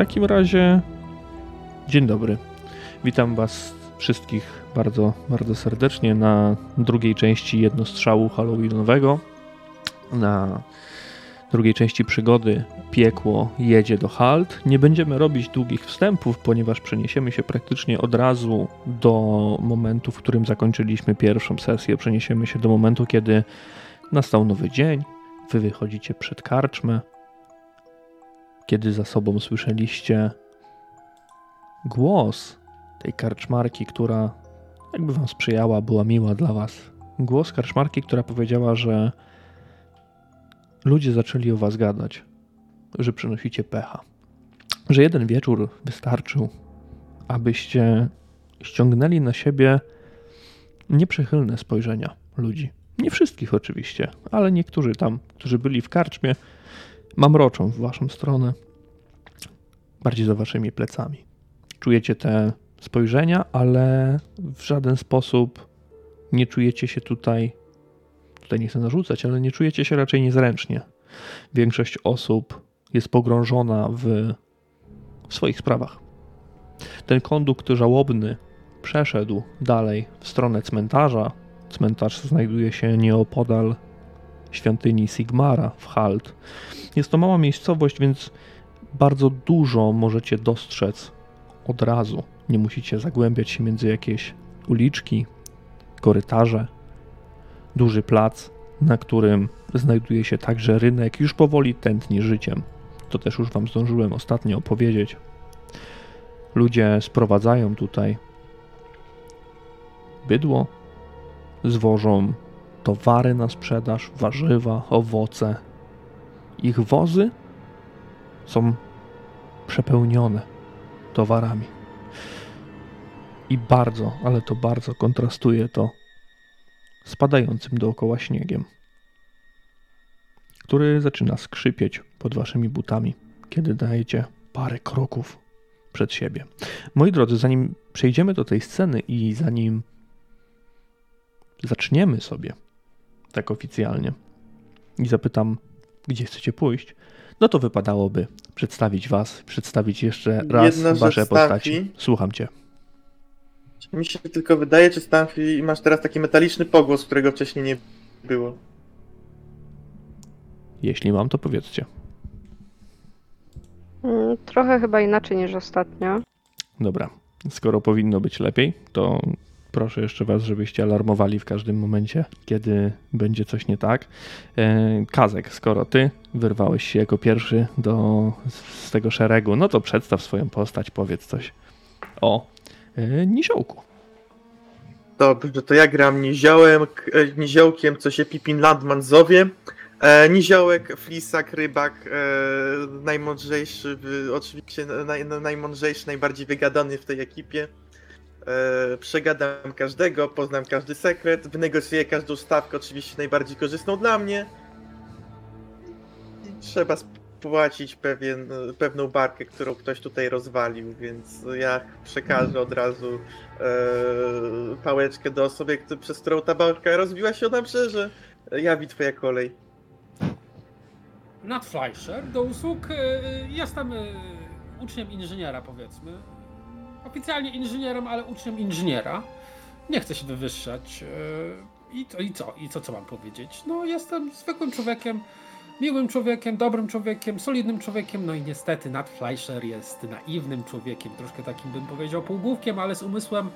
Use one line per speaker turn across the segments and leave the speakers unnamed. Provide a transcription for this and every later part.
takim razie dzień dobry. Witam Was wszystkich bardzo, bardzo serdecznie na drugiej części jednostrzału Halloweenowego. Na drugiej części przygody Piekło jedzie do Halt. Nie będziemy robić długich wstępów, ponieważ przeniesiemy się praktycznie od razu do momentu, w którym zakończyliśmy pierwszą sesję. Przeniesiemy się do momentu, kiedy nastał nowy dzień. Wy wychodzicie przed karczmę, kiedy za sobą słyszeliście głos tej karczmarki, która jakby wam sprzyjała, była miła dla was. Głos karczmarki, która powiedziała, że ludzie zaczęli o was gadać, że przynosicie pecha. Że jeden wieczór wystarczył, abyście ściągnęli na siebie nieprzychylne spojrzenia ludzi. Nie wszystkich oczywiście, ale niektórzy tam, którzy byli w karczmie, mamroczą w waszą stronę, bardziej za waszymi plecami. Czujecie te spojrzenia, ale w żaden sposób nie czujecie się tutaj, tutaj nie chcę narzucać, ale nie czujecie się raczej niezręcznie. Większość osób jest pogrążona w, w swoich sprawach. Ten kondukt żałobny przeszedł dalej w stronę cmentarza. Cmentarz znajduje się nieopodal świątyni Sigmara w Halt. Jest to mała miejscowość, więc bardzo dużo możecie dostrzec od razu. Nie musicie zagłębiać się między jakieś uliczki, korytarze. Duży plac, na którym znajduje się także rynek, już powoli tętni życiem. To też już Wam zdążyłem ostatnio opowiedzieć. Ludzie sprowadzają tutaj bydło, zwożą towary na sprzedaż, warzywa, owoce. Ich wozy są przepełnione towarami. I bardzo, ale to bardzo kontrastuje to spadającym dookoła śniegiem, który zaczyna skrzypieć pod waszymi butami, kiedy dajecie parę kroków przed siebie. Moi drodzy, zanim przejdziemy do tej sceny i zanim zaczniemy sobie tak oficjalnie i zapytam, gdzie chcecie pójść, no to wypadałoby przedstawić was, przedstawić jeszcze raz
Jedna
wasze postaci.
Stanfi.
Słucham cię.
Mi się tylko wydaje, czy Stanfi masz teraz taki metaliczny pogłos, którego wcześniej nie było.
Jeśli mam, to powiedzcie.
Mm, Trochę chyba inaczej niż ostatnio.
Dobra. Skoro powinno być lepiej, to proszę jeszcze was, żebyście alarmowali w każdym momencie, kiedy będzie coś nie tak. E, Kazek, skoro ty wyrwałeś się jako pierwszy do, z tego szeregu, no to przedstaw swoją postać, powiedz coś o e, Niziołku.
Dobrze, to ja gram niziołem, e, niziołkiem, co się Pipin Landman zowie. E, niziołek, flisak, rybak, e, najmądrzejszy, oczywiście naj- najmądrzejszy, najbardziej wygadany w tej ekipie. E, przegadam każdego, poznam każdy sekret, wynegocjuję każdą stawkę, oczywiście najbardziej korzystną dla mnie. I trzeba spłacić pewien, pewną barkę, którą ktoś tutaj rozwalił, więc ja przekażę od razu e, pałeczkę do osoby, przez którą ta barka rozbiła się o nabrzeże. Jawi twoja kolej.
Nat Fleischer do usług. e, Jestem e, uczniem inżyniera, powiedzmy. Oficjalnie inżynierem, ale uczniem inżyniera. Nie chcę się wywyższać. e, I, to, I co? I co, co mam powiedzieć? No, jestem zwykłym człowiekiem, miłym człowiekiem, dobrym człowiekiem, solidnym człowiekiem. No i niestety Nat Fleischer jest naiwnym człowiekiem, troszkę takim bym powiedział półgłówkiem, ale z umysłem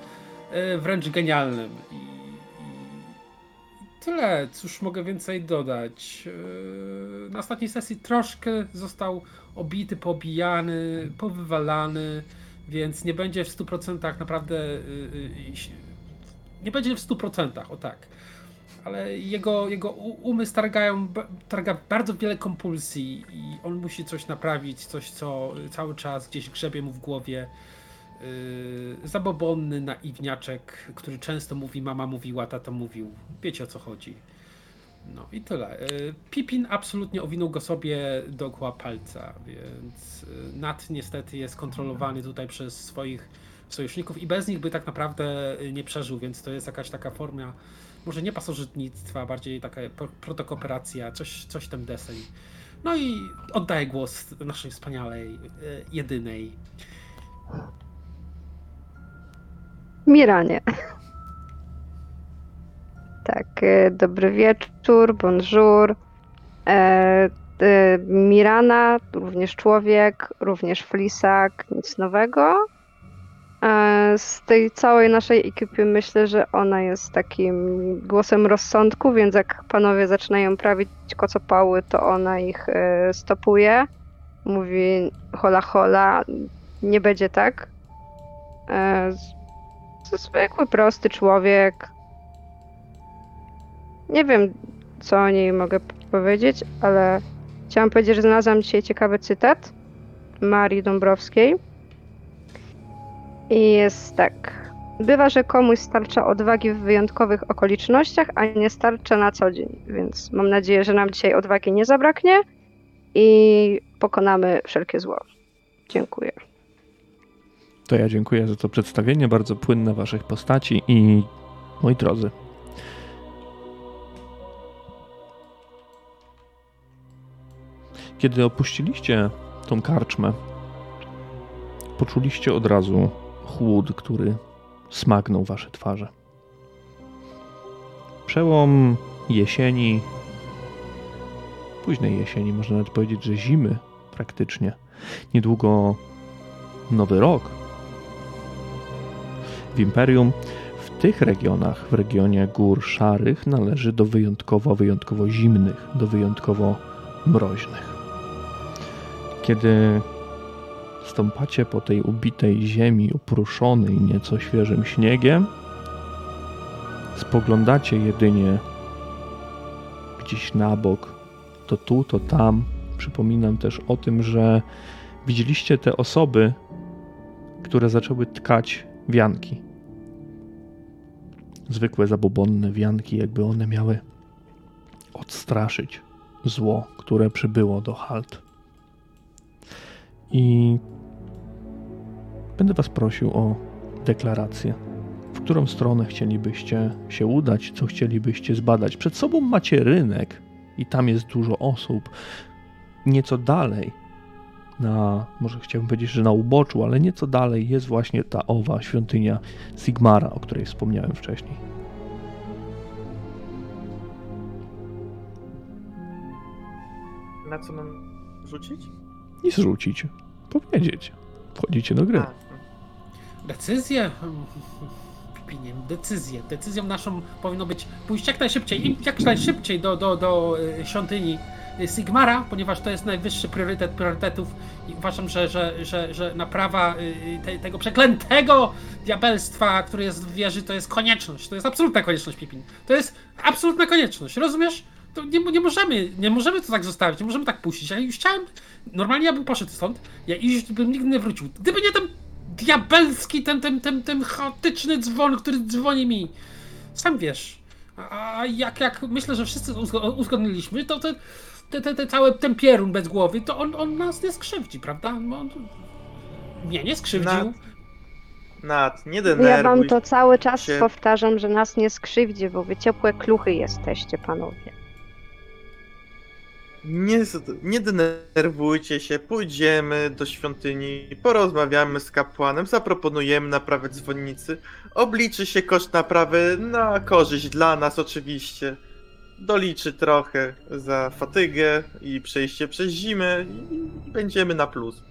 e, wręcz genialnym. I, i tyle, cóż mogę więcej dodać. Yy, Na ostatniej sesji troszkę został obity, pobijany, powywalany, więc nie będzie w 100% naprawdę. yy, yy, si- Nie będzie w 100%, o tak. Ale jego, jego umysł targają, targa bardzo wiele kompulsji i on musi coś naprawić, coś co cały czas gdzieś grzebie mu w głowie. Zabobonny naiwniaczek, który często mówi mama mówiła, tata mówił. Wiecie o co chodzi. No i tyle. Yy, Pipin absolutnie owinął go sobie dookoła palca, więc yy, Nat niestety jest kontrolowany tutaj przez swoich sojuszników i bez nich by tak naprawdę yy, nie przeżył, więc to jest jakaś taka forma, może nie pasożytnictwa, bardziej taka pro- protokooperacja, coś, coś ten deseń. No i oddaję głos naszej wspaniałej, e, jedynej.
Miranie. Tak, e, dobry wieczór, bonjour. E, e, Mirana, również człowiek, również flisak, nic nowego. E, z tej całej naszej ekipy myślę, że ona jest takim głosem rozsądku, więc jak panowie zaczynają prawić kocopały, to ona ich e, stopuje. Mówi hola hola, nie będzie tak. E, to zwykły, prosty człowiek. Nie wiem, co o niej mogę powiedzieć, ale chciałam powiedzieć, że znalazłam dzisiaj ciekawy cytat Marii Dąbrowskiej. I jest tak. Bywa, że komuś starcza odwagi w wyjątkowych okolicznościach, a nie starcza na co dzień. Więc mam nadzieję, że nam dzisiaj odwagi nie zabraknie i pokonamy wszelkie zło. Dziękuję.
To ja dziękuję za to przedstawienie, bardzo płynne waszych postaci i moi drodzy. Kiedy opuściliście tą karczmę, poczuliście od razu chłód, który smagnął wasze twarze. Przełom jesieni, późnej jesieni, można nawet powiedzieć, że zimy praktycznie. Niedługo nowy rok, w Imperium. W tych regionach, w regionie gór szarych, należy do wyjątkowo, wyjątkowo zimnych, do wyjątkowo mroźnych. Kiedy stąpacie po tej ubitej ziemi, upruszonej nieco świeżym śniegiem, spoglądacie jedynie gdzieś na bok, to tu, to tam. Przypominam też o tym, że widzieliście te osoby, które zaczęły tkać wianki. Zwykłe zabobonne wianki, jakby one miały odstraszyć zło, które przybyło do Halt. I będę Was prosił o deklarację. W którą stronę chcielibyście się udać, co chcielibyście zbadać? Przed sobą macie rynek i tam jest dużo osób. Nieco dalej na, może chciałbym powiedzieć, że na uboczu, ale nieco dalej jest właśnie ta owa świątynia Sigmara, o której wspomniałem wcześniej.
Na co mam rzucić?
I zrzucić, powiedzieć. Wchodzicie do gry.
A,
Decyzję? Pipinie, decyzję. Decyzją naszą powinno być pójść jak najszybciej, i jak najszybciej do, do, do e, świątyni Sigmara, ponieważ to jest najwyższy priorytet priorytetów i uważam, że, że, że, że naprawa y, te, tego przeklętego diabelstwa, które jest w wieży, to jest konieczność. To jest absolutna konieczność, Pipin. To jest absolutna konieczność, rozumiesz? To nie, nie możemy, nie możemy to tak zostawić, nie możemy tak puścić. Ja już chciałem, normalnie ja bym poszedł stąd, ja już bym nigdy nie wrócił. Gdyby nie ten diabelski, ten, ten, ten, ten chaotyczny dzwon, który dzwoni mi. Sam wiesz. A jak, jak myślę, że wszyscy uzgo- uzgodniliśmy, to te, te, te, te cały ten pierun bez głowy, to on, on nas nie skrzywdzi, prawda? On, mnie nie skrzywdził.
Nad, Nad, nie denerwuj
Ja wam to cały czas
się.
powtarzam, że nas nie skrzywdzi, bo wy ciepłe kluchy jesteście, panowie.
Nie, nie denerwujcie się, pójdziemy do świątyni, porozmawiamy z kapłanem, zaproponujemy naprawę dzwonnicy, obliczy się koszt naprawy na korzyść dla nas oczywiście. Doliczy trochę za fatygę i przejście przez zimę i będziemy na plus.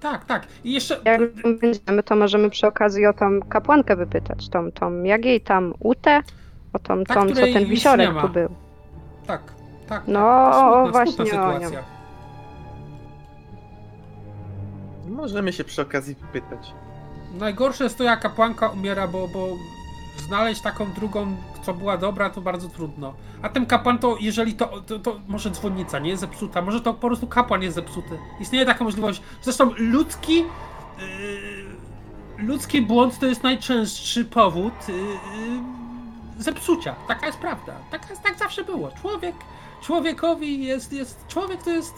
Tak, tak. I jeszcze.
Jak będziemy, to możemy przy okazji o tą kapłankę wypytać, tą, tą, jak jej tam Utę, o tą,
Ta,
tą co ten wisiorek tu był.
Tak, tak.
No,
tak. Smutna,
właśnie
smutna
o nią.
sytuacja.
Możemy się przy okazji wypytać.
Najgorsze jest to, jak kapłanka umiera, bo, bo znaleźć taką drugą, co była dobra, to bardzo trudno. A ten kapłan to, jeżeli to, to, to może dzwonnica nie jest zepsuta, może to po prostu kapłan jest zepsuty. Istnieje taka możliwość. Zresztą ludzki, yy, ludzki błąd to jest najczęstszy powód yy, zepsucia. Taka jest prawda. Tak, tak zawsze było. Człowiek, człowiekowi jest, jest, człowiek to jest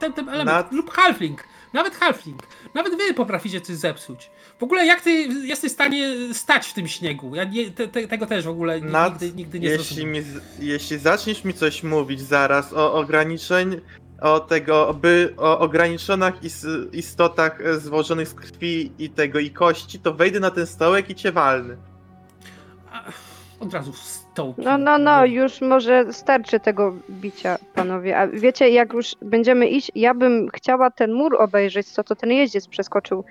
ten, ten element,
Nad-
lub halfling. nawet halfling, nawet wy potraficie coś zepsuć. W ogóle jak ty jesteś w stanie stać w tym śniegu? Ja nie, te, te, tego też w ogóle
Nad-
nigdy, nigdy nie
Jeśli, mi, jeśli zaczniesz mi coś mówić zaraz o ograniczeń, o tego, by o ograniczonych is, istotach e, złożonych z krwi i tego i kości, to wejdę na ten stołek i cię walnę.
A, Od razu
No, no, no, już może starczy tego bicia, panowie. A wiecie, jak już będziemy iść, ja bym chciała ten mur obejrzeć, co to ten jeździec przeskoczył.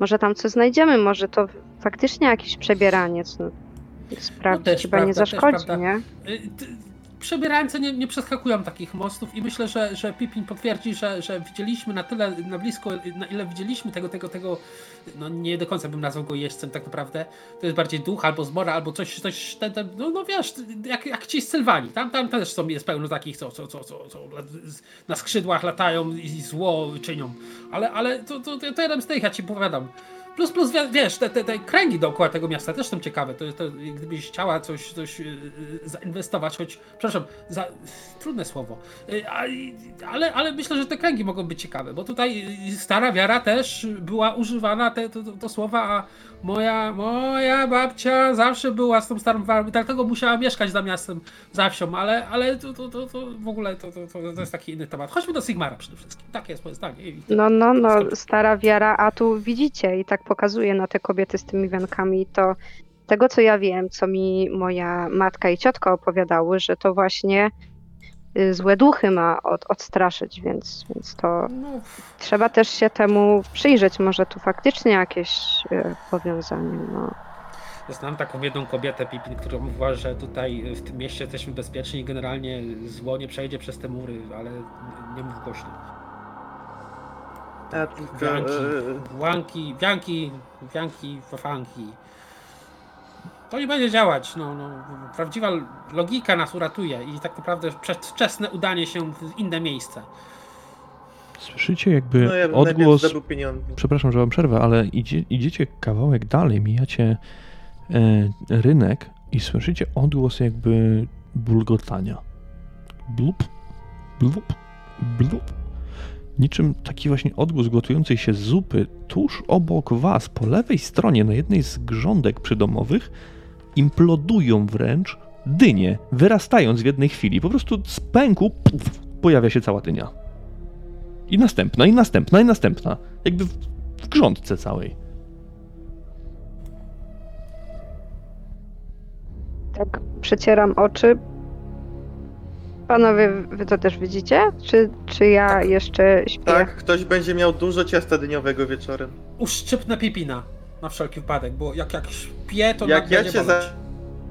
Może tam coś znajdziemy, może to faktycznie jakiś przebieraniec. No, sprawdzić
też
chyba nie
prawda, też
zaszkodzi,
prawda.
nie?
Przebierające nie, nie przeskakują takich mostów i myślę, że, że Pippin potwierdzi, że, że widzieliśmy na tyle na blisko, na ile widzieliśmy tego, tego, tego, no nie do końca bym nazwał go jeźdźcem tak naprawdę. To jest bardziej duch albo zmora, albo coś, coś ten, no, no wiesz, jak, jak ci z Sylwanii. Tam, tam też są, jest pełno takich, co, co, co, co, co na skrzydłach latają i zło czynią. Ale, ale to, to, to jeden z tych, ja ci powiadam. Plus, plus, wie- wiesz, te, te, te kręgi dookoła tego miasta też są ciekawe. To, to, gdybyś chciała coś, coś yy, zainwestować, choć, przepraszam, za, trudne słowo, a- ale, ale myślę, że te kręgi mogą być ciekawe, bo tutaj yy, stara wiara też była używana, te, to, to, to słowa, a moja, moja babcia zawsze była z tą starą i dlatego musiała mieszkać za miastem, za wsią, ale, ale to, to, to, to w ogóle to, to, to, jest taki inny temat. Chodźmy do Sigmara przede wszystkim. Takie jest moje zdanie.
No, no, no, stara wiara, a tu widzicie i tak pokazuje na te kobiety z tymi wiankami, to tego co ja wiem, co mi moja matka i ciotka opowiadały, że to właśnie złe duchy ma od, odstraszyć, więc, więc to
No,
trzeba też się temu przyjrzeć, może tu faktycznie jakieś y, powiązanie, no.
Ja znam taką jedną kobietę, Pipin, która mówiła, że tutaj w tym mieście jesteśmy bezpieczni i generalnie zło nie przejdzie przez te mury, ale nie mów głośno.
A tylko,
Wianki,
e,
wianki, wianki, wafanki. To nie będzie działać. No, no, prawdziwa logika nas uratuje i tak naprawdę przedwczesne udanie się w inne miejsce.
Słyszycie jakby
no ja
odgłos... Przepraszam, że wam przerwę, ale idzie, idziecie kawałek dalej, mijacie e, rynek i słyszycie odgłos jakby bulgotania. Blup, blup, blup. Niczym taki właśnie odgłos gotującej się zupy tuż obok was, po lewej stronie, na jednej z grządek przydomowych, implodują wręcz dynie, wyrastając w jednej chwili. Po prostu z pęku puf, pojawia się cała dynia. I następna, i następna, i następna. Jakby w, w grządce całej.
Tak przecieram oczy. Panowie, wy to też widzicie? Czy, czy ja jeszcze śpię?
Tak, ktoś będzie miał dużo ciasta dyniowego wieczorem.
Uszczypnę Pipina na wszelki wypadek, bo jak, jak śpię, to
Jak ja
nie
cię za,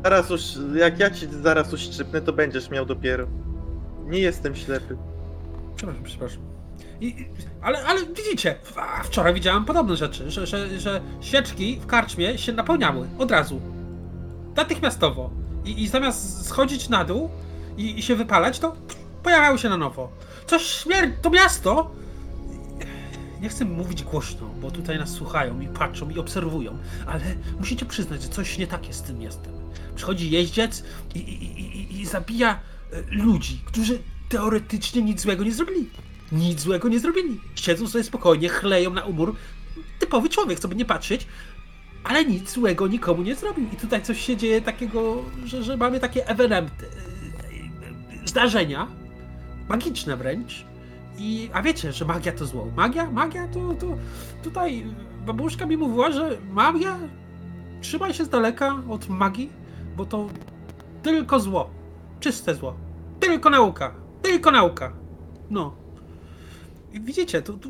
zaraz usz, jak ja cię zaraz uszczypnę, to będziesz miał dopiero. Nie jestem ślepy.
Przepraszam, przepraszam. I, i- ale, ale widzicie, wczoraj widziałem podobne rzeczy, że, że, że świeczki w karczmie się napełniały od razu. Natychmiastowo. I, i zamiast schodzić na dół i, i się wypalać, to pojawiały się na nowo. Coś śmierć, to miasto! Nie chcę mówić głośno, bo tutaj nas słuchają i patrzą i obserwują, ale musicie przyznać, że coś nie tak jest z tym miastem. Przychodzi jeździec i, i, i, i- zabija e, ludzi, którzy teoretycznie nic złego nie zrobili. Nic złego nie zrobili. Siedzą sobie spokojnie, chleją na umór. Typowy człowiek, co by nie patrzeć, ale nic złego nikomu nie zrobił. I tutaj coś się dzieje takiego, że, że mamy takie ewenementy, e, e, zdarzenia, magiczne wręcz. I, a wiecie, że magia to zło. Magia? Magia to, to tutaj babuszka mi mówiła, że magia trzymaj się z daleka od magii, bo to tylko zło. Czyste zło. Tylko nauka. Tylko nauka. No. I widzicie, tu, tu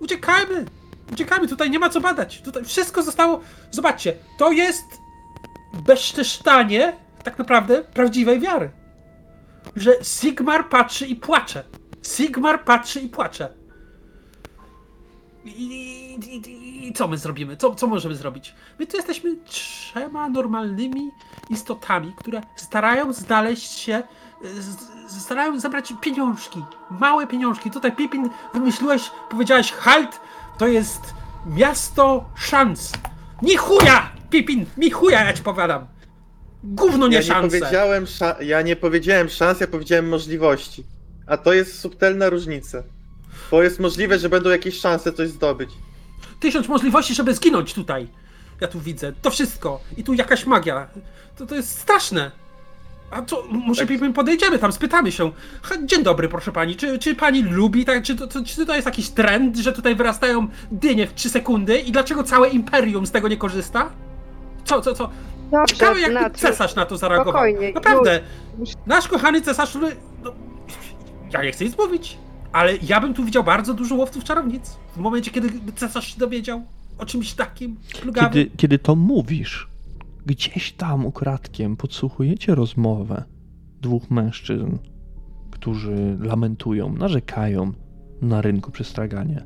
uciekajmy. Uciekajmy, tutaj nie ma co badać. Tutaj wszystko zostało. Zobaczcie, to jest bezczeszczanie tak naprawdę prawdziwej wiary. Że Sigmar patrzy i płacze. Sigmar patrzy i płacze. I, i, i, I co my zrobimy? Co, co możemy zrobić? My tu jesteśmy trzema normalnymi istotami, które starają znaleźć się, starają zebrać pieniążki. Małe pieniążki. Tutaj Pipin wymyśliłeś, powiedziałeś halt, to jest miasto szans. Ni chuja! Pipin, mi chuja, ja ci powiadam. Gówno nie
Ja nie,
szanse.
powiedziałem ja nie powiedziałem szans, ja powiedziałem możliwości. A to jest subtelna różnica. Bo jest możliwe, że będą jakieś szanse coś zdobyć.
Tysiąc możliwości, żeby zginąć tutaj. Ja tu widzę. To wszystko. I tu jakaś magia. To, to jest straszne. A co, może
Tak.
podejdziemy tam, spytamy się. Ha, Dzień dobry, proszę pani. Czy, czy pani lubi, tak, czy, to, to, czy to jest jakiś trend, że tutaj wyrastają dynie w 3 sekundy i dlaczego całe imperium z tego nie korzysta? Co, co, co?
Dobrze,
Ciekawe, jak
Nat,
cesarz na to zareagował.
spokojnie,
Naprawdę,
już-
nasz kochany cesarz, który... Ja nie chcę nic mówić, ale ja bym tu widział bardzo dużo łowców czarownic. W momencie, kiedy cesarz się dowiedział o czymś takim.
Kiedy, kiedy to mówisz, gdzieś tam ukradkiem podsłuchujecie rozmowę dwóch mężczyzn, którzy lamentują, narzekają na rynku przy straganie.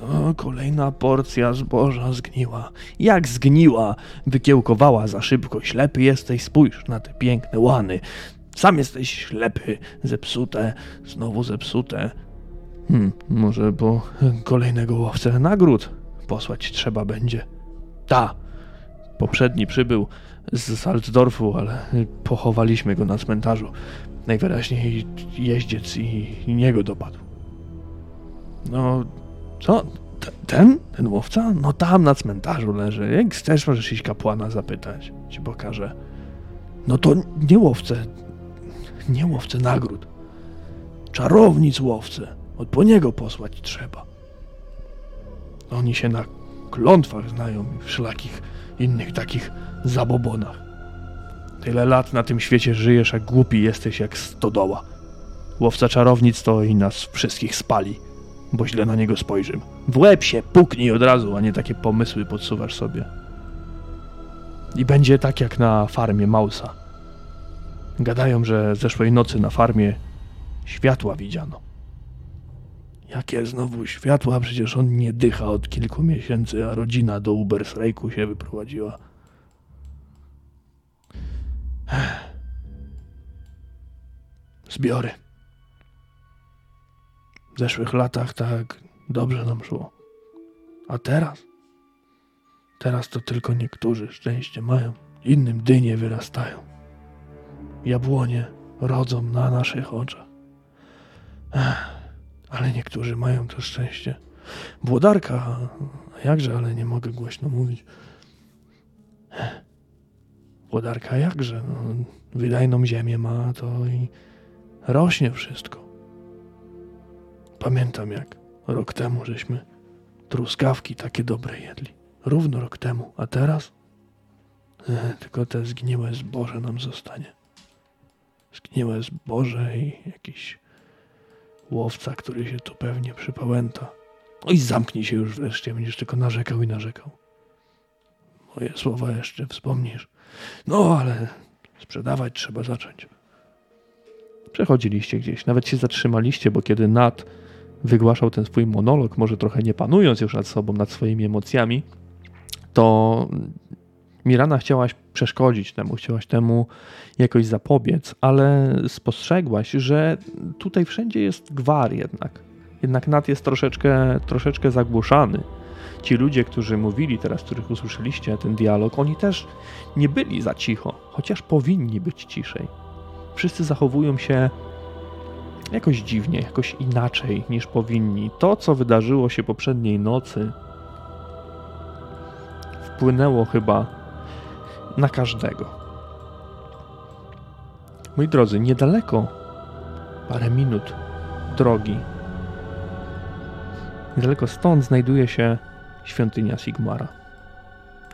O, kolejna porcja zboża zgniła. Jak zgniła? Wykiełkowała za szybko. Ślepy jesteś, spójrz na te piękne łany. Sam jesteś ślepy, zepsute, znowu zepsute. Hmm, może po kolejnego łowcę nagród posłać trzeba będzie. Ta, poprzedni przybył z Salzdorfu, ale pochowaliśmy go na cmentarzu. Najwyraźniej jeździec i, niego dopadł. No, co? T- Ten? Ten łowca? No tam na cmentarzu leży. Jak chcesz, możesz iść kapłana zapytać. Ci pokażę. No to nie łowcę. Nie łowcę nagród. Czarownic łowcę. Od po niego posłać trzeba. Oni się na klątwach znają i wszelakich innych takich zabobonach. Tyle lat na tym świecie żyjesz, a głupi jesteś jak stodoła. Łowca czarownic to i nas wszystkich spali, bo źle na niego spojrzymy. W łeb się puknij od razu, a nie takie pomysły podsuwasz sobie. I będzie tak jak na farmie Mausa. Gadają, że zeszłej nocy na farmie światła widziano. Jakie znowu światła? Przecież on nie dycha od kilku miesięcy, a rodzina do Ubersrejku się wyprowadziła. Zbiory. W zeszłych latach tak dobrze nam szło. A teraz? Teraz to tylko niektórzy szczęście mają, innym dynie wyrastają. Jabłonie rodzą na naszych oczach. Ech. Ale niektórzy mają to szczęście. Włodarka, jakże, ale nie mogę głośno mówić. Włodarka jakże, no, wydajną ziemię ma, to i rośnie wszystko. Pamiętam jak rok temu żeśmy truskawki takie dobre jedli. Równo rok temu, a teraz? E, tylko te zgniłe zboże nam zostanie. Zgniłe zboże i jakiś łowca, który się tu pewnie przypałęta. No i zamknij się już wreszcie, będziesz tylko narzekał i narzekał. Moje słowa jeszcze wspomnisz. No, ale sprzedawać trzeba zacząć. Przechodziliście gdzieś, nawet się zatrzymaliście, bo kiedy Nat wygłaszał ten swój monolog, może trochę nie panując już nad sobą, nad swoimi emocjami, to Mirana chciałaś przeszkodzić temu, chciałaś temu jakoś zapobiec, ale spostrzegłaś, że tutaj wszędzie jest gwar jednak. Jednak Nat jest troszeczkę, troszeczkę zagłuszany. Ci ludzie, którzy mówili teraz, których usłyszeliście ten dialog, oni też nie byli za cicho, chociaż powinni być ciszej. Wszyscy zachowują się jakoś dziwnie, jakoś inaczej niż powinni. To, co wydarzyło się poprzedniej nocy, wpłynęło chyba na każdego. Moi drodzy, niedaleko, parę minut drogi, niedaleko stąd znajduje się świątynia Sigmara.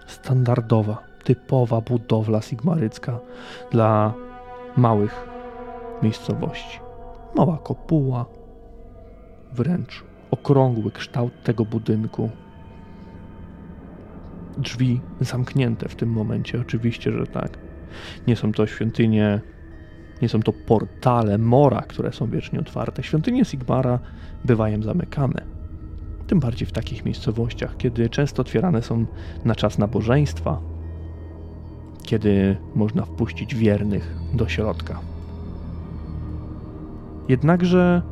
Standardowa, typowa budowla sigmarycka dla małych miejscowości. Mała kopuła, wręcz okrągły kształt tego budynku. Drzwi zamknięte w tym momencie, oczywiście, że tak. Nie są to świątynie, nie są to portale Mora, które są wiecznie otwarte. Świątynie Sigmara bywają zamykane. Tym bardziej w takich miejscowościach, kiedy często otwierane są na czas nabożeństwa, kiedy można wpuścić wiernych do środka. Jednakże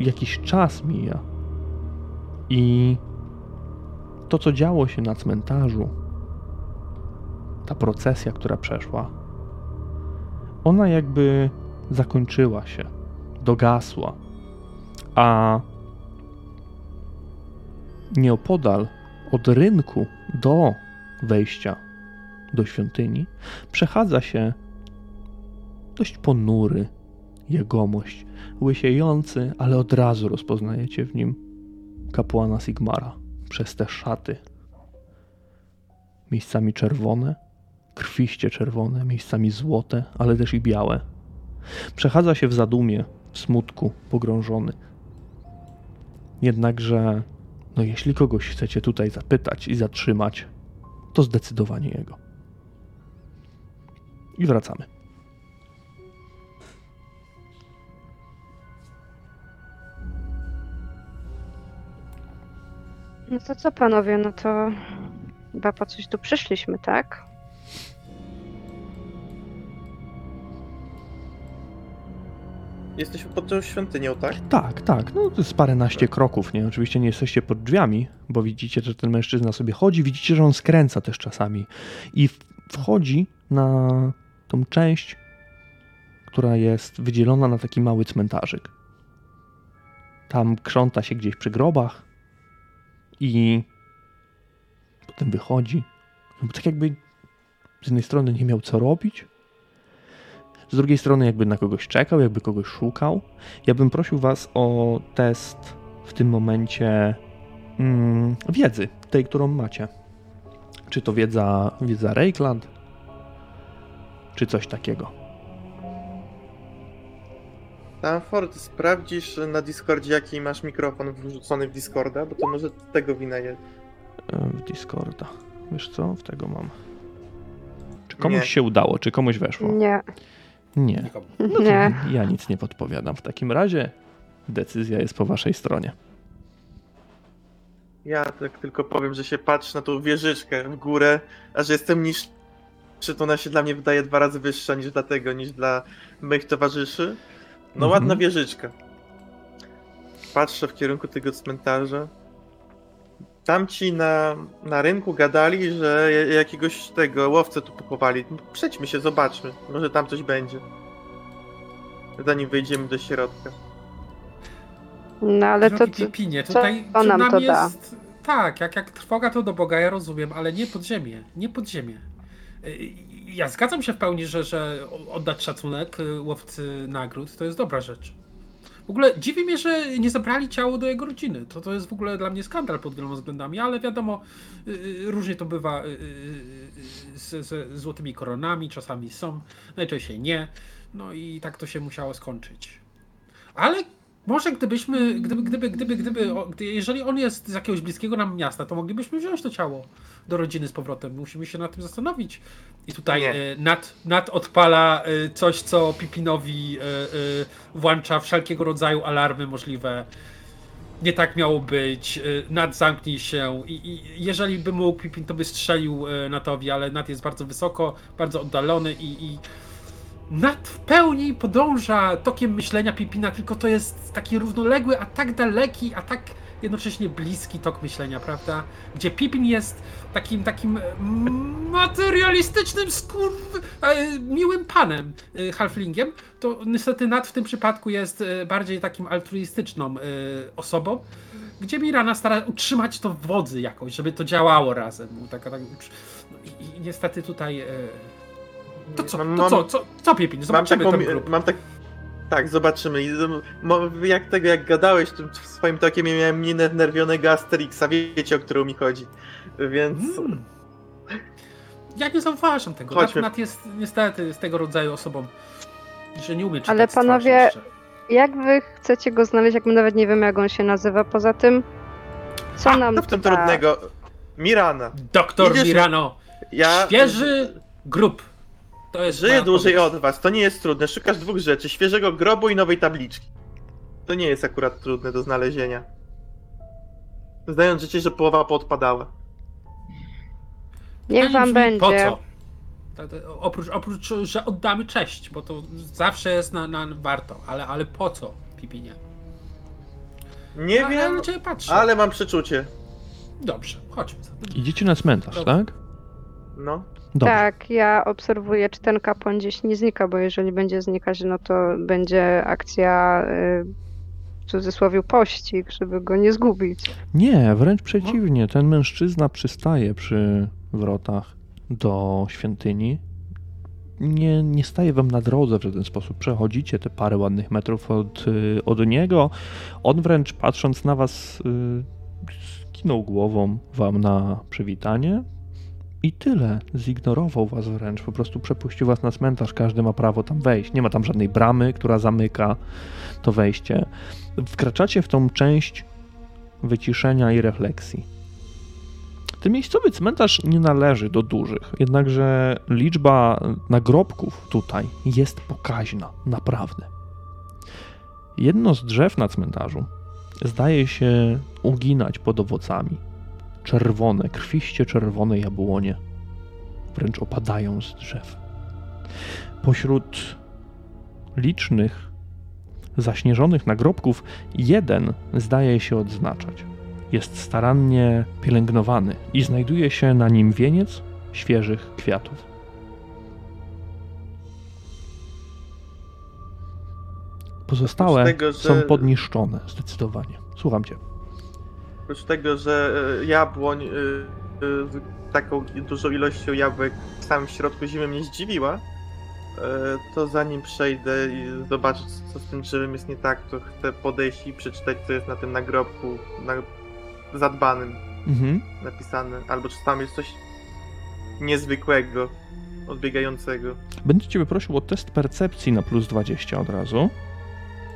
jakiś czas mija i to, co działo się na cmentarzu, ta procesja, która przeszła, ona jakby zakończyła się, dogasła. A nieopodal od rynku do wejścia do świątyni przechadza się dość ponury jegomość, łysiejący, ale od razu rozpoznajecie w nim kapłana Sigmara przez te szaty. Miejscami czerwone, krwiście czerwone, miejscami złote, ale też i białe. Przechadza się w zadumie, w smutku, pogrążony. Jednakże, no jeśli kogoś chcecie tutaj zapytać i zatrzymać, to zdecydowanie jego. I wracamy.
No to co panowie, no to chyba po coś tu przyszliśmy, tak?
Jesteśmy pod tą świątynią, tak?
Tak, tak. No to jest paręnaście kroków, nie? Oczywiście nie jesteście pod drzwiami, bo widzicie, że ten mężczyzna sobie chodzi, widzicie, że on skręca też czasami i wchodzi na tą część, która jest wydzielona na taki mały cmentarzyk. Tam krząta się gdzieś przy grobach i potem wychodzi. No tak jakby z jednej strony nie miał co robić, z drugiej strony jakby na kogoś czekał, jakby kogoś szukał. Ja bym prosił Was o test w tym momencie mm, wiedzy, tej, którą macie. Czy to wiedza, wiedza Reikland, czy coś takiego.
Stanford, sprawdzisz na Discordzie, jaki masz mikrofon wrzucony w Discorda, bo to może tego wina jest.
W Discorda. Wiesz co? W tego mam. Czy komuś
Nie.
się udało? Czy komuś weszło?
Nie,
Nie. No to
nie.
ja nic nie podpowiadam. W takim razie decyzja jest po Waszej stronie.
Ja tak tylko powiem, że się patrz na tą wieżyczkę w górę, a że jestem niższy, to ona się dla mnie wydaje dwa razy wyższa niż dla tego, niż dla moich towarzyszy. No
Mhm.
ładna wieżyczka. Patrzę w kierunku tego cmentarza. Tamci na, na rynku gadali, że ja- jakiegoś tego łowcę tu pochowali. Przejdźmy się, zobaczmy. Może tam coś będzie. Zanim wejdziemy do środka.
No ale to,
Drogi
to
Pipinie,
co
tutaj przed
nam to da?
jest... Tak, jak, jak trwoga to do Boga, ja rozumiem, ale nie podziemie, nie podziemie. Y, Ja zgadzam się w pełni, że, że oddać szacunek y, łowcy nagród to jest dobra rzecz. W ogóle dziwi mnie, że nie zabrali ciało do jego rodziny. To, to jest w ogóle dla mnie skandal pod wieloma względami, ale wiadomo, y, y, różnie to bywa y, y, y, z, złotymi koronami, czasami są, najczęściej nie. No i tak to się musiało skończyć. Ale może gdybyśmy, gdyby, gdyby, gdyby, gdyby, o, jeżeli on jest z jakiegoś bliskiego nam miasta, to moglibyśmy wziąć to ciało do rodziny z powrotem. Musimy się nad tym zastanowić. I tutaj
Nie.
e, nad, nad odpala e, coś, co Pipinowi e, włącza wszelkiego rodzaju alarmy możliwe. Nie tak miało być. Nad zamknij się. I, I jeżeli by mógł, Pipin to by strzelił Natowi, ale Nat jest bardzo wysoko, bardzo oddalony i, i Nat w pełni podąża tokiem myślenia Pipina, tylko to jest taki równoległy, a tak daleki, a tak jednocześnie bliski tok myślenia, prawda? Gdzie Pipin jest takim takim mm, materialistycznym skur... e, miłym panem, e, halflingiem, to niestety Nat w tym przypadku jest e, bardziej takim altruistyczną e, osobą, gdzie Mirana stara utrzymać to w wodzy jakoś, żeby to działało razem. Taka, tak, no i, niestety tutaj... e, To co,
Mam-
to
mam-
co, co, co Pipin?
Mam
Zobaczymy
taką,
ten
mam tak, tak, zobaczymy. Jak tego, jak gadałeś tym swoim tokiem, ja miałem minę nerwionego Asterixa, wiecie o którą mi chodzi. Więc
Mm. Ja nie zauważam tego.
Chodźmy.
Nat, jest niestety z tego rodzaju osobą, że nie umie czytać
Ale panowie-
jeszcze.
jak wy chcecie go znaleźć, jak my nawet nie wiemy jak on się nazywa, poza tym co
A,
nam
to w tym trudnego. Mirana.
Doktor
Idziesz-
Mirano,
Ja
świeży grób. To jest
żyję dłużej od was. To nie jest trudne. Szukasz dwóch rzeczy: świeżego grobu i nowej tabliczki. To nie jest akurat trudne do znalezienia. Znając życie, że połowa poodpadała.
Niech wam będzie.
Po co? Oprócz, oprócz, że oddamy cześć, bo to zawsze jest na, na warto, ale, ale po co, Pipinie?
Nie
A, Ja
wiem,
patrzę.
ale mam przeczucie.
Dobrze, chodźmy.
Idziecie na cmentarz,
Dobra.
tak?
No.
Dobrze.
Tak, ja obserwuję, czy ten kapłan gdzieś nie znika, bo jeżeli będzie znikać, no to będzie akcja y, cudzysłowie pościg, żeby go nie zgubić.
Nie, wręcz przeciwnie. Ten mężczyzna przystaje przy wrotach do świątyni. Nie, nie staje wam na drodze w żaden sposób. Przechodzicie te parę ładnych metrów od, y, od niego. On wręcz patrząc na was, y, skinął głową wam na przywitanie. I tyle. Zignorował was wręcz. Po prostu przepuścił was na cmentarz. Każdy ma prawo tam wejść. Nie ma tam żadnej bramy, która zamyka to wejście. Wkraczacie w tą część wyciszenia i refleksji. Ten miejscowy cmentarz nie należy do dużych, jednakże liczba nagrobków tutaj jest pokaźna, naprawdę. Jedno z drzew na cmentarzu zdaje się uginać pod owocami. Czerwone, krwiście czerwone jabłonie wręcz opadają z drzew. Pośród licznych zaśnieżonych nagrobków jeden zdaje się odznaczać. Jest starannie pielęgnowany i znajduje się na nim wieniec świeżych kwiatów. Pozostałe
tego, że-
są podniszczone zdecydowanie. Słucham cię.
Oprócz tego, że e, jabłoń e, e, z taką dużą ilością jabłek w samym środku zimy mnie zdziwiła, e, to zanim przejdę i zobaczę, co z tym drzewem jest nie tak, to chcę podejść i przeczytać, co jest na tym nagrobku na zadbanym
Mhm.
napisane, albo czy tam jest coś niezwykłego, odbiegającego.
Będę cię prosił o test percepcji na plus 20 od razu.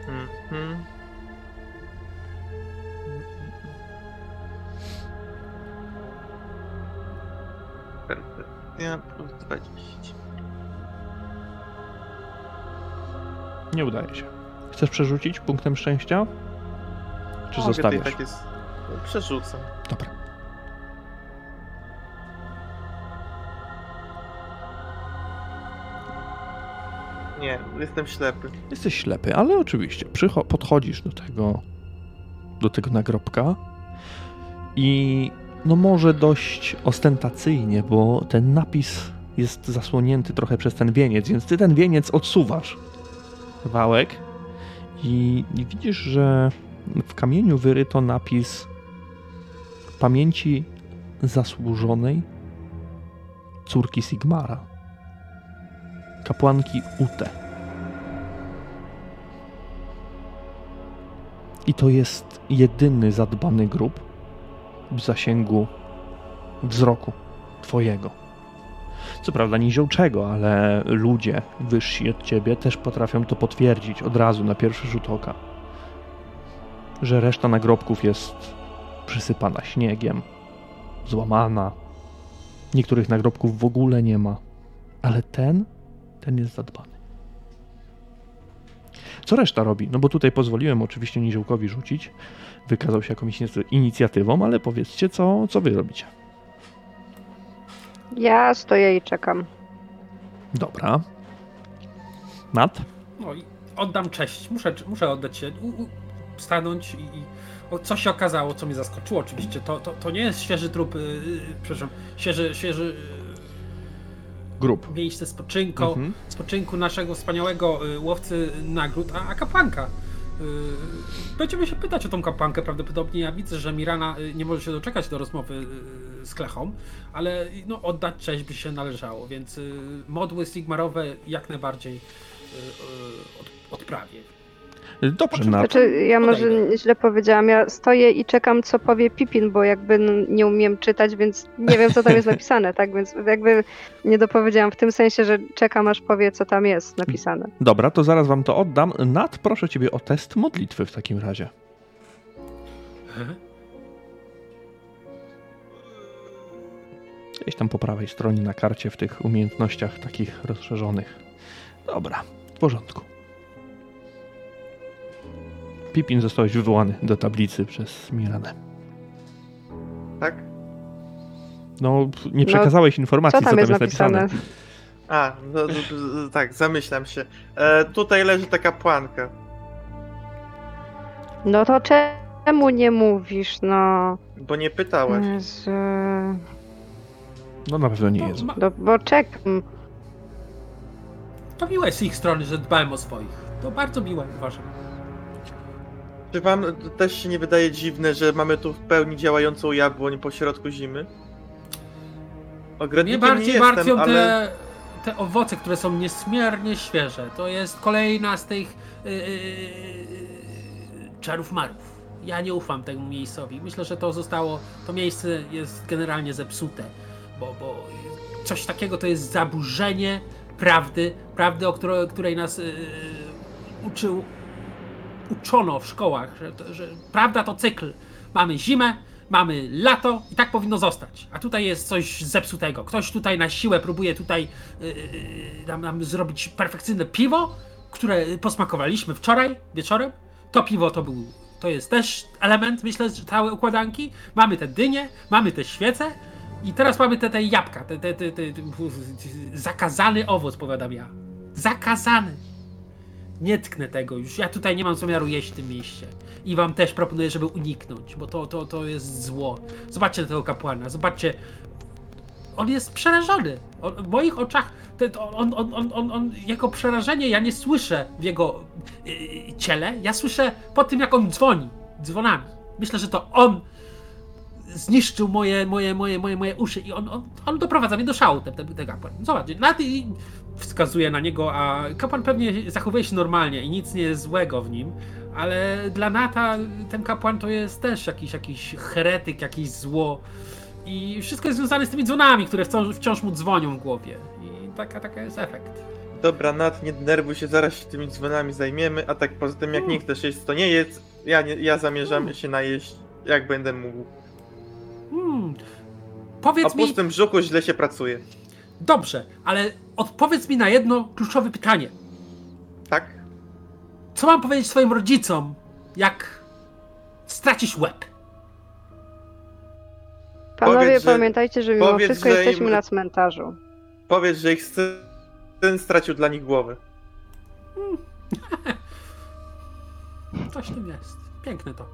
Mhm. Plus 20.
Nie udaje się. Chcesz przerzucić punktem szczęścia? Czy
Mogę,
zostawiasz?
Tak jest... Przerzucam.
Dobra.
Nie, jestem ślepy.
Jesteś ślepy, ale oczywiście przycho- podchodzisz do tego, do tego nagrobka i no może dość ostentacyjnie, bo ten napis jest zasłonięty trochę przez ten wieniec, więc ty ten wieniec odsuwasz kawałek i, i widzisz, że w kamieniu wyryto napis pamięci zasłużonej córki Sigmara, kapłanki Ute. I to jest jedyny zadbany grób zasięgu wzroku Twojego. Co prawda niziołczego, ale ludzie wyżsi od Ciebie też potrafią to potwierdzić od razu na pierwszy rzut oka. Że reszta nagrobków jest przysypana śniegiem, złamana. Niektórych nagrobków w ogóle nie ma, ale ten, ten jest zadbany. Co reszta robi? No bo tutaj pozwoliłem oczywiście Niziołkowi rzucić. Wykazał się jakąś inicjatywą, ale powiedzcie, co, co wy robicie.
Ja stoję i czekam.
Dobra. Nat?
No i oddam cześć. Muszę, muszę oddać się, u, u, stanąć i, i o, co się okazało, co mnie zaskoczyło oczywiście. To, to, to nie jest świeży trup, yy, yy, przepraszam, świeży, świeży
Grup.
miejsce spoczynku,
Mhm.
spoczynku naszego wspaniałego yy, łowcy nagród, a, a kapłanka. Yy, Będziemy się pytać o tą kapłankę prawdopodobnie. Ja widzę, że Mirana yy, nie może się doczekać do rozmowy z Klechą, ale no, oddać cześć by się należało, więc modły Sigmarowe jak najbardziej od, odprawię.
Dobrze, Nat.
Znaczy, ja może
Podejdę.
źle powiedziałam, ja stoję i czekam, co powie Pipin, bo jakby nie umiem czytać, więc nie wiem, co tam jest napisane, tak? Więc jakby nie dopowiedziałam w tym sensie, że czekam, aż powie, co tam jest napisane.
Dobra, to zaraz wam to oddam. Nat, proszę ciebie o test modlitwy w takim razie. Gdzieś tam po prawej stronie na karcie w tych umiejętnościach takich rozszerzonych. Dobra, w porządku. Pipin zostałeś wywołany do tablicy przez Miranę.
Tak?
No, nie przekazałeś informacji,
co tam jest napisane?
A, no, no, no, tak, zamyślam się. E, tutaj leży ta kapłanka.
No to czemu nie mówisz, no?
Bo nie pytałaś.
Jezu.
No na pewno nie jest.
ma,
No, bo czekam.
to miłe z ich strony, że dbałem o swoich. To bardzo miłe, uważam.
Czy wam też się nie wydaje dziwne, że mamy tu w pełni działającą jabłoń po środku zimy?
Mnie
Ogrodnikiem
bardziej
nie jestem,
martwią
ale...
te, te owoce, które są niesmiernie świeże. To jest kolejna z tych yy, yy, czarów marów. Ja nie ufam temu miejscowi. Myślę, że to zostało, to miejsce jest generalnie zepsute, bo, bo coś takiego to jest zaburzenie prawdy, prawdy, o której, której nas yy, uczył, uczono w szkołach, że, to, że prawda to cykl. Mamy zimę, mamy lato i tak powinno zostać. A tutaj jest coś zepsutego. Ktoś tutaj na siłę próbuje tutaj yy, yy, nam, nam zrobić perfekcyjne piwo, które posmakowaliśmy wczoraj wieczorem. To piwo to był, to jest też element, myślę, że całej układanki. Mamy te dynie, mamy te świece i teraz mamy te, te jabłka, te, te, te, te, zakazany owoc, powiadam ja. Zakazany. Nie tknę tego już. Ja tutaj nie mam zamiaru jeść w tym mieście. I wam też proponuję, żeby uniknąć, bo to, to, to jest zło. Zobaczcie na tego kapłana, zobaczcie. On jest przerażony. On, w moich oczach to on, on, on, on, on, jego przerażenie ja nie słyszę w jego yy, ciele. Ja słyszę po tym, jak on dzwoni dzwonami. Myślę, że to on zniszczył moje, moje, moje, moje, moje uszy i on, on, on doprowadza mnie do szału, ten, ten, ten kapłan. Zobacz, i wskazuje na niego, a kapłan pewnie zachowuje się normalnie i nic nie jest złego w nim, ale dla Nata ten kapłan to jest też jakiś, jakiś heretyk, jakieś zło i wszystko jest związane z tymi dzwonami, które wciąż, wciąż mu dzwonią w głowie i taka, taka jest efekt.
Dobra, Nat, nie denerwuj się, zaraz się tymi dzwonami zajmiemy, a tak poza tym jak nie chcesz jeść, to nie jedz. Ja, nie, ja zamierzam się najeść, jak będę mógł. O
Powiedz mi,
pustym brzuchu źle się pracuje.
Dobrze, ale odpowiedz mi na jedno kluczowe pytanie.
Tak?
Co mam powiedzieć swoim rodzicom, jak stracisz łeb?
Panowie,
Powiedz, że-
pamiętajcie, że mimo
powiedz,
wszystko
że
jesteśmy
im-
na cmentarzu.
Powiedz, że ich syn stracił dla nich głowę.
Coś w tym jest. Piękne to.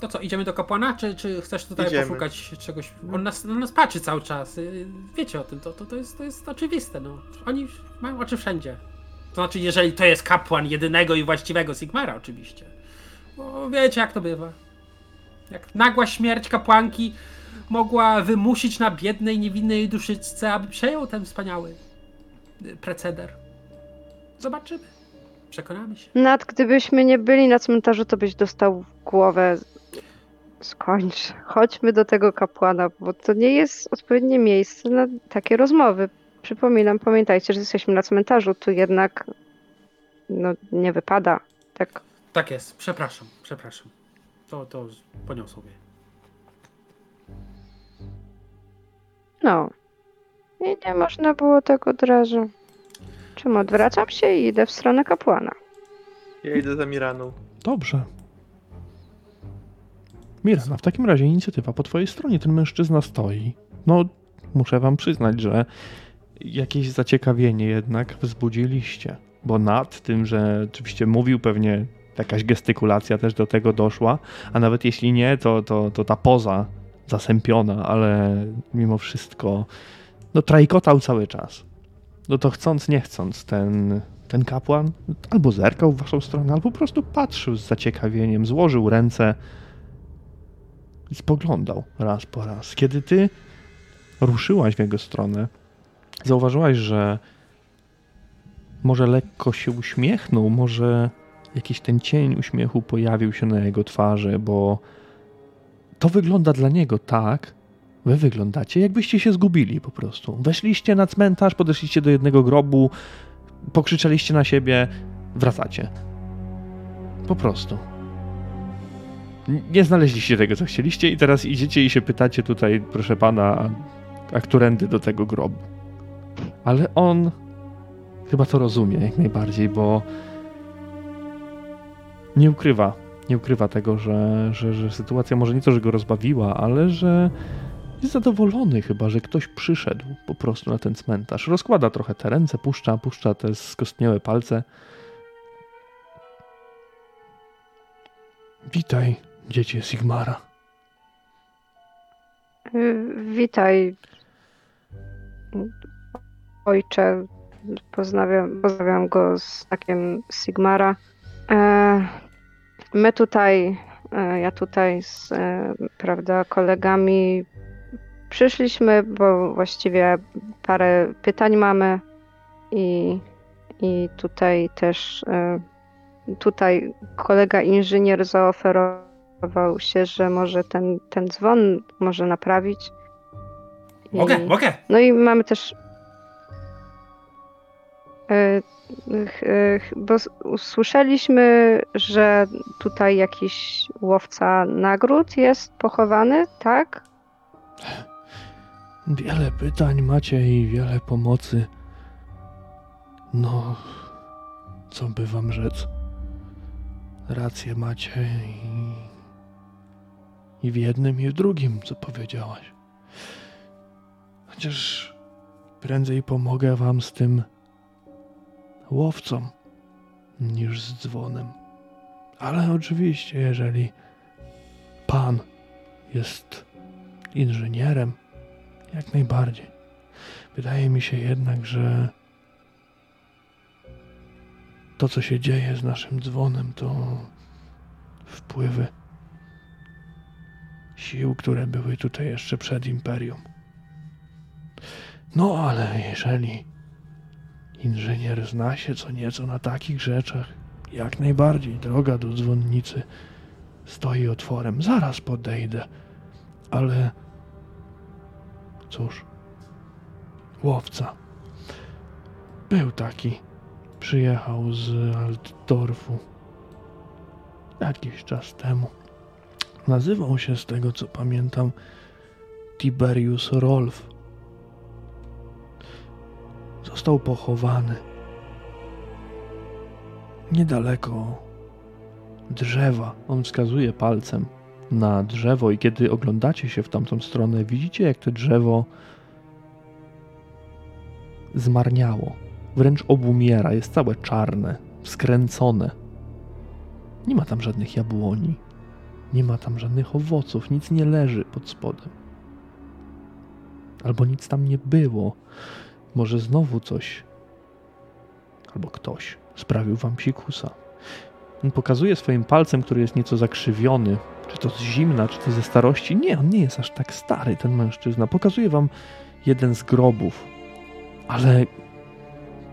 To co, idziemy do kapłana, czy, czy chcesz tutaj
Idziemy.
poszukać czegoś? On nas, na nas patrzy cały czas. y, Wiecie o tym, to, to, to, jest, to jest oczywiste. No. Oni mają oczy wszędzie. To znaczy, jeżeli to jest kapłan jedynego i właściwego Sigmara, oczywiście. Bo wiecie, jak to bywa. Jak nagła śmierć kapłanki mogła wymusić na biednej, niewinnej duszyczce, aby przejął ten wspaniały y, preceder. Zobaczymy. Przekonamy się.
Nad, gdybyśmy nie byli na cmentarzu, to byś dostał głowę. Skończ. Chodźmy do tego kapłana, bo to nie jest odpowiednie miejsce na takie rozmowy. Przypominam, pamiętajcie, że jesteśmy na cmentarzu. Tu jednak no, nie wypada. Tak.
Tak jest, przepraszam, przepraszam. To, to poniosło mnie.
No. I nie można było tak od razu. Czym odwracam się i idę w stronę kapłana.
Ja idę za Miraną.
Dobrze. Mirana, w takim razie inicjatywa po twojej stronie. Ten mężczyzna stoi. No, muszę wam przyznać, że jakieś zaciekawienie jednak wzbudziliście. Bo nad tym, że oczywiście mówił pewnie jakaś gestykulacja też do tego doszła, a nawet jeśli nie, to, to, to ta poza zasępiona, ale mimo wszystko no trajkotał cały czas. No to chcąc, nie chcąc, ten, ten kapłan albo zerkał w waszą stronę, albo po prostu patrzył z zaciekawieniem, złożył ręce i spoglądał raz po raz. Kiedy ty ruszyłaś w jego stronę, zauważyłaś, że może lekko się uśmiechnął, może jakiś ten cień uśmiechu pojawił się na jego twarzy, bo to wygląda dla niego tak, wy wyglądacie, jakbyście się zgubili po prostu. Weszliście na cmentarz, podeszliście do jednego grobu, pokrzyczeliście na siebie, wracacie. Po prostu. Nie znaleźliście tego, co chcieliście i teraz idziecie i się pytacie tutaj, proszę pana, a którędy do tego grobu. Ale on chyba to rozumie jak najbardziej, bo nie ukrywa, nie ukrywa tego, że, że, że sytuacja może nie to, że go rozbawiła, ale że jest zadowolony chyba, że ktoś przyszedł po prostu na ten cmentarz. Rozkłada trochę te ręce, puszcza, puszcza te skostniałe palce. Witaj, dziecię Sigmara.
Y, Witaj, ojcze. Poznawiam, pozdrawiam go z takiem Sigmara. E, my tutaj, e, ja tutaj z e, prawda, kolegami przyszliśmy, bo właściwie parę pytań mamy i, i tutaj też tutaj kolega inżynier zaoferował się, że może ten, ten dzwon może naprawić. I-
Mogę, mogę.
no i mamy też. e, e, Bo usłyszeliśmy, że tutaj jakiś łowca nagród jest pochowany, tak?
Wiele pytań macie i wiele pomocy. No, co by wam rzec? Rację macie i, i w jednym, i w drugim, co powiedziałaś. Chociaż prędzej pomogę wam z tym łowcą niż z dzwonem. Ale oczywiście, jeżeli pan jest inżynierem, jak najbardziej. Wydaje mi się jednak, że to, co się dzieje z naszym dzwonem, to wpływy sił, które były tutaj jeszcze przed Imperium. No ale jeżeli inżynier zna się co nieco na takich rzeczach, jak najbardziej droga do dzwonnicy stoi otworem. Zaraz podejdę, ale Cóż, łowca. Był taki. Przyjechał z Altdorfu jakiś czas temu. Nazywał się, z tego co pamiętam, Tiberius Rolf. Został pochowany niedaleko drzewa. On wskazuje palcem na drzewo i kiedy oglądacie się w tamtą stronę, widzicie jak to drzewo zmarniało. Wręcz obumiera, jest całe czarne, skręcone. Nie ma tam żadnych jabłoni, nie ma tam żadnych owoców, nic nie leży pod spodem. Albo nic tam nie było. Może znowu coś, albo ktoś sprawił wam psikusa. On pokazuje swoim palcem, który jest nieco zakrzywiony, czy to z zimna, czy to ze starości. Nie, on nie jest aż tak stary, ten mężczyzna. Pokazuje wam jeden z grobów, ale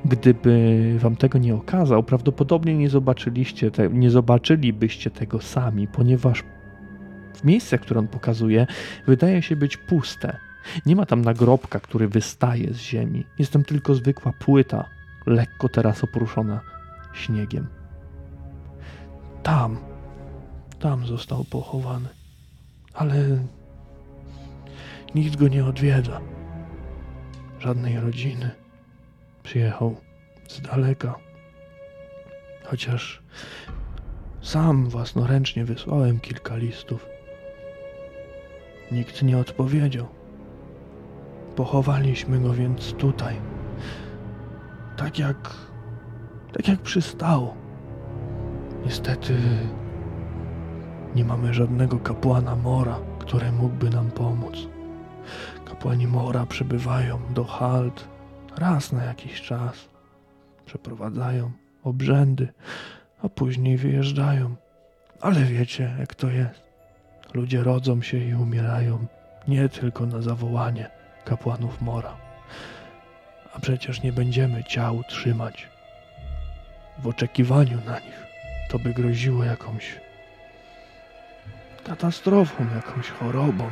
gdyby wam tego nie okazał, prawdopodobnie nie zobaczyliście, te, nie zobaczylibyście tego sami, ponieważ w miejsce, które on pokazuje, wydaje się być puste. Nie ma tam nagrobka, który wystaje z ziemi. Jest tam tylko zwykła płyta, lekko teraz opruszona śniegiem. Tam, tam został pochowany. Ale nikt go nie odwiedza. Żadnej rodziny. Przyjechał z daleka. Chociaż sam własnoręcznie wysłałem kilka listów. Nikt nie odpowiedział. Pochowaliśmy go więc tutaj. Tak jak. tak jak przystało. Niestety nie mamy żadnego kapłana Mora, który mógłby nam pomóc. Kapłani Mora przybywają do Halt raz na jakiś czas. Przeprowadzają obrzędy, a później wyjeżdżają. Ale wiecie, jak to jest. Ludzie rodzą się i umierają nie tylko na zawołanie kapłanów Mora. A przecież nie będziemy ciał trzymać w oczekiwaniu na nich. To by groziło jakąś katastrofą, jakąś chorobą.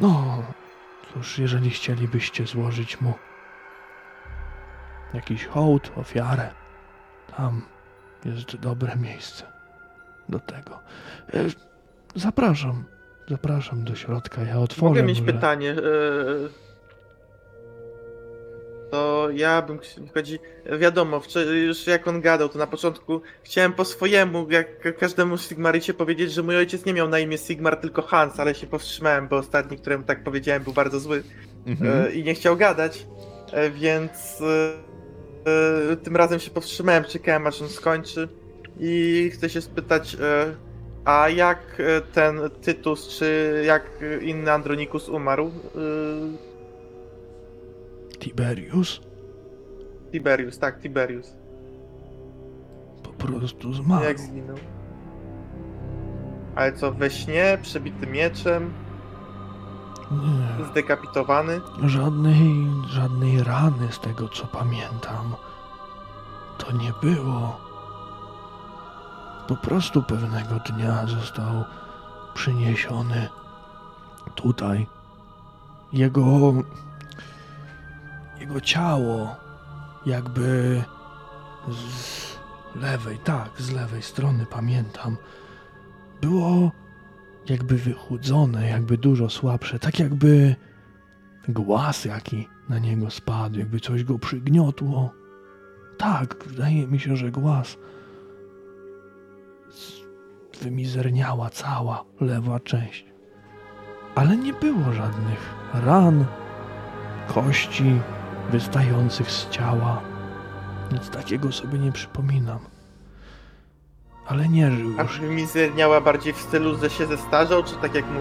No, cóż, jeżeli chcielibyście złożyć mu jakiś hołd, ofiarę, tam jest dobre miejsce do tego. E, Zapraszam, zapraszam do środka. Ja otworzę.
Mogę mieć
może-
pytanie. e, To ja bym chodzi. Wiadomo, już jak on gadał, to na początku chciałem po swojemu, jak ka- każdemu Sigmarycie powiedzieć, że mój ojciec nie miał na imię Sigmar, tylko Hans, ale się powstrzymałem, bo ostatni, któremu tak powiedziałem, był bardzo zły e, i nie chciał gadać, e, więc e, tym razem się powstrzymałem, czekałem aż on skończy i chcę się spytać, a jak ten Tytus, czy jak inny Andronikus umarł?
Tiberius?
Tiberius, tak, Tiberius.
Po prostu zmarł.
Jak zginął? Ale co, we śnie, przebity mieczem,
Nie.
zdekapitowany?
Żadnej, żadnej rany z tego co pamiętam. To nie było. Po prostu pewnego dnia został przyniesiony tutaj. Jego. Jego ciało, jakby z lewej, tak, z lewej strony pamiętam, było jakby wychudzone, jakby dużo słabsze, tak jakby głaz jaki na niego spadł, jakby coś go przygniotło. Tak, wydaje mi się, że głaz. Wymizerniała cała lewa część. Ale nie było żadnych ran, kości wystających z ciała. Nic takiego sobie nie przypominam. Ale nie żył
A
już.
wymizerniała bardziej w stylu, że się zestarzał, czy tak jak mu...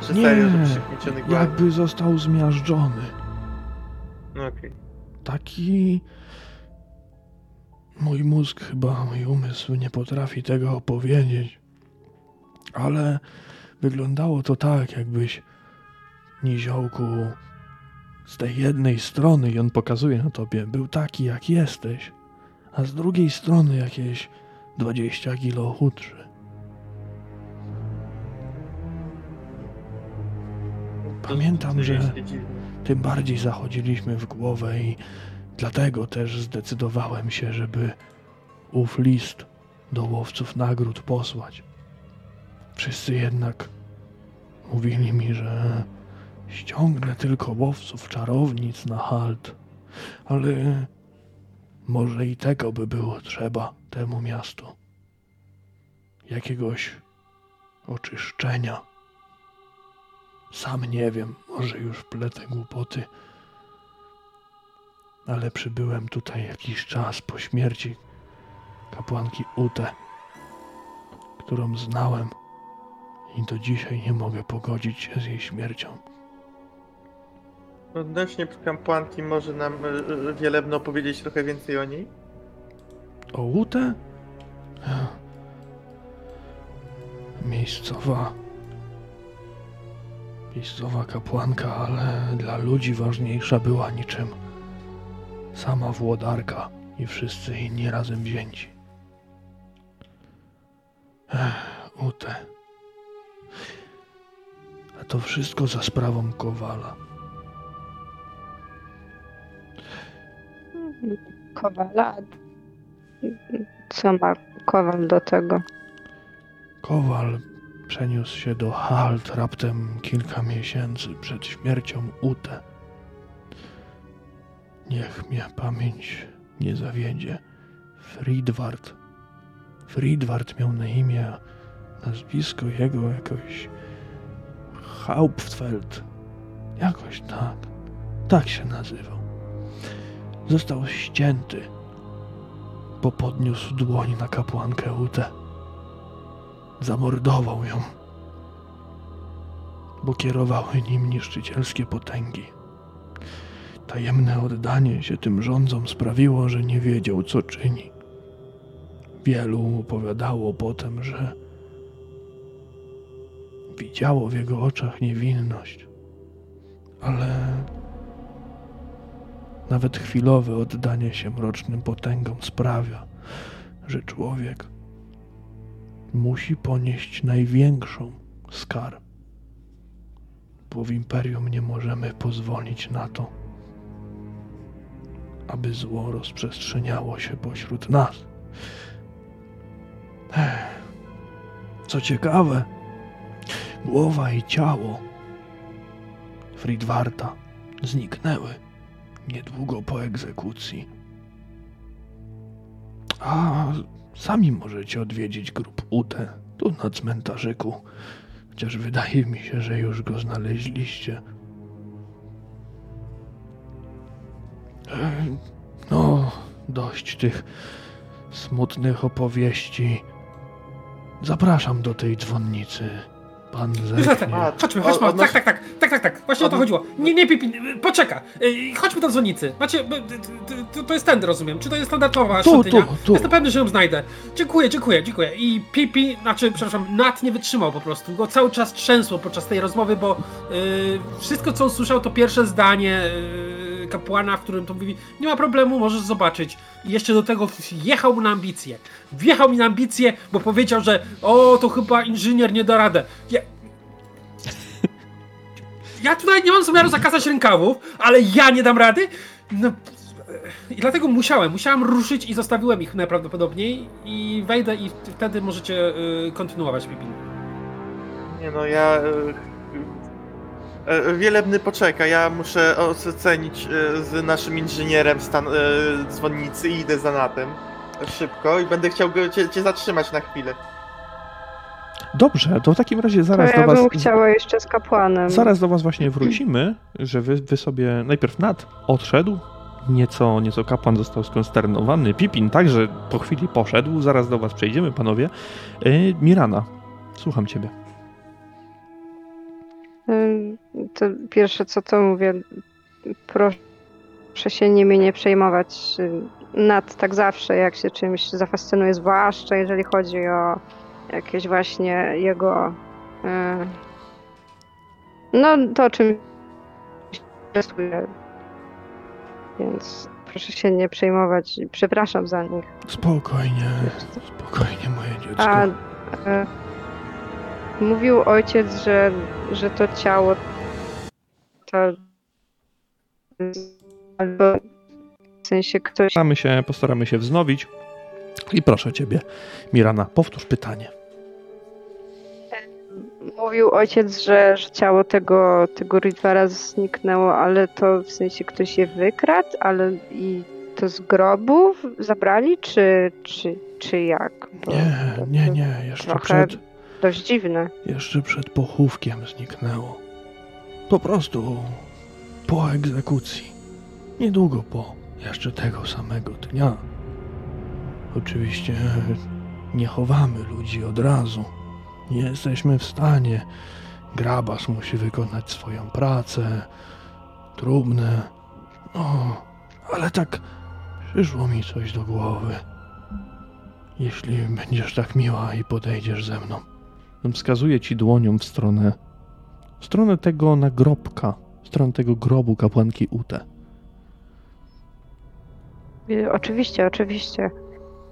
Czy, czy
Nie,
serio, że
jakby został zmiażdżony.
No okej.
taki. Mój mózg, chyba mój umysł nie potrafi tego opowiedzieć. Ale wyglądało to tak, jakbyś niziołku z tej jednej strony, i on pokazuje na tobie, był taki jak jesteś, a z drugiej strony jakieś 20 kilo chudszy. Pamiętam, że tym bardziej zachodziliśmy w głowę i dlatego też zdecydowałem się, żeby ów list do łowców nagród posłać. Wszyscy jednak mówili mi, że ściągnę tylko łowców czarownic na halt, ale może i tego by było trzeba temu miastu. Jakiegoś oczyszczenia. Sam nie wiem, może już pletę głupoty. Ale przybyłem tutaj jakiś czas po śmierci kapłanki Ute, którą znałem i do dzisiaj nie mogę pogodzić się z jej śmiercią.
Odnośnie kapłanki może nam e, e, Wielebno powiedzieć trochę więcej o niej?
O Ute? Miejscowa. Miejscowa kapłanka, ale dla ludzi ważniejsza była niczym sama włodarka i wszyscy inni razem wzięci. Ech, Ute. A to wszystko za sprawą Kowala.
Kowala. Co ma Kowal do tego?
Kowal przeniósł się do Halt raptem kilka miesięcy przed śmiercią Ute. Niech mnie pamięć nie zawiedzie. Friedwart. Friedwart miał na imię, nazwisko jego jakoś Hauptfeld. Jakoś tak. Tak się nazywał. Został ścięty, bo podniósł dłoń na kapłankę Ute zamordował ją, bo kierowały nim niszczycielskie potęgi. Tajemne oddanie się tym rządzom sprawiło, że nie wiedział, co czyni. Wielu opowiadało potem, że widziało w jego oczach niewinność, ale nawet chwilowe oddanie się mrocznym potęgom sprawia, że człowiek musi ponieść największą skarę. Bo w imperium nie możemy pozwolić na to, aby zło rozprzestrzeniało się pośród nas. Co ciekawe, głowa i ciało Fridwarta zniknęły niedługo po egzekucji. A Sami możecie odwiedzić grób Ute, tu na cmentarzyku. Chociaż wydaje mi się, że już go znaleźliście. E, No, dość tych smutnych opowieści. Zapraszam do tej dzwonnicy. Pan
Józefie,
zechnie.
A,
chodźmy, chodźmy, tak, tak, tak, tak, tak, tak, właśnie o to chodziło. Nie, nie, Pipin, poczeka, Ej, chodźmy do dzwonnicy. Macie, to jest tędy, rozumiem, czy to jest standardowa
Tu, tu, tu.
Jestem pewny, że ją znajdę. Dziękuję, dziękuję, dziękuję. I Pipi, znaczy, przepraszam, Nat nie wytrzymał po prostu, go cały czas trzęsło podczas tej rozmowy, bo y, wszystko, co usłyszał, to pierwsze zdanie y, kapłana, w którym to mówi, nie ma problemu, możesz zobaczyć. I jeszcze do tego jechał mu na ambicje. Wjechał mi na ambicje, bo powiedział, że o, to chyba inżynier nie da radę. Ja, ja tutaj nie mam zamiaru zakazać rękawów, ale ja nie dam rady. No, I dlatego musiałem, musiałem ruszyć i zostawiłem ich najprawdopodobniej i wejdę i wtedy możecie y, kontynuować Pipin.
Nie no, ja... e, Wielebny poczeka, ja muszę ocenić e, z naszym inżynierem stan e, dzwonnicy i idę za natem. Szybko i będę chciał go, cię, cię zatrzymać na chwilę.
Dobrze, to w takim razie zaraz
ja
do was...
bym chciała jeszcze z kapłanem.
Zaraz do was właśnie wrócimy, że wy, wy sobie najpierw Nat odszedł, nieco, nieco kapłan został skonsternowany, Pipin także po chwili poszedł, zaraz do was przejdziemy panowie. Mirana, słucham ciebie.
To pierwsze co to mówię, proszę się nimi nie przejmować. Nad tak zawsze, jak się czymś zafascynuje, zwłaszcza jeżeli chodzi o jakieś właśnie jego. No, to czym się interesuje. Więc proszę się nie przejmować. Przepraszam za nich.
Spokojnie, spokojnie moje dziecko.
A e, mówił ojciec, że, że to ciało to albo w sensie ktoś
Postaramy się, postaramy się wznowić. I proszę ciebie, Mirana, powtórz pytanie.
mówił ojciec, że, że ciało tego, tego Ritvara zniknęło, ale to w sensie ktoś je wykradł, ale i to z grobów zabrali, czy, czy, czy jak? Bo
Nie, nie, nie, jeszcze
trochę
przed,
Dość dziwne.
jeszcze przed pochówkiem zniknęło. Po prostu po egzekucji. Niedługo po, jeszcze tego samego dnia. Oczywiście nie chowamy ludzi od razu. Nie jesteśmy w stanie. Grabas musi wykonać swoją pracę. Trudne. No, ale tak przyszło mi coś do głowy. Jeśli będziesz tak miła i podejdziesz ze mną. Wskazuję ci dłonią w stronę. W stronę tego nagrobka. W stronę tego grobu kapłanki Ute.
Y, Oczywiście, oczywiście.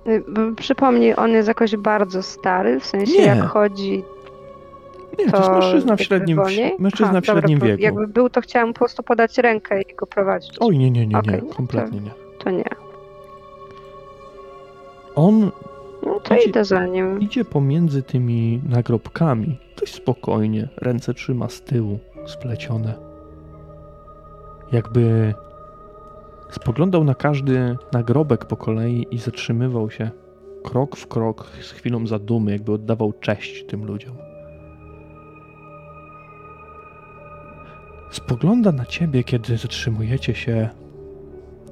Y, Przypomnij, on jest jakoś bardzo stary, w sensie
Nie.
jak chodzi,
Nie, to,
to
jest mężczyzna w średnim,
wolniej?
mężczyzna
Aha,
w średnim
dobra,
wieku.
Jakby był, to chciałem po prostu podać rękę i go prowadzić.
Oj, nie, nie, nie, nie,
Okej, no
kompletnie nie.
To nie.
On
No to
Idzie-
idę za nim.
idzie pomiędzy tymi nagrobkami, dość spokojnie, ręce trzyma z tyłu, splecione. Jakby spoglądał na każdy nagrobek po kolei i zatrzymywał się krok w krok z chwilą zadumy, jakby oddawał cześć tym ludziom. Spogląda na ciebie, kiedy zatrzymujecie się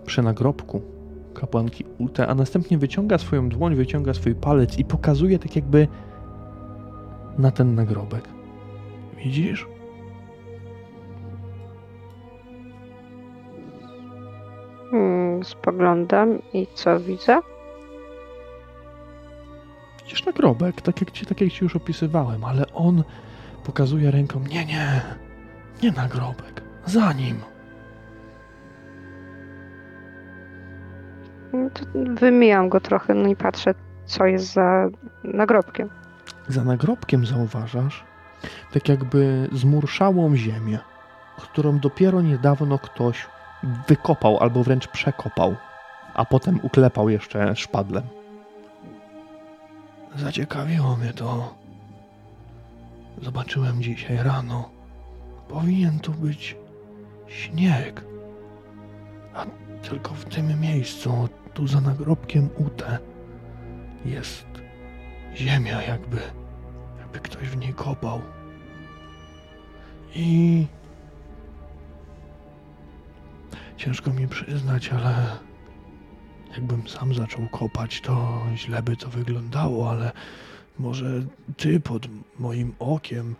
przy nagrobku kapłanki Ute, a następnie wyciąga swoją dłoń, wyciąga swój palec i pokazuje tak jakby na ten nagrobek. Widzisz?
Hmm, spoglądam i co widzę?
Widzisz nagrobek, tak jak, ci, tak jak ci już opisywałem, ale on pokazuje ręką, nie, nie, nie nagrobek, za nim.
Wymijam go trochę, no i patrzę, co jest za nagrobkiem.
Za nagrobkiem zauważasz tak jakby zmurszałą ziemię, którą dopiero niedawno ktoś wykopał albo wręcz przekopał, a potem uklepał jeszcze szpadlem. Zaciekawiło mnie to. Zobaczyłem dzisiaj rano. Powinien tu być śnieg. Tylko w tym miejscu, tu za nagrobkiem Ute, jest ziemia jakby, jakby ktoś w niej kopał. I ciężko mi przyznać, ale jakbym sam zaczął kopać, to źle by to wyglądało, ale może ty pod moim okiem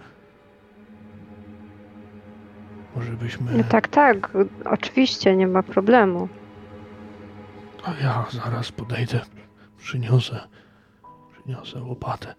Może byśmy...
Tak, tak, oczywiście, nie ma problemu.
A ja zaraz podejdę, przyniosę, przyniosę łopatę.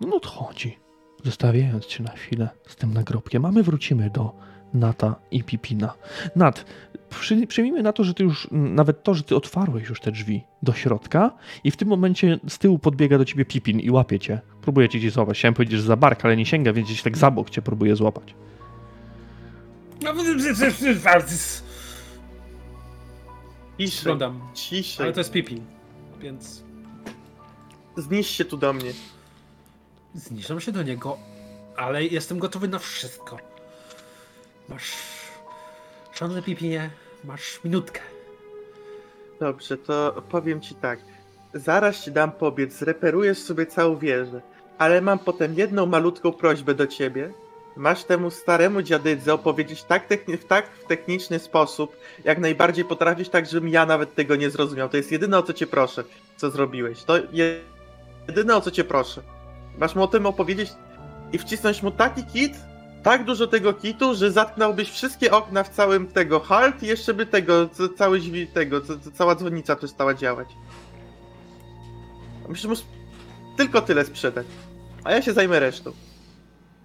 No odchodzi, zostawiając cię na chwilę z tym nagrobkiem, a my wrócimy do Nata i Pipina. Nat, przy, przyjmijmy na to, że ty już, nawet to, że ty otwarłeś już te drzwi do środka i w tym momencie z tyłu podbiega do ciebie Pipin i łapie cię. Próbuje cię gdzieś złapać. Chciałem powiedzieć, że za bark, ale nie sięga, więc gdzieś tak za bok cię próbuje złapać.
No,
Ciszej,
Oglądam,
ciszej.
ale to jest Pipin, więc
Znisz się tu do mnie.
zniżam się do niego, ale jestem gotowy na wszystko. Masz... Szanowny Pipinie, masz minutkę.
Dobrze, to powiem ci tak. Zaraz ci dam pobiec, zreperujesz sobie całą wieżę. Ale mam potem jedną malutką prośbę do ciebie. Masz temu staremu dziadydze opowiedzieć tak, w tak techniczny sposób, jak najbardziej potrafisz, tak żebym ja nawet tego nie zrozumiał. To jest jedyne o co cię proszę, co zrobiłeś. To je- jedyne o co cię proszę. Masz mu o tym opowiedzieć i wcisnąć mu taki kit, tak dużo tego kitu, że zatknąłbyś wszystkie okna w całym tego halt i jeszcze by tego, cały tego, cała dzwonnica przestała działać. Musisz mu tylko tyle sprzedać. A ja się zajmę resztą.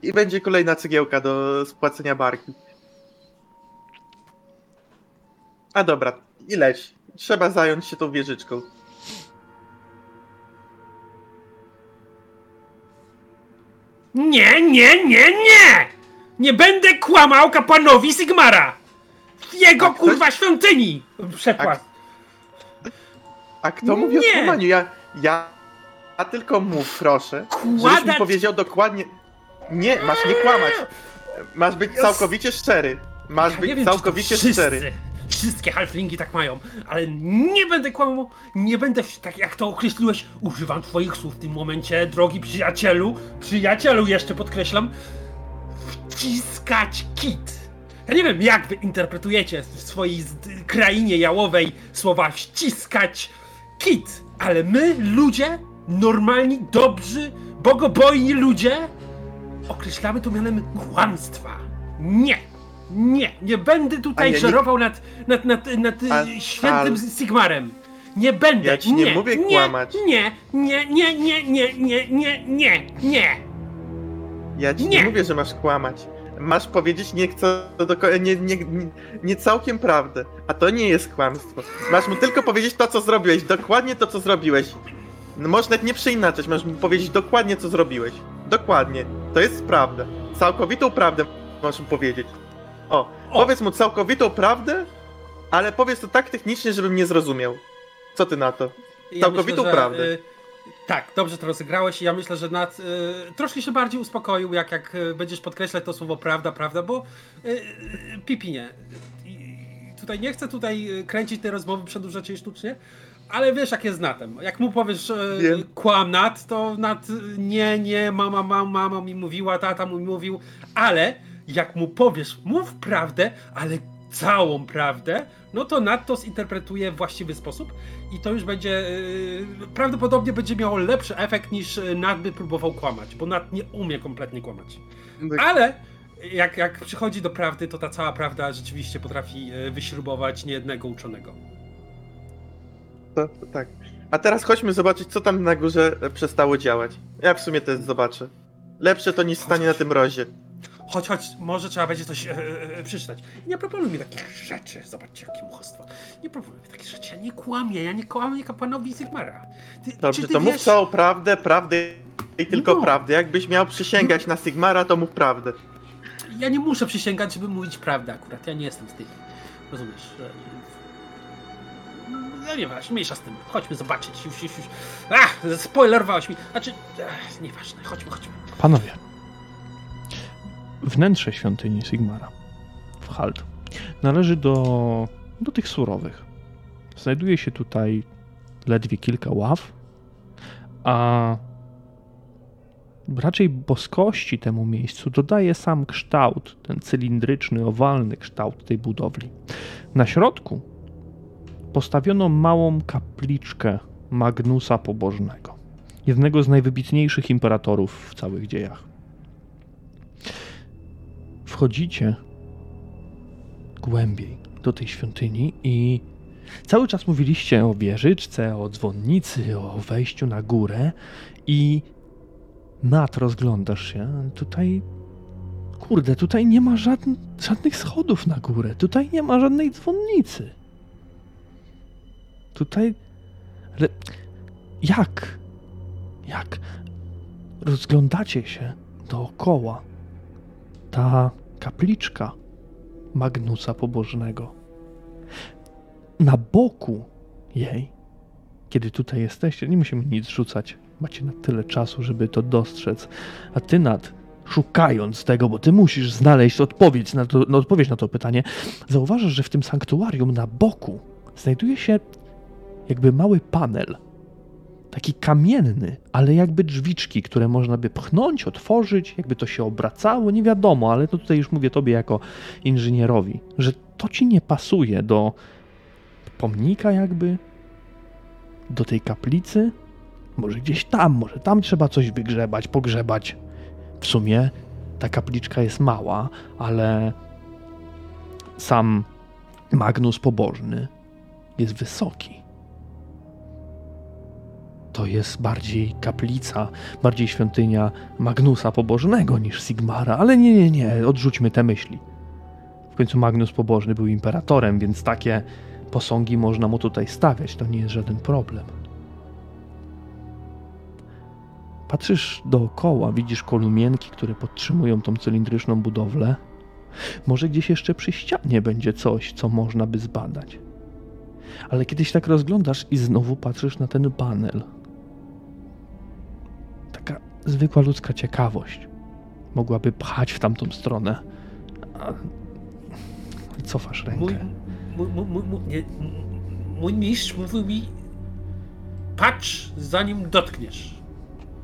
I będzie kolejna cegiełka do spłacenia barki. A dobra, i leć. Trzeba zająć się tą wieżyczką.
Nie, nie, nie, nie! Nie będę kłamał kapłanowi Sigmara! Jego
A ktoś-
kurwa świątyni! Przepłat.
A kto mówi o
Nie.
kłamaniu? Ja, ja, ja tylko mów, proszę. Żebyś mi
Kładać...
powiedział dokładnie. Nie, masz nie kłamać. Masz być całkowicie szczery. Masz
Ja
być
nie wiem, czy to
całkowicie
wszyscy,
szczery.
Wszystkie halflingi tak mają, ale nie będę kłamał, nie będę, tak jak to określiłeś, używam twoich słów w tym momencie, drogi przyjacielu, przyjacielu jeszcze podkreślam, wciskać kit. Ja nie wiem, jak wy interpretujecie w swojej z- krainie jałowej słowa wciskać kit, ale my, ludzie, normalni, dobrzy, bogobojni ludzie, określamy to mianem kłamstwa. Nie! Nie, nie będę tutaj
A ja nie-
żerował nad, nad, nad, nad
A-
y, świętym
ale-
Sigmarem. Nie będę.
Ja ci nie mówię kłamać.
Nie, nie, nie, nie, nie, nie, nie, nie, nie.
Ja ci nie.
Nie.
mówię, że masz kłamać. Masz powiedzieć nie, nie, nie, nie, nie całkiem prawdę. A to nie jest kłamstwo. Masz mu tylko powiedzieć to, co zrobiłeś. Dokładnie to, co zrobiłeś. No, nawet nie przeinaczać, masz mu powiedzieć dokładnie, co zrobiłeś. Dokładnie. To jest prawda. Całkowitą prawdę masz mu powiedzieć. O,
O.
powiedz mu całkowitą prawdę, ale powiedz to tak technicznie, żebym nie zrozumiał. Co ty na to?
Ja
Całkowitą
myślę, że,
prawdę.
y, tak, dobrze to rozegrałeś i ja myślę, że nad, y, troszkę się bardziej uspokoił, jak, jak y, będziesz podkreślać to słowo prawda, prawda, bo y, Pipinie, tutaj nie chcę tutaj kręcić tej rozmowy, przedłużać jej sztucznie, ale wiesz jak jest Natem. Jak mu powiesz
Wiem.
kłam Nat, to Nat y, nie, nie, mama, mama, mama mi mówiła, tata mi mówił, ale jak mu powiesz, mów prawdę, ale całą prawdę, no to Nat to zinterpretuje w właściwy sposób i to już będzie yy, prawdopodobnie będzie miało lepszy efekt niż yy, Nat by próbował kłamać, bo Nat nie umie kompletnie kłamać. Ale jak, jak przychodzi do prawdy, to ta cała prawda rzeczywiście potrafi yy, wyśrubować niejednego uczonego.
To, tak. A teraz chodźmy zobaczyć, co tam na górze e, przestało działać. Ja w sumie też zobaczę. Lepsze to niż stanie na tym rozie.
Chodź, chodź, może trzeba będzie coś e, e, przeczytać. Nie proponuj mi takich rzeczy. Zobaczcie, jakie muchostwo. Nie proponuj mi takich rzeczy. Ja nie kłamię, ja nie kłamię kapłanowi Sigmara. Ty,
Dobrze, to mów
wiesz-
całą prawdę, prawdę i tylko
No.
prawdę. Jakbyś miał przysięgać na Sigmara, to mów prawdę.
Ja nie muszę przysięgać, żeby mówić prawdę akurat. Ja nie jestem z tych. Rozumiesz? No nieważne, mniejsza z tym. Chodźmy zobaczyć. Już, już, już. Ach, spoilerowałeś mi. Znaczy, ach, nieważne. Chodźmy, chodźmy.
Panowie, wnętrze świątyni Sigmara w Halt należy do, do tych surowych. Znajduje się tutaj ledwie kilka ław, a raczej boskości temu miejscu dodaje sam kształt, ten cylindryczny, owalny kształt tej budowli. Na środku postawiono małą kapliczkę Magnusa Pobożnego, jednego z najwybitniejszych imperatorów w całych dziejach. Wchodzicie głębiej do tej świątyni i cały czas mówiliście o wieżyczce, o dzwonnicy, o wejściu na górę i Nat rozglądasz się. Tutaj kurde, tutaj nie ma żadn, żadnych schodów na górę. Tutaj nie ma żadnej dzwonnicy. Tutaj ale jak? Jak? Rozglądacie się dookoła. Ta kapliczka Magnusa Pobożnego. Na boku jej, kiedy tutaj jesteście, nie musimy nic rzucać. Macie na tyle czasu, żeby to dostrzec. A ty nad szukając tego, bo ty musisz znaleźć odpowiedź na to, no, odpowiedź na to pytanie, zauważasz, że w tym sanktuarium na boku znajduje się jakby mały panel. Taki kamienny, ale jakby drzwiczki, które można by pchnąć, otworzyć, jakby to się obracało, nie wiadomo, ale to tutaj już mówię tobie jako inżynierowi, że to ci nie pasuje do pomnika jakby, do tej kaplicy, może gdzieś tam, może tam trzeba coś wygrzebać, pogrzebać. W sumie ta kapliczka jest mała, ale sam Magnus Pobożny jest wysoki to jest bardziej kaplica, bardziej świątynia Magnusa Pobożnego niż Sigmara, ale nie, nie, nie, odrzućmy te myśli. W końcu Magnus Pobożny był imperatorem, więc takie posągi można mu tutaj stawiać, to nie jest żaden problem. Patrzysz dookoła, widzisz kolumienki, które podtrzymują tą cylindryczną budowlę. Może gdzieś jeszcze przy ścianie będzie coś, co można by zbadać. Ale kiedyś tak rozglądasz i znowu patrzysz na ten panel – zwykła ludzka ciekawość mogłaby pchać w tamtą stronę. A... Cofasz rękę. Mój,
mój, mój, mój, mój mistrz mówił mi patrz zanim dotkniesz.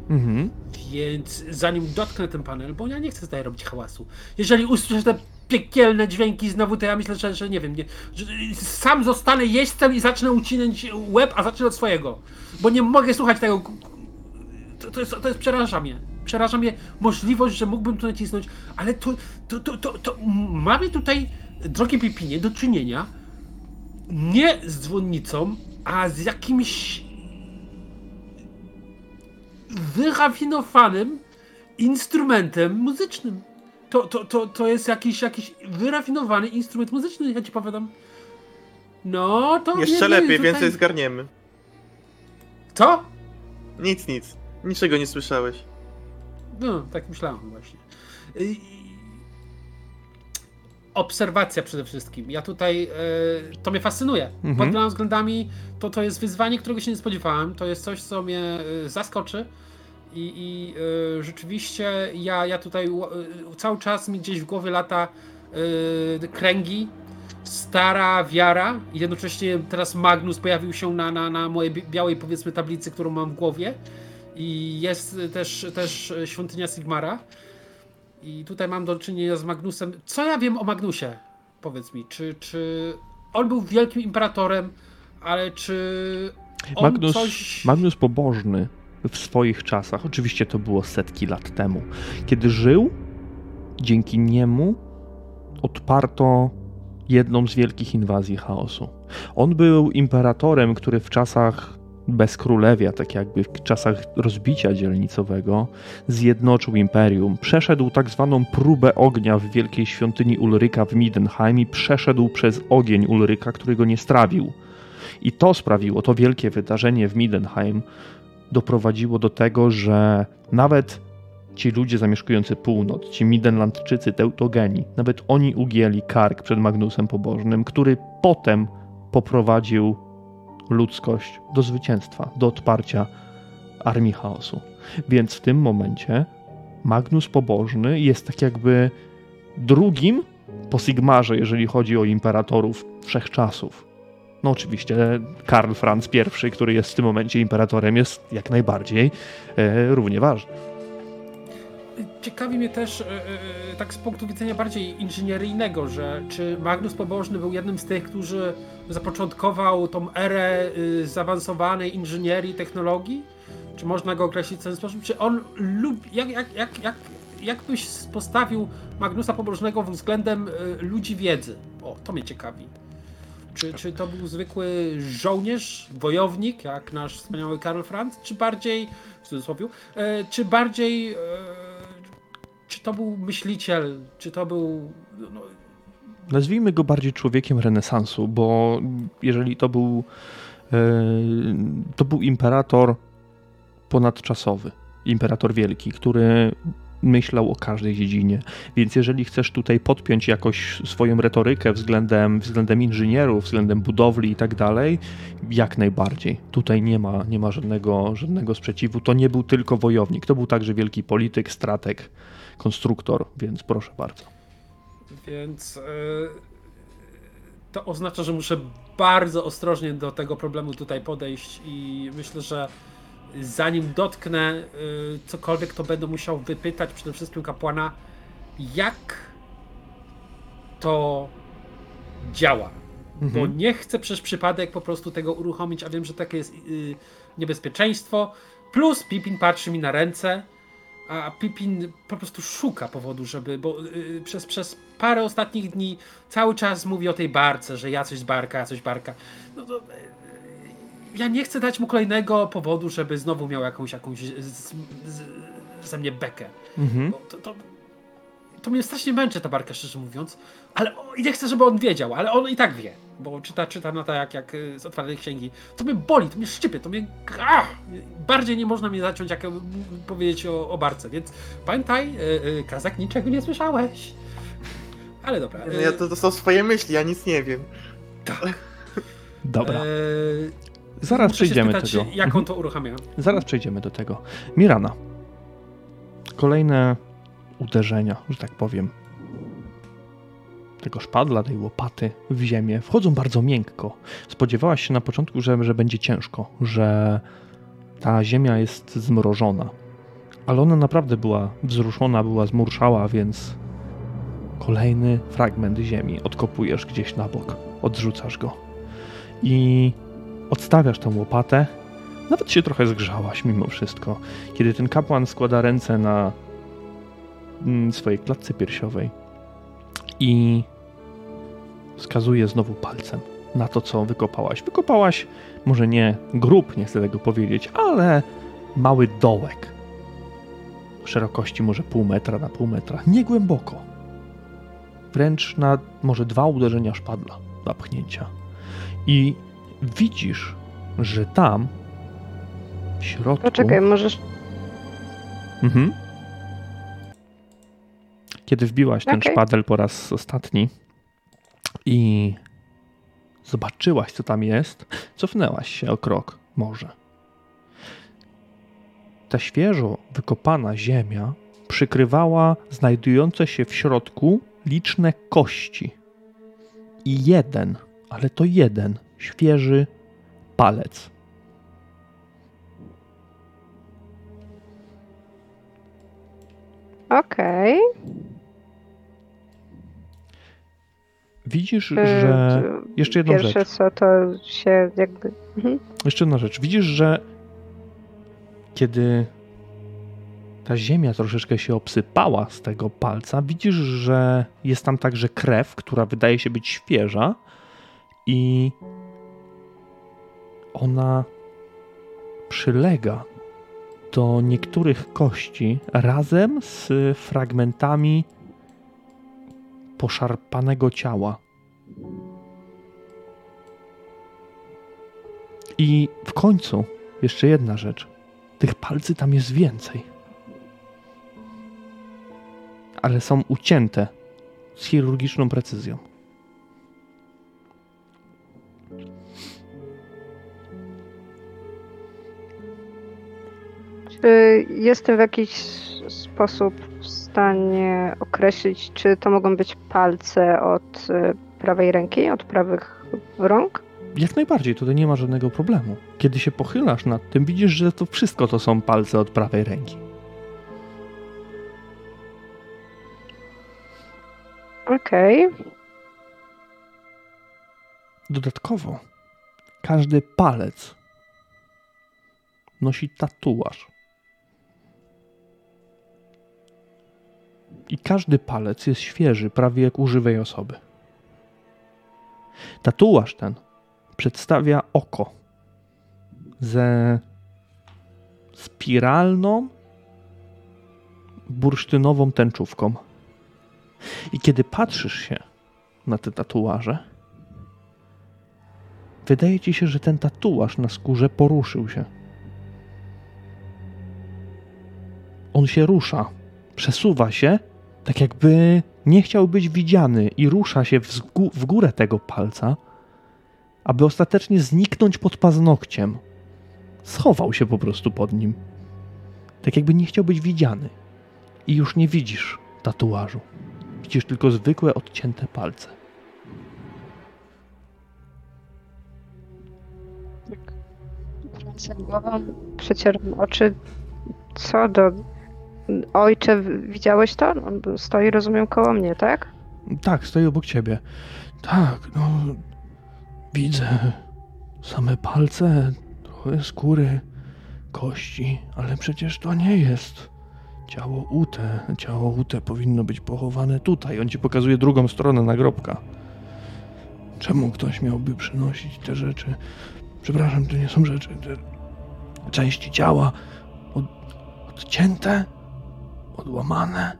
Mhm. Więc zanim dotknę ten panel, bo ja nie chcę tutaj robić hałasu. Jeżeli usłyszę te piekielne dźwięki znowu, to ja myślę, że, że nie wiem, nie, że sam zostanę jeźdźcem i zacznę ucinać łeb, a zacznę od swojego. Bo nie mogę słuchać tego to, to, jest, to jest, przeraża mnie. Przeraża mnie możliwość, że mógłbym tu nacisnąć, ale to, to, to, to, to mamy tutaj, drogie Pipinie, do czynienia nie z dzwonnicą, a z jakimś wyrafinowanym instrumentem muzycznym. To, to, to, to jest jakiś, jakiś wyrafinowany instrument muzyczny, ja ci powiadam. No, to.
Jeszcze lepiej, tutaj... więcej zgarniemy.
Co?
Nic, nic. Niczego nie słyszałeś.
No, tak myślałem właśnie. Obserwacja przede wszystkim. Ja tutaj, e, to mnie fascynuje. Mhm. Pod wieloma względami to, to jest wyzwanie, którego się nie spodziewałem. To jest coś, co mnie e, zaskoczy. I, i e, rzeczywiście ja, ja tutaj cały czas mi gdzieś w głowie lata kręgi, stara wiara i jednocześnie teraz Magnus pojawił się na, na, na mojej białej powiedzmy tablicy, którą mam w głowie. I jest też, też świątynia Sigmara. I tutaj mam do czynienia z Magnusem. Co ja wiem o Magnusie? Powiedz mi, czy, czy on był wielkim imperatorem, ale czy
Magnus,
coś...
Magnus pobożny w swoich czasach, oczywiście to było setki lat temu, kiedy żył, dzięki niemu odparto jedną z wielkich inwazji chaosu. On był imperatorem, który w czasach bez królewia, tak jakby w czasach rozbicia dzielnicowego, zjednoczył imperium, przeszedł tak zwaną próbę ognia w wielkiej świątyni Ulryka w Midenheim i przeszedł przez ogień Ulryka, którego nie strawił. I to sprawiło, to wielkie wydarzenie w Midenheim doprowadziło do tego, że nawet ci ludzie zamieszkujący północ, ci Midenlandczycy, teutogeni, nawet oni ugięli kark przed Magnusem Pobożnym, który potem poprowadził ludzkość do zwycięstwa, do odparcia armii chaosu. Więc w tym momencie Magnus Pobożny jest tak jakby drugim po Sigmarze, jeżeli chodzi o imperatorów wszechczasów. No oczywiście Karl Franz I, który jest w tym momencie imperatorem, jest jak najbardziej e, równie ważny.
Ciekawi mnie też e, e, tak z punktu widzenia bardziej inżynieryjnego, że czy Magnus Pobożny był jednym z tych, którzy zapoczątkował tą erę y, zaawansowanej inżynierii, technologii? Czy można go określić w ten sposób? Czy on lubi, jak, jak, jak, jak, jakbyś postawił Magnusa Pobożnego względem ludzi wiedzy? O, to mnie ciekawi. Czy, czy to był zwykły żołnierz, wojownik, jak nasz wspaniały Karl Franz, czy bardziej, w cudzysłowie, czy bardziej, czy to był myśliciel, czy to był no,
nazwijmy go bardziej człowiekiem renesansu, bo jeżeli to był e, to był imperator ponadczasowy, imperator wielki, który myślał o każdej dziedzinie. Więc jeżeli chcesz tutaj podpiąć jakoś swoją retorykę względem, względem inżynierów, względem budowli i tak dalej, jak najbardziej. Tutaj nie ma, nie ma żadnego, żadnego sprzeciwu. To nie był tylko wojownik, to był także wielki polityk, strateg, konstruktor, więc proszę bardzo.
Więc e, to oznacza, że muszę bardzo ostrożnie do tego problemu tutaj podejść i myślę, że zanim dotknę e, cokolwiek, to będę musiał wypytać przede wszystkim kapłana, jak to działa. Mhm. Bo nie chcę przez przypadek po prostu tego uruchomić, a wiem, że takie jest y, niebezpieczeństwo. Plus Pipin patrzy mi na ręce a Pippin po prostu szuka powodu, żeby, bo yy, przez, przez parę ostatnich dni cały czas mówi o tej barce, że ja coś z barka, ja coś barka. No to, yy, ja nie chcę dać mu kolejnego powodu, żeby znowu miał jakąś, jakąś z, z, ze mnie bekę. Mhm. To, to, to mnie strasznie męczy ta barka, szczerze mówiąc, ale o, nie chcę, żeby on wiedział, ale on i tak wie, bo czyta, czyta na tak jak, jak y, z otwartej księgi. To mnie boli, to mnie szczypie, to mnie... Ach, bardziej nie można mnie zacząć jak powiedzieć o, o barce, więc pamiętaj, yy, yy, Kazak, niczego nie słyszałeś. Ale dobra.
Yy, ja to, to są swoje myśli, ja nic nie wiem.
Tak. Dobra. Zaraz przejdziemy do tego.
Jak on mhm. to uruchamia?
Zaraz przejdziemy do tego. Mirana. Kolejne uderzenia, że tak powiem, tego szpadla, tej łopaty w ziemię wchodzą bardzo miękko. Spodziewałaś się na początku, że, że będzie ciężko, że ta ziemia jest zmrożona. Ale ona naprawdę była wzruszona, była zmurszała, więc kolejny fragment ziemi odkopujesz gdzieś na bok, odrzucasz go i odstawiasz tę łopatę. Nawet się trochę zgrzałaś mimo wszystko. Kiedy ten kapłan składa ręce na Mm, swojej klatce piersiowej i wskazuje znowu palcem na to, co wykopałaś. Wykopałaś może nie grób, nie chcę tego powiedzieć, ale mały dołek. Szerokości może pół metra na pół metra. Nie głęboko. Wręcz na może dwa uderzenia szpadla, zapchnięcia. I widzisz, że tam w środku...
Poczekaj, możesz...
Mhm. Kiedy wbiłaś ten okay. szpadel po raz ostatni i zobaczyłaś, co tam jest, cofnęłaś się o krok, może. Ta świeżo wykopana ziemia przykrywała znajdujące się w środku liczne kości. I jeden, ale to jeden, świeży palec.
Okej. Okay.
Widzisz, y, że. Jeszcze jedną
Pierwsze
rzecz.
co to się jakby. Mhm.
Jeszcze jedna rzecz. Widzisz, że kiedy ta ziemia troszeczkę się obsypała z tego palca, widzisz, że jest tam także krew, która wydaje się być świeża i ona przylega do niektórych kości razem z fragmentami poszarpanego ciała. I w końcu jeszcze jedna rzecz. Tych palcy tam jest więcej. Ale są ucięte z chirurgiczną precyzją.
Czy jestem w jakiś sposób stanie określić, czy to mogą być palce od y, prawej ręki, od prawych rąk?
Jak najbardziej, tutaj nie ma żadnego problemu. Kiedy się pochylasz nad tym, widzisz, że to wszystko to są palce od prawej ręki.
Okej. Okay.
Dodatkowo, każdy palec nosi tatuaż I każdy palec jest świeży, prawie jak u żywej osoby. Tatuaż ten przedstawia oko ze spiralną, bursztynową tęczówką. I kiedy patrzysz się na te tatuaże, wydaje ci się, że ten tatuaż na skórze poruszył się. On się rusza, przesuwa się, tak jakby nie chciał być widziany i rusza się w, w górę tego palca, aby ostatecznie zniknąć pod paznokciem. Schował się po prostu pod nim. Tak jakby nie chciał być widziany. I już nie widzisz tatuażu. Widzisz tylko zwykłe, odcięte palce.
Wracam głową, przecieram oczy. Co do... Ojcze, widziałeś to? On stoi, rozumiem, koło mnie, tak?
Tak, stoi obok ciebie. Tak, no... Widzę same palce, trochę skóry, kości, ale przecież to nie jest ciało Ute. Ciało Ute powinno być pochowane tutaj. On ci pokazuje drugą stronę nagrobka. Czemu ktoś miałby przynosić te rzeczy? Przepraszam, to nie są rzeczy. Te części ciała od, odcięte, odłamane.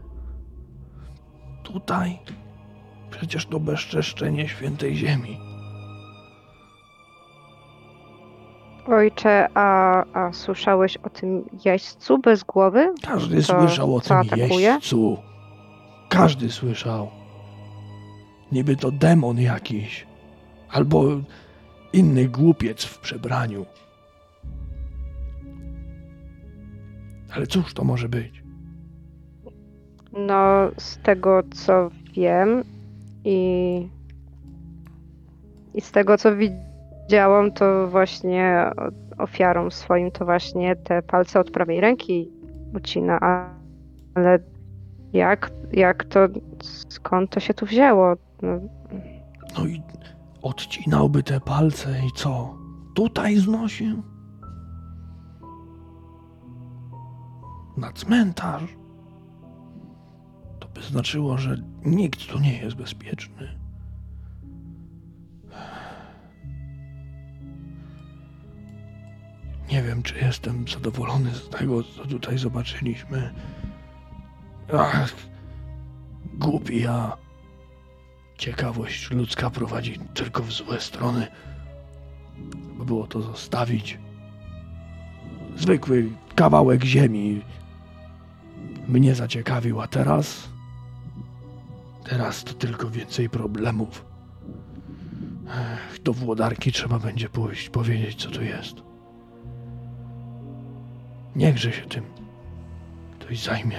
Tutaj. Przecież to bezczeszczenie świętej ziemi.
Ojcze, a, a słyszałeś o tym jeźdźcu bez głowy?
Każdy co, słyszał o tym atakuje? jeźdźcu. Każdy słyszał. Niby to demon jakiś. Albo inny głupiec w przebraniu. Ale cóż to może być?
No, z tego co wiem i, i z tego co widziałam, to właśnie ofiarą swoim to właśnie te palce od prawej ręki ucina, ale jak, jak to, skąd to się tu wzięło?
No, no i odcinałby te palce i co? Tutaj znosił? Na cmentarz? To by znaczyło, że nikt tu nie jest bezpieczny. Nie wiem, czy jestem zadowolony z tego, co tutaj zobaczyliśmy. Ach, głupi ja. Ciekawość ludzka prowadzi tylko w złe strony. By było to zostawić. Zwykły kawałek ziemi mnie zaciekawił, a teraz. Teraz to tylko więcej problemów. Ech, do włodarki trzeba będzie pójść, powiedzieć, co tu jest. Niechże się tym ktoś zajmie.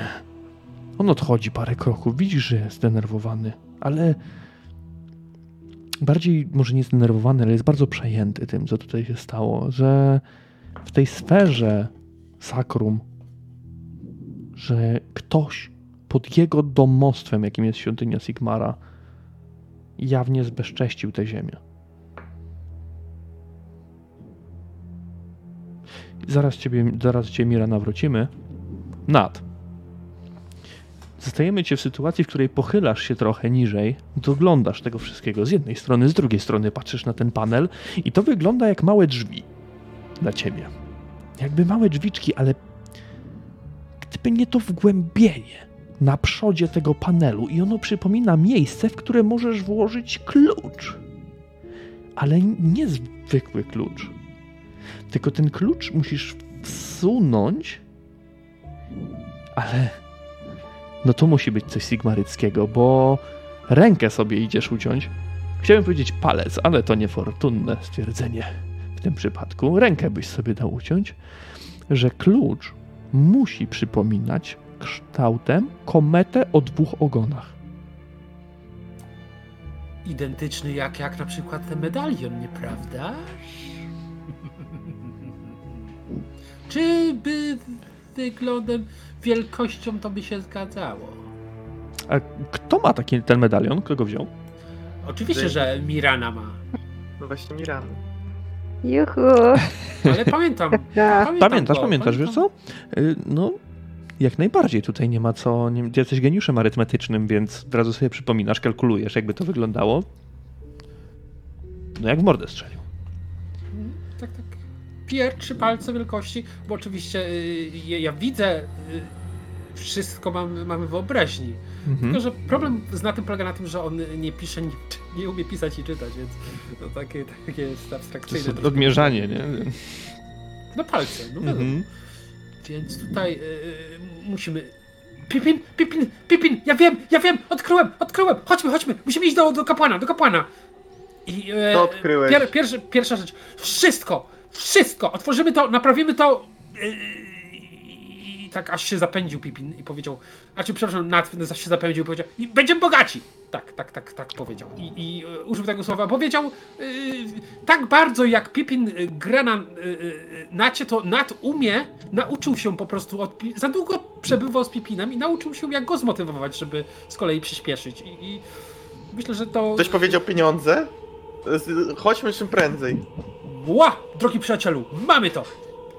On odchodzi parę kroków, widzisz, że jest zdenerwowany, ale bardziej może nie zdenerwowany, ale jest bardzo przejęty tym, co tutaj się stało, że w tej sferze sakrum, że ktoś pod jego domostwem, jakim jest świątynia Sigmara, jawnie zbezcześcił tę ziemię. Zaraz ciebie, zaraz cię Mira nawrócimy. Nad. Zostajemy cię w sytuacji, w której pochylasz się trochę niżej, doglądasz tego wszystkiego z jednej strony, z drugiej strony patrzysz na ten panel i to wygląda jak małe drzwi dla ciebie. Jakby małe drzwiczki, ale gdyby nie to wgłębienie na przodzie tego panelu i ono przypomina miejsce, w które możesz włożyć klucz. Ale nie zwykły klucz. Tylko ten klucz musisz wsunąć, ale no to musi być coś sigmaryckiego, bo rękę sobie idziesz uciąć. Chciałem powiedzieć palec, ale to niefortunne stwierdzenie w tym przypadku. Rękę byś sobie dał uciąć, że klucz musi przypominać kształtem kometę o dwóch ogonach.
Identyczny jak, jak na przykład ten medalion, nieprawda? Czy by wyglądem, wielkością to by się zgadzało?
A kto ma taki ten medalion? Kto go wziął?
Oczywiście, że Mirana ma.
No właśnie Mirana.
Juhu.
Ale pamiętam. pamiętam
Pamiętasz,
go,
pamiętasz,
pamiętam.
wiesz co? Y, no, Jak najbardziej, tutaj nie ma co, nie, ty jesteś geniuszem arytmetycznym, więc od razu sobie przypominasz, kalkulujesz, jakby to wyglądało. No jak w mordę strzelił.
Pier, trzy palce wielkości, bo oczywiście y, ja, widzę, y, wszystko mamy, mamy wyobraźni.
Mhm.
Tylko, że problem na tym polega na tym, że on nie pisze, nie, nie umie pisać i czytać, więc to takie, takie jest
To
abstrakcyjne.
jest
troszkę.
odmierzanie, nie?
No palce, no.
Mhm.
Więc tutaj y, musimy... Pipin, Pipin, Pipin, ja wiem, ja wiem, odkryłem, odkryłem, chodźmy, chodźmy, musimy iść do, do kapłana, do kapłana. I e,
Co odkryłeś?
Pier, pierwszy, pierwsza rzecz, wszystko, wszystko, otworzymy to, naprawimy to y, i tak aż się zapędził Pipin i powiedział, a czy przepraszam, Nat się zapędził i powiedział, będziemy bogaci. Tak, tak, tak, tak powiedział. I, i e, użył tego słowa. Powiedział y, tak bardzo jak Pipin y, gra na y, y, Nacie, to Nat umie, nauczył się po prostu od, za długo przebywał z Pipinem i nauczył się jak go zmotywować, żeby z kolei przyspieszyć. I, i myślę, że to...
Ktoś powiedział pieniądze? Chodźmy czym prędzej.
Ła, drogi przyjacielu, mamy to!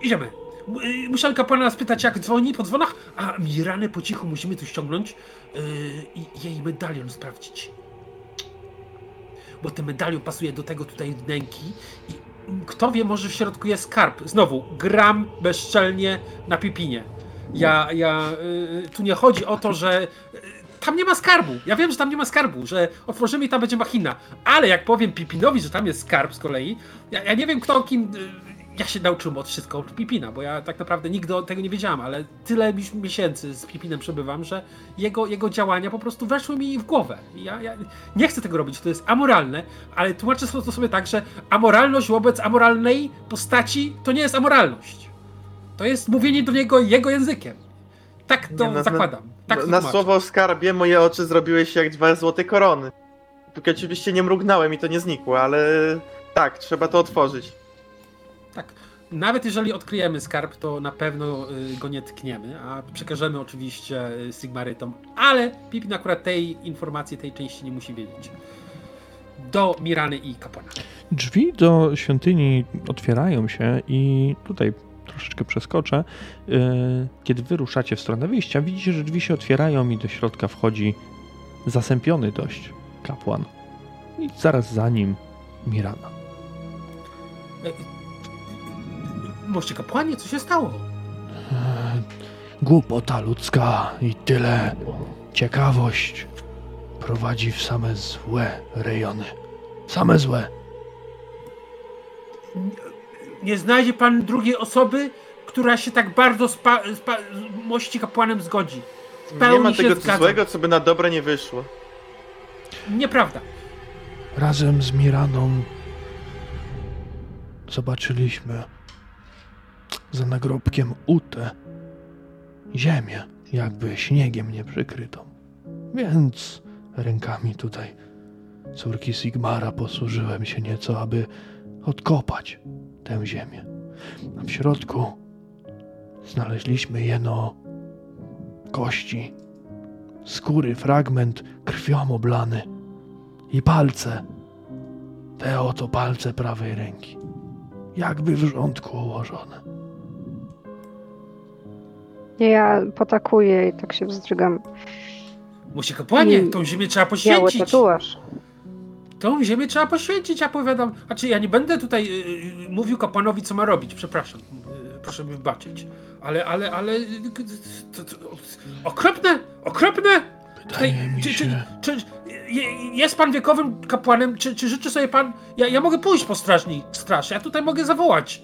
Idziemy. Y, Musiałem kapłana spytać, jak dzwoni po dzwonach, a Miranę po cichu musimy tu ściągnąć yy, i jej medalion sprawdzić. Bo ten medalion pasuje do tego tutaj wnęki i kto wie, może w środku jest skarb. Znowu, gram bezczelnie na pipinie. Ja, ja, yy, tu nie chodzi o to, że yy, tam nie ma skarbu. Ja wiem, że tam nie ma skarbu, że otworzymy i tam będzie machina. Ale jak powiem Pipinowi, że tam jest skarb z kolei, ja, ja nie wiem kto kim. y, Ja się nauczyłem od wszystko od Pipina, bo ja tak naprawdę nigdy tego nie wiedziałem, ale tyle mi- miesięcy z Pipinem przebywam, że jego, jego działania po prostu weszły mi w głowę. Ja, ja nie chcę tego robić, to jest amoralne, ale tłumaczę to sobie tak, że amoralność wobec amoralnej postaci to nie jest amoralność. To jest mówienie do niego jego językiem. Tak to
Nie, na-
zakładam. Tak
na na słowo o skarbie moje oczy zrobiły się jak dwa złote korony. Tylko oczywiście nie mrugnąłem i to nie znikło, ale tak, trzeba to otworzyć.
Tak. Nawet jeżeli odkryjemy skarb, to na pewno y, go nie tkniemy, a przekażemy oczywiście y, Sigmarytom, ale Pipin akurat tej informacji, tej części nie musi wiedzieć. Do Mirany i kapłana.
Drzwi do świątyni otwierają się i tutaj troszeczkę przeskoczę. Yy, Kiedy wy ruszacie w stronę wyjścia, widzicie, że drzwi się otwierają i do środka wchodzi zasępiony dość kapłan. I zaraz za nim Mirana.
E, Moście kapłanie, co się stało?
Eee, Głupota ludzka i tyle. Ciekawość prowadzi w same złe rejony. Same złe.
Nie znajdzie pan drugiej osoby, która się tak bardzo z, pa, z, pa, z mości kapłanem zgodzi. W
Nie ma tego co złego, co by na dobre nie wyszło.
Nieprawda.
Razem z Miraną zobaczyliśmy za nagrobkiem Utę ziemię, jakby śniegiem nie przykrytą. Więc rękami tutaj córki Sigmara posłużyłem się nieco, aby odkopać tę ziemię. A w środku znaleźliśmy jeno kości, skóry, fragment krwią oblany i palce. Te oto palce prawej ręki. Jakby w rządku ułożone.
Ja potakuję i tak się wzdrygam.
Moście kapłanie,
Mm.
tą ziemię trzeba
Biały
poświęcić.
tatuaż.
Tą ziemię trzeba poświęcić, ja powiadam. Znaczy, ja nie będę tutaj y, y, mówił kapłanowi, co ma robić, przepraszam. Y, proszę mi wybaczyć. Ale, ale, ale. to, to, okropne! Okropne! Tutaj, czy, czy,
się,
czy, je- jest pan wiekowym kapłanem? Czy, czy życzy sobie pan. Ja, ja mogę pójść po strażni, straż, ja tutaj mogę zawołać.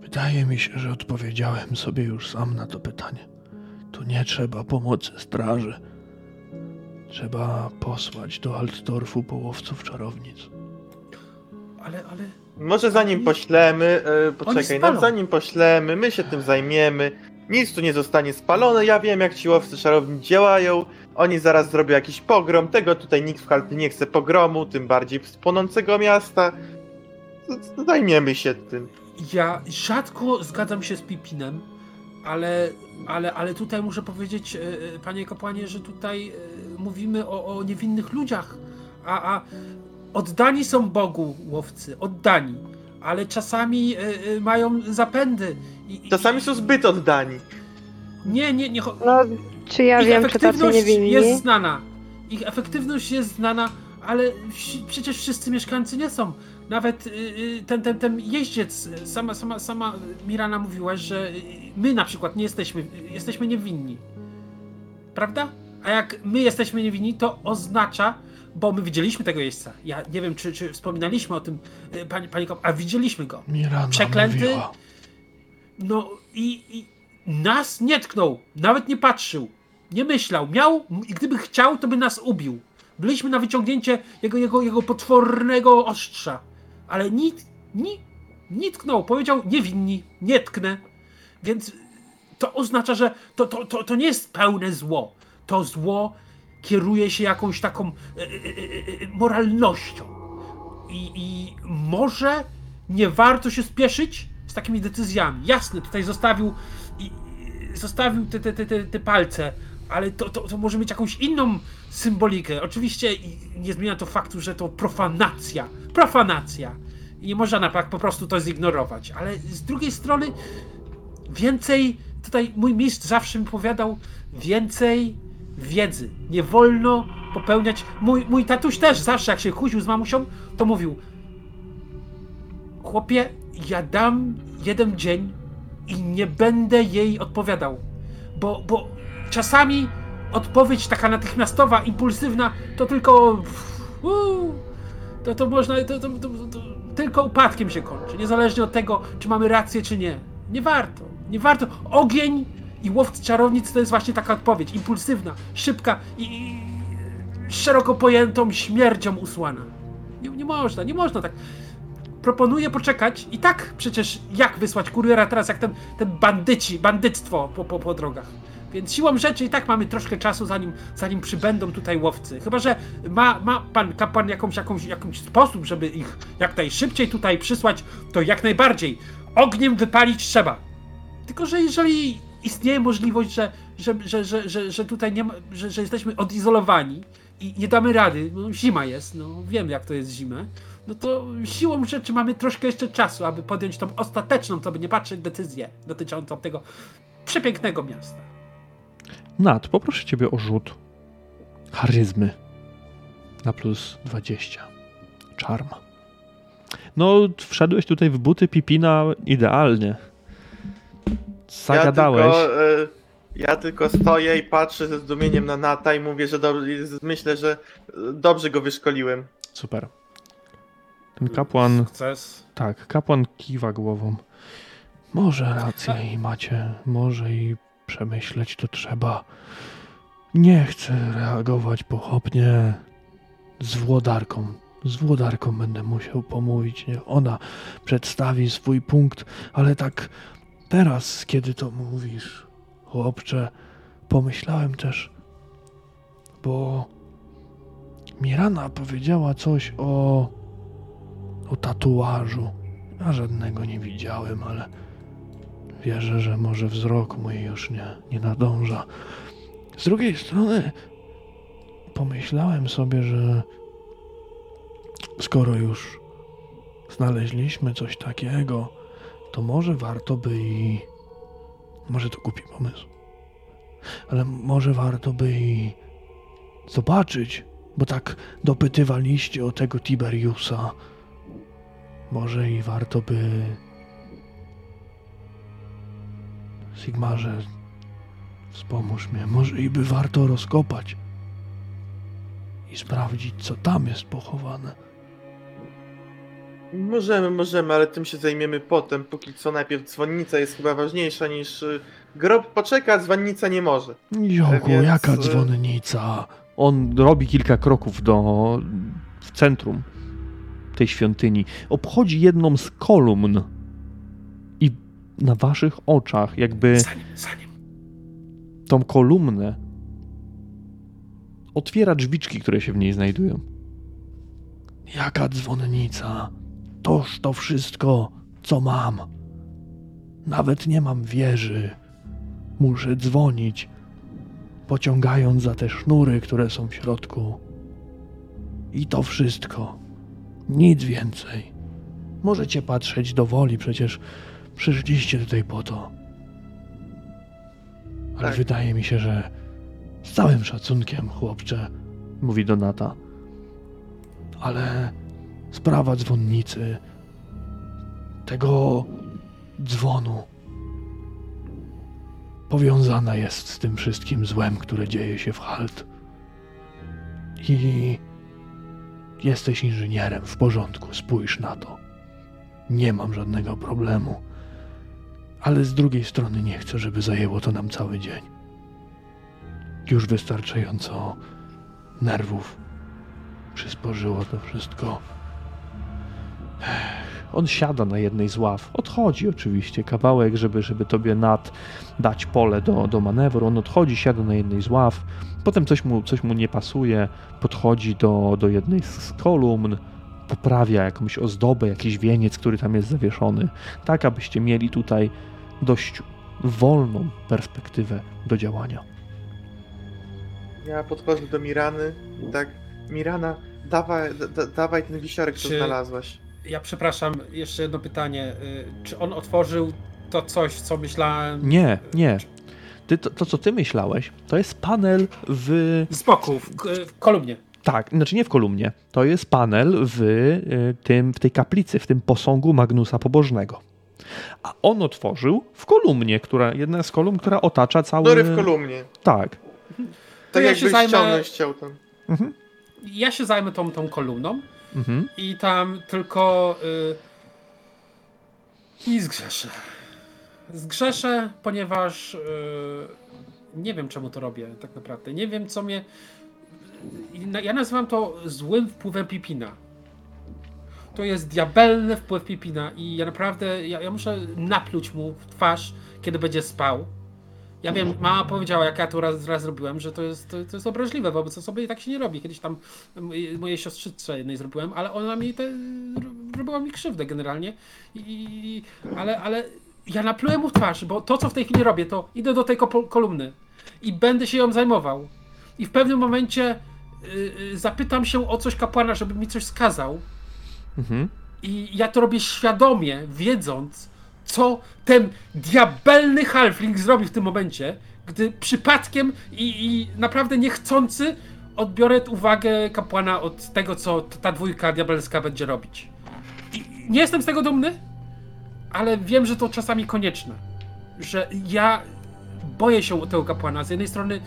wydaje mi się, że odpowiedziałem sobie już sam na to pytanie. Tu nie trzeba pomocy straży. Trzeba posłać do Altdorfu połowców czarownic.
Ale, ale.
Może zanim poślemy, e, poczekaj, no zanim poślemy, my się tym zajmiemy. Nic tu nie zostanie spalone, ja wiem jak ci łowcy czarowni działają. Oni zaraz zrobią jakiś pogrom, tego tutaj nikt w Halty nie chce pogromu, tym bardziej z płonącego miasta. Z- z- Zajmiemy się tym.
Ja rzadko zgadzam się z Pipinem, ale, ale, ale tutaj muszę powiedzieć, e, e, panie kapłanie, że tutaj e, mówimy o, o niewinnych ludziach, a, a oddani są Bogu łowcy, oddani, ale czasami mają zapędy. I,
Czasami są zbyt oddani.
Nie, nie, nie.
No, czy ja
Ich
wiem, czy tacy niewinni?
jest znana. Ich efektywność jest znana, ale przecież wszyscy mieszkańcy nie są. Nawet y, y, ten, ten, ten jeździec, sama, sama, sama Mirana mówiłaś, że y, my na przykład nie jesteśmy, jesteśmy niewinni. Prawda? A jak my jesteśmy niewinni, to oznacza, bo my widzieliśmy tego jeźdźca. Ja nie wiem, czy, czy wspominaliśmy o tym, pani, pani Kop- a widzieliśmy go.
Miranda
Przeklęty?
mówiła.
No i, i nas nie tknął, nawet nie patrzył, nie myślał. Miał i gdyby chciał, to by nas ubił. Byliśmy na wyciągnięcie jego, jego, jego potwornego ostrza, ale nic, ni, nie tknął. Powiedział niewinni, nie tknę. Więc to oznacza, że to, to, to, to nie jest pełne zło. To zło kieruje się jakąś taką e, e, e, moralnością. I, I może nie warto się spieszyć z takimi decyzjami. Jasne, tutaj zostawił, i, zostawił te, te, te, te palce, ale to, to, to może mieć jakąś inną symbolikę. Oczywiście nie zmienia to faktu, że to profanacja. Profanacja. I nie można po prostu to zignorować. Ale z drugiej strony więcej, tutaj mój mistrz zawsze mi powiadał, więcej wiedzy. Nie wolno popełniać. Mój, mój tatuś też zawsze, jak się kłócił z mamusią, to mówił: Chłopie, ja dam jeden dzień i nie będę jej odpowiadał. Bo, bo czasami odpowiedź taka natychmiastowa, impulsywna, to tylko. Uu, to, to można. To, to, to, to, tylko upadkiem się kończy. Niezależnie od tego, czy mamy rację, czy nie. Nie warto. Nie warto. Ogień i łowcy czarownic to jest właśnie taka odpowiedź. Impulsywna, szybka i, i szeroko pojętą śmiercią usłana. Nie, nie można, nie można tak. Proponuję poczekać i tak przecież jak wysłać kuriera teraz, jak ten, ten bandyci, bandyctwo po, po, po drogach. Więc siłą rzeczy i tak mamy troszkę czasu, zanim, zanim przybędą tutaj łowcy. Chyba, że ma, ma pan kapłan jakąś, jakąś, jakąś sposób, żeby ich jak najszybciej tutaj przysłać, to jak najbardziej. Ogniem wypalić trzeba. Tylko, że jeżeli istnieje możliwość, że, że, że, że, że, że tutaj nie ma, że, że jesteśmy odizolowani i nie damy rady, no zima jest, no wiem jak to jest zimę, no to siłą rzeczy mamy troszkę jeszcze czasu, aby podjąć tą ostateczną, co by nie patrzeć, decyzję dotyczącą tego przepięknego miasta.
Nat, poproszę ciebie o rzut charyzmy na plus 20. Charm. No, wszedłeś tutaj w buty Pipina idealnie. Zagadałeś.
Ja tylko, e, ja tylko stoję i patrzę ze zdumieniem na Nata i mówię, że do, myślę, że e, dobrze go wyszkoliłem.
Super. Ten kapłan,
Sukces.
tak, kapłan kiwa głową. Może rację i macie, może i przemyśleć to trzeba. Nie chcę reagować pochopnie. Z włodarką, z włodarką będę musiał pomówić. Niech ona przedstawi swój punkt, ale tak teraz, kiedy to mówisz, chłopcze, pomyślałem też, bo Mirana powiedziała coś o o tatuażu. Ja żadnego nie widziałem, ale wierzę, że może wzrok mój już nie, nie nadąża. Z drugiej strony pomyślałem sobie, że skoro już znaleźliśmy coś takiego, to może warto by i. Może to głupi pomysł. Ale może warto by i zobaczyć, bo tak dopytywaliście o tego Tiberiusa. Może i warto by. Sigmarze, wspomóż mnie. Może i by warto rozkopać i sprawdzić, co tam jest pochowane.
Możemy, możemy, ale tym się zajmiemy potem. Póki co najpierw dzwonnica jest chyba ważniejsza niż y, grob. Poczeka, dzwonnica nie może.
Joku,
Więc,
jaka
y-
dzwonnica. On robi kilka kroków do w centrum tej świątyni. Obchodzi jedną z kolumn na waszych oczach jakby tą kolumnę otwiera drzwiczki, które się w niej znajdują. Jaka dzwonnica? Toż to wszystko, co mam. Nawet nie mam wieży. Muszę dzwonić, pociągając za te sznury, które są w środku. I to wszystko. Nic więcej. Możecie patrzeć do woli, przecież przyszliście tutaj po to. Ale
Tak.
wydaje mi się, że z całym szacunkiem, chłopcze, mówi Donata. Ale sprawa dzwonnicy, tego dzwonu, powiązana jest z tym wszystkim złem, które dzieje się w Halt. I jesteś inżynierem, w porządku, spójrz na to. Nie mam żadnego problemu. Ale z drugiej strony nie chcę, żeby zajęło to nam cały dzień. Już wystarczająco nerwów przysporzyło to wszystko. On siada na jednej z ław. Odchodzi oczywiście kawałek, żeby, żeby tobie nad dać pole do, do manewru. On odchodzi, siada na jednej z ław. Potem coś mu, coś mu nie pasuje. Podchodzi do, do jednej z kolumn. Poprawia jakąś ozdobę, jakiś wieniec, który tam jest zawieszony. Tak, abyście mieli tutaj dość wolną perspektywę do działania.
Ja podchodzę do Mirany i tak, Mirana, dawaj, da, da, dawaj ten wisiorek, co
Czy-
znalazłaś.
Ja przepraszam, jeszcze jedno pytanie. Y, Czy on otworzył to coś, co myślałem?
Nie, nie. Ty, to, to, co ty myślałeś, to jest panel w.
Z boku, w, w kolumnie.
Tak, znaczy nie w kolumnie. To jest panel w, y, tym, w tej kaplicy, w tym posągu Magnusa Pobożnego. A on otworzył w kolumnie, która, jedna z kolumn, która otacza cały.
Nory w kolumnie.
Tak.
Tak
ja
jakby
się zajmę-
chciał tam.
Mhm.
Ja się zajmę tą, tą kolumną
Mhm.
i tam tylko. Y, I zgrzeszę. Zgrzeszę, ponieważ y, nie wiem, czemu to robię tak naprawdę. Nie wiem, co mnie. i na- Ja nazywam to złym wpływem Pipina. To jest diabelny wpływ Pipina i ja naprawdę, ja, ja muszę napluć mu w twarz, kiedy będzie spał. Ja wiem, mama powiedziała, jak ja to raz, raz zrobiłem, że to jest, to, to jest obraźliwe wobec osoby i tak się nie robi. Kiedyś tam mojej- siostrzyce jednej zrobiłem, ale ona mi te, robiła mi krzywdę generalnie. I, ale, ale ja naplułem mu w twarz, bo to, co w tej chwili robię, to idę do tej ko- kolumny i będę się ją zajmował. I w pewnym momencie y, y, zapytam się o coś kapłana, żeby mi coś skazał.
Mhm.
I ja to robię świadomie, wiedząc, co ten diabelny halfling zrobi w tym momencie, gdy przypadkiem i, i naprawdę niechcący odbiorę uwagę kapłana od tego, co ta dwójka diabelska będzie robić. I nie jestem z tego dumny, ale wiem, że to czasami konieczne. Że ja boję się o tego kapłana. Z jednej strony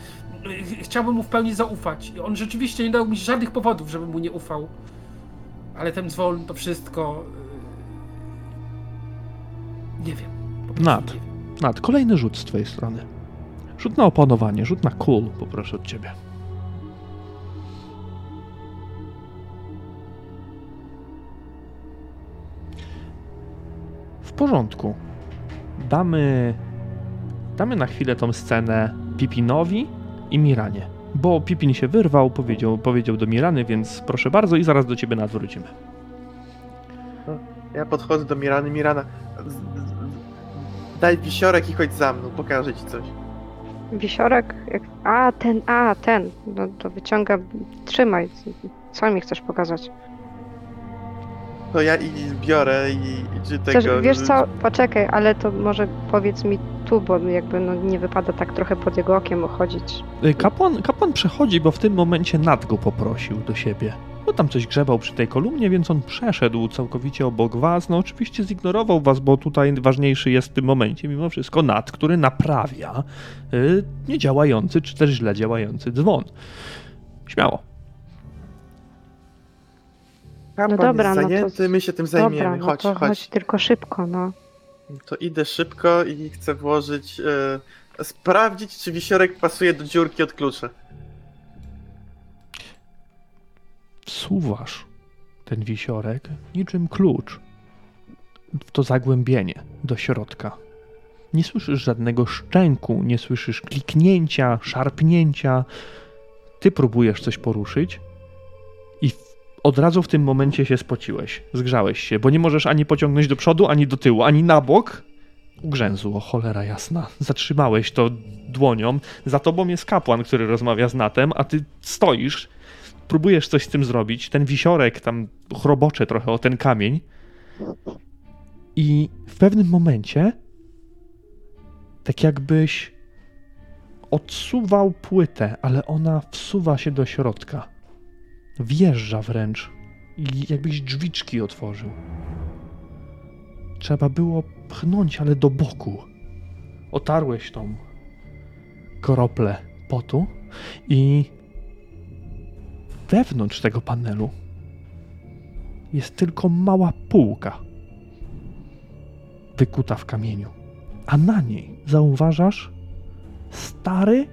y, chciałbym mu w pełni zaufać. On rzeczywiście nie dał mi żadnych powodów, żebym mu nie ufał. Ale ten dzwon, to wszystko. yy, Nie wiem.
Nad.
nie wiem.
Nad, kolejny rzut z twojej strony. Rzut na opanowanie, rzut na cool, poproszę od ciebie. W porządku. Damy. Damy na chwilę tą scenę Pipinowi i Miranie. Bo Pipin się wyrwał, powiedział, powiedział do Mirany, więc proszę bardzo i zaraz do ciebie nadwrócimy.
Ja podchodzę do Mirany, Mirana, z, z, daj wisiorek i chodź za mną, pokażę ci coś.
Wisiorek? Jak... A, ten, a, ten. No to wyciąga, trzymaj. Co mi chcesz pokazać?
To ja i biorę i, i czy tego...
Chcesz, wiesz co, poczekaj, ale to może powiedz mi tu, bo jakby no, nie wypada tak trochę pod jego okiem chodzić.
Y, Kapłan, kapłan przechodzi, bo w tym momencie Nat go poprosił do siebie. No tam coś grzebał przy tej kolumnie, więc on przeszedł całkowicie obok was. No oczywiście zignorował was, bo tutaj ważniejszy jest w tym momencie mimo wszystko Nat, który naprawia y, niedziałający czy też źle działający dzwon. Śmiało.
Kapłan
No dobra,
jest
no to-
zajęty, my się tym zajmiemy,
Dobra, no
chodź,
to
chodź.
chodź tylko szybko, no.
To idę szybko i chcę włożyć, e, sprawdzić czy wisiorek pasuje do dziurki od klucza.
Wsuwasz ten wisiorek niczym klucz w to zagłębienie do środka. Nie słyszysz żadnego szczęku, nie słyszysz kliknięcia, szarpnięcia. Ty próbujesz coś poruszyć i w, od razu w tym momencie się spociłeś, zgrzałeś się, bo nie możesz ani pociągnąć do przodu, ani do tyłu, ani na bok. Ugrzęzło, cholera jasna. Zatrzymałeś to dłonią. Za tobą jest kapłan, który rozmawia z Natem, a ty stoisz, próbujesz coś z tym zrobić. Ten wisiorek tam chrobocze trochę o ten kamień. I w pewnym momencie, tak jakbyś odsuwał płytę, ale ona wsuwa się do środka. Wjeżdża wręcz i jakbyś drzwiczki otworzył. Trzeba było pchnąć, ale do boku. Otarłeś tą kroplę potu i wewnątrz tego panelu jest tylko mała półka wykuta w kamieniu, a na niej zauważasz stary,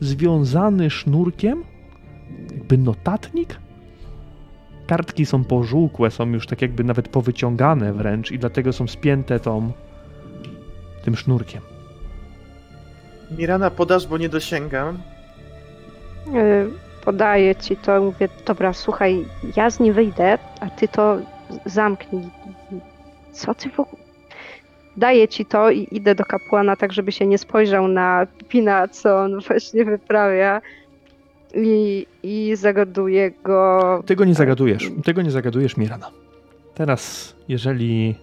związany sznurkiem, jakby notatnik. Kartki są pożółkłe, są już tak jakby nawet powyciągane wręcz i dlatego są spięte tą, tym sznurkiem.
Mirana, podasz, bo nie dosięgam.
Y, Podaję ci to, mówię, dobra, słuchaj, ja z nim wyjdę, a ty to zamknij. Co ty w ogóle... Daję ci to i idę do kapłana, tak żeby się nie spojrzał na Pina, co on właśnie wyprawia. I, i zagaduję go.
Tego nie zagadujesz. Tego nie zagadujesz, Mirana. Teraz, jeżeli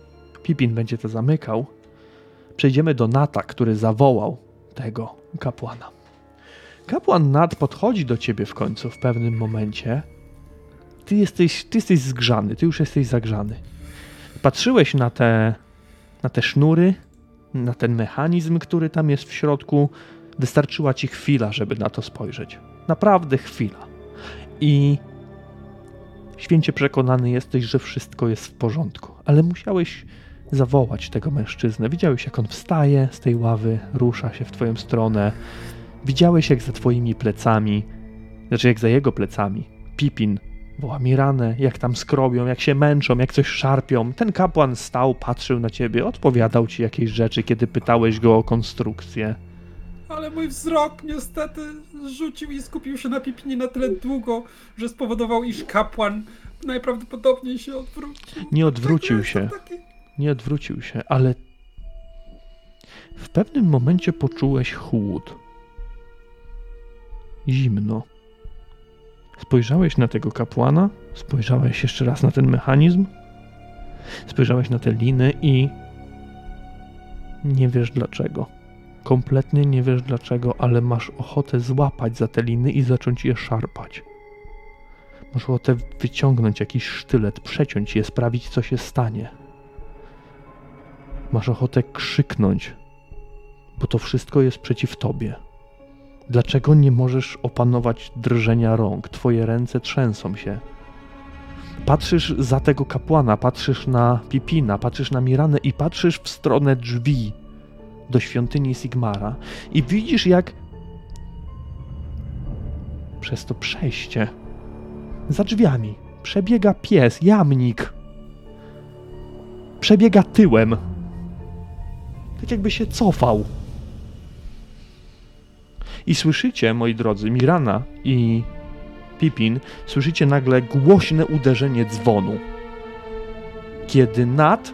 Pipin będzie to zamykał, przejdziemy do Nata, który zawołał tego kapłana. Kapłan Nat podchodzi do ciebie w końcu w pewnym momencie. Ty jesteś, ty jesteś zgrzany, ty już jesteś zagrzany. Patrzyłeś na te, na te sznury, na ten mechanizm, który tam jest w środku. Wystarczyła ci chwila, żeby na to spojrzeć. Naprawdę chwila. I święcie przekonany jesteś, że wszystko jest w porządku, ale musiałeś zawołać tego mężczyznę. Widziałeś, jak on wstaje z tej ławy, rusza się w twoją stronę. Widziałeś, jak za twoimi plecami, znaczy jak za jego plecami, Pipin woła Miranę, jak tam skrobią, jak się męczą, jak coś szarpią. Ten kapłan stał, patrzył na ciebie, odpowiadał ci jakieś rzeczy, kiedy pytałeś go o konstrukcję.
Ale mój wzrok niestety rzucił i skupił się na Pipinie na tyle długo, że spowodował, iż kapłan najprawdopodobniej się odwrócił.
Nie odwrócił
Tak,
się,
taki-
nie odwrócił się, ale w pewnym momencie poczułeś chłód. Zimno. Spojrzałeś na tego kapłana, spojrzałeś jeszcze raz na ten mechanizm, spojrzałeś na te liny i nie wiesz dlaczego. Kompletnie nie wiesz dlaczego, ale masz ochotę złapać za te liny i zacząć je szarpać. Masz ochotę wyciągnąć jakiś sztylet, przeciąć je, sprawić co się stanie. Masz ochotę krzyknąć, bo to wszystko jest przeciw tobie. Dlaczego nie możesz opanować drżenia rąk? Twoje ręce trzęsą się. Patrzysz za tego kapłana, patrzysz na Pipina, patrzysz na Miranę i patrzysz w stronę drzwi do świątyni Sigmara i widzisz jak przez to przejście za drzwiami przebiega pies, jamnik. Przebiega tyłem. Tak jakby się cofał. I słyszycie, moi drodzy, Mirana i Pipin, słyszycie nagle głośne uderzenie dzwonu. Kiedy Nat,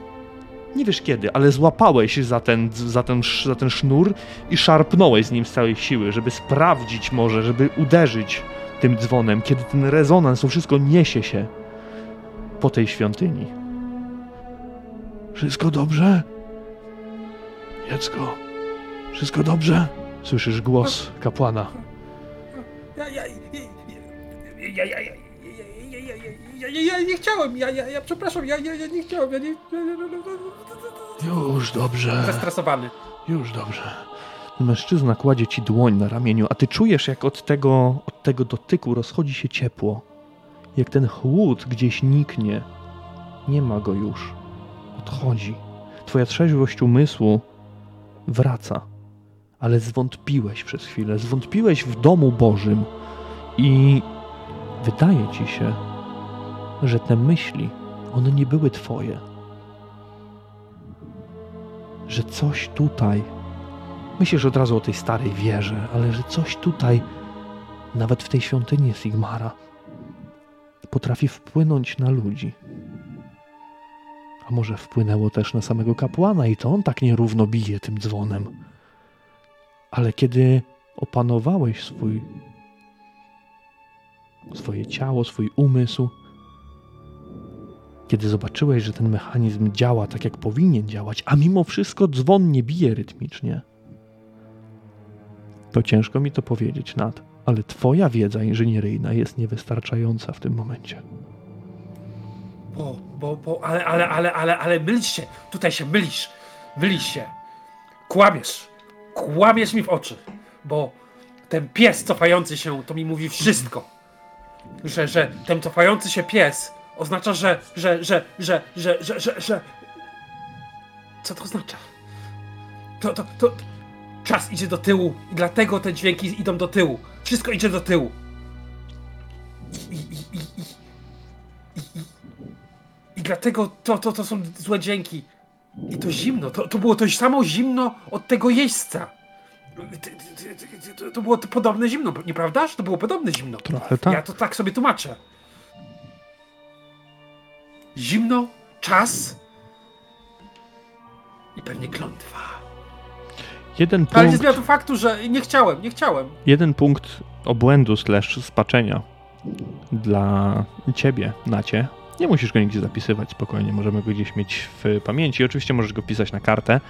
nie wiesz kiedy, ale złapałeś za ten, za ten, za ten sznur i szarpnąłeś z nim z całej siły, żeby sprawdzić może, żeby uderzyć tym dzwonem, kiedy ten rezonans, to wszystko niesie się po tej świątyni. Wszystko dobrze? Dziecko, wszystko dobrze? Słyszysz głos kapłana.
Ja, ja, ja, ja, ja, ja, ja, ja, nie chciałem, ja, ja, ja przepraszam, ja, ja, ja nie chciałem, ja nie...
Już dobrze,
Zestresowany.
już dobrze. Mężczyzna kładzie ci dłoń na ramieniu, a ty czujesz, jak od tego, od tego dotyku rozchodzi się ciepło. Jak ten chłód gdzieś niknie. Nie ma go już. Odchodzi. Twoja trzeźwość umysłu wraca. Ale zwątpiłeś przez chwilę. Zwątpiłeś w domu Bożym. I wydaje ci się, że te myśli, one nie były twoje. Że coś tutaj Myślisz od razu o tej starej wieży, ale że coś tutaj, nawet w tej świątyni Sigmara, potrafi wpłynąć na ludzi. A może wpłynęło też na samego kapłana i to on tak nierówno bije tym dzwonem. Ale kiedy opanowałeś swój, swoje ciało, swój umysł, kiedy zobaczyłeś, że ten mechanizm działa tak, jak powinien działać, a mimo wszystko dzwon nie bije rytmicznie, To ciężko mi to powiedzieć, Nat, ale twoja wiedza inżynieryjna jest niewystarczająca w tym momencie.
Bo, bo, bo, ale, ale, ale, ale, ale mylisz się. Tutaj się mylisz. Mylisz się. Kłamiesz. Kłamiesz mi w oczy. Bo ten pies cofający się, to mi mówi wszystko. Że, że ten cofający się pies oznacza, że, że, że, że, że, że, że, że... Co to oznacza? To, to, to... Czas idzie do tyłu i dlatego te dźwięki idą do tyłu. Wszystko idzie do tyłu. I, i, i, i, i, dlatego to, to, to są złe dźwięki. I to zimno. To, to było to samo zimno od tego jeźdźca. To, to było to podobne zimno, nieprawdaż? To było podobne zimno.
Trochę tak.
Ja to tak sobie tłumaczę. Zimno, czas i pewnie klątwa.
Jeden
Ale nie
punkt,
zmienia to faktu, że nie chciałem, nie chciałem.
jeden punkt obłędu slash spaczenia dla ciebie, Nacie. Nie musisz go nigdzie zapisywać, spokojnie, możemy go gdzieś mieć w pamięci. Oczywiście możesz go wpisać na kartę.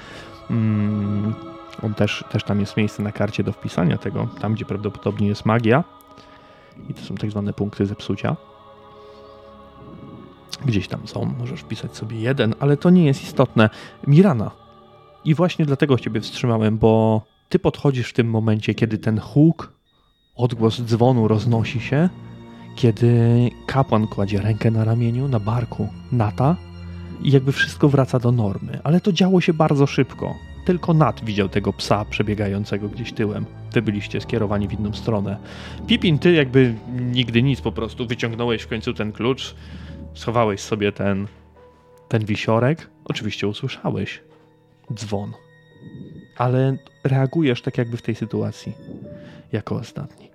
Mm, on też, też tam jest miejsce na karcie do wpisania tego, tam gdzie prawdopodobnie jest magia. I to są tak zwane punkty zepsucia. Gdzieś tam są, możesz wpisać sobie jeden, ale to nie jest istotne. Mirana. I właśnie dlatego ciebie wstrzymałem, bo ty podchodzisz w tym momencie, kiedy ten huk, odgłos dzwonu roznosi się, kiedy kapłan kładzie rękę na ramieniu, na barku Nata i jakby wszystko wraca do normy. Ale to działo się bardzo szybko. Tylko Nat widział tego psa przebiegającego gdzieś tyłem. Wy byliście skierowani w inną stronę. Pipin, ty jakby nigdy nic, po prostu wyciągnąłeś w końcu ten klucz, schowałeś sobie ten, ten wisiorek. Oczywiście usłyszałeś dzwon. Ale reagujesz tak jakby w tej sytuacji, jako ostatni.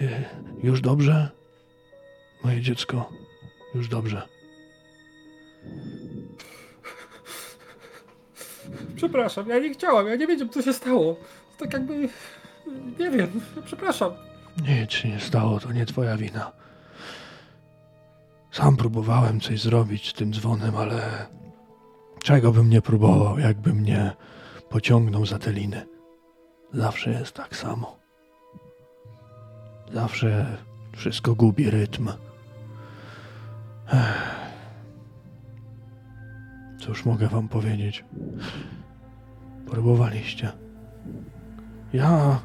"E, Już dobrze? Moje dziecko, już dobrze.
Przepraszam, ja nie chciałem, ja nie wiedziałem, co się stało. Tak jakby. Nie wiem, przepraszam.
Nic się nie stało, to nie twoja wina. Sam próbowałem coś zrobić z tym dzwonem, ale czego bym nie próbował, jakby mnie pociągnął za te liny. Zawsze jest tak samo. Zawsze wszystko gubi rytm. Ech. Cóż mogę wam powiedzieć? Próbowaliście. Ja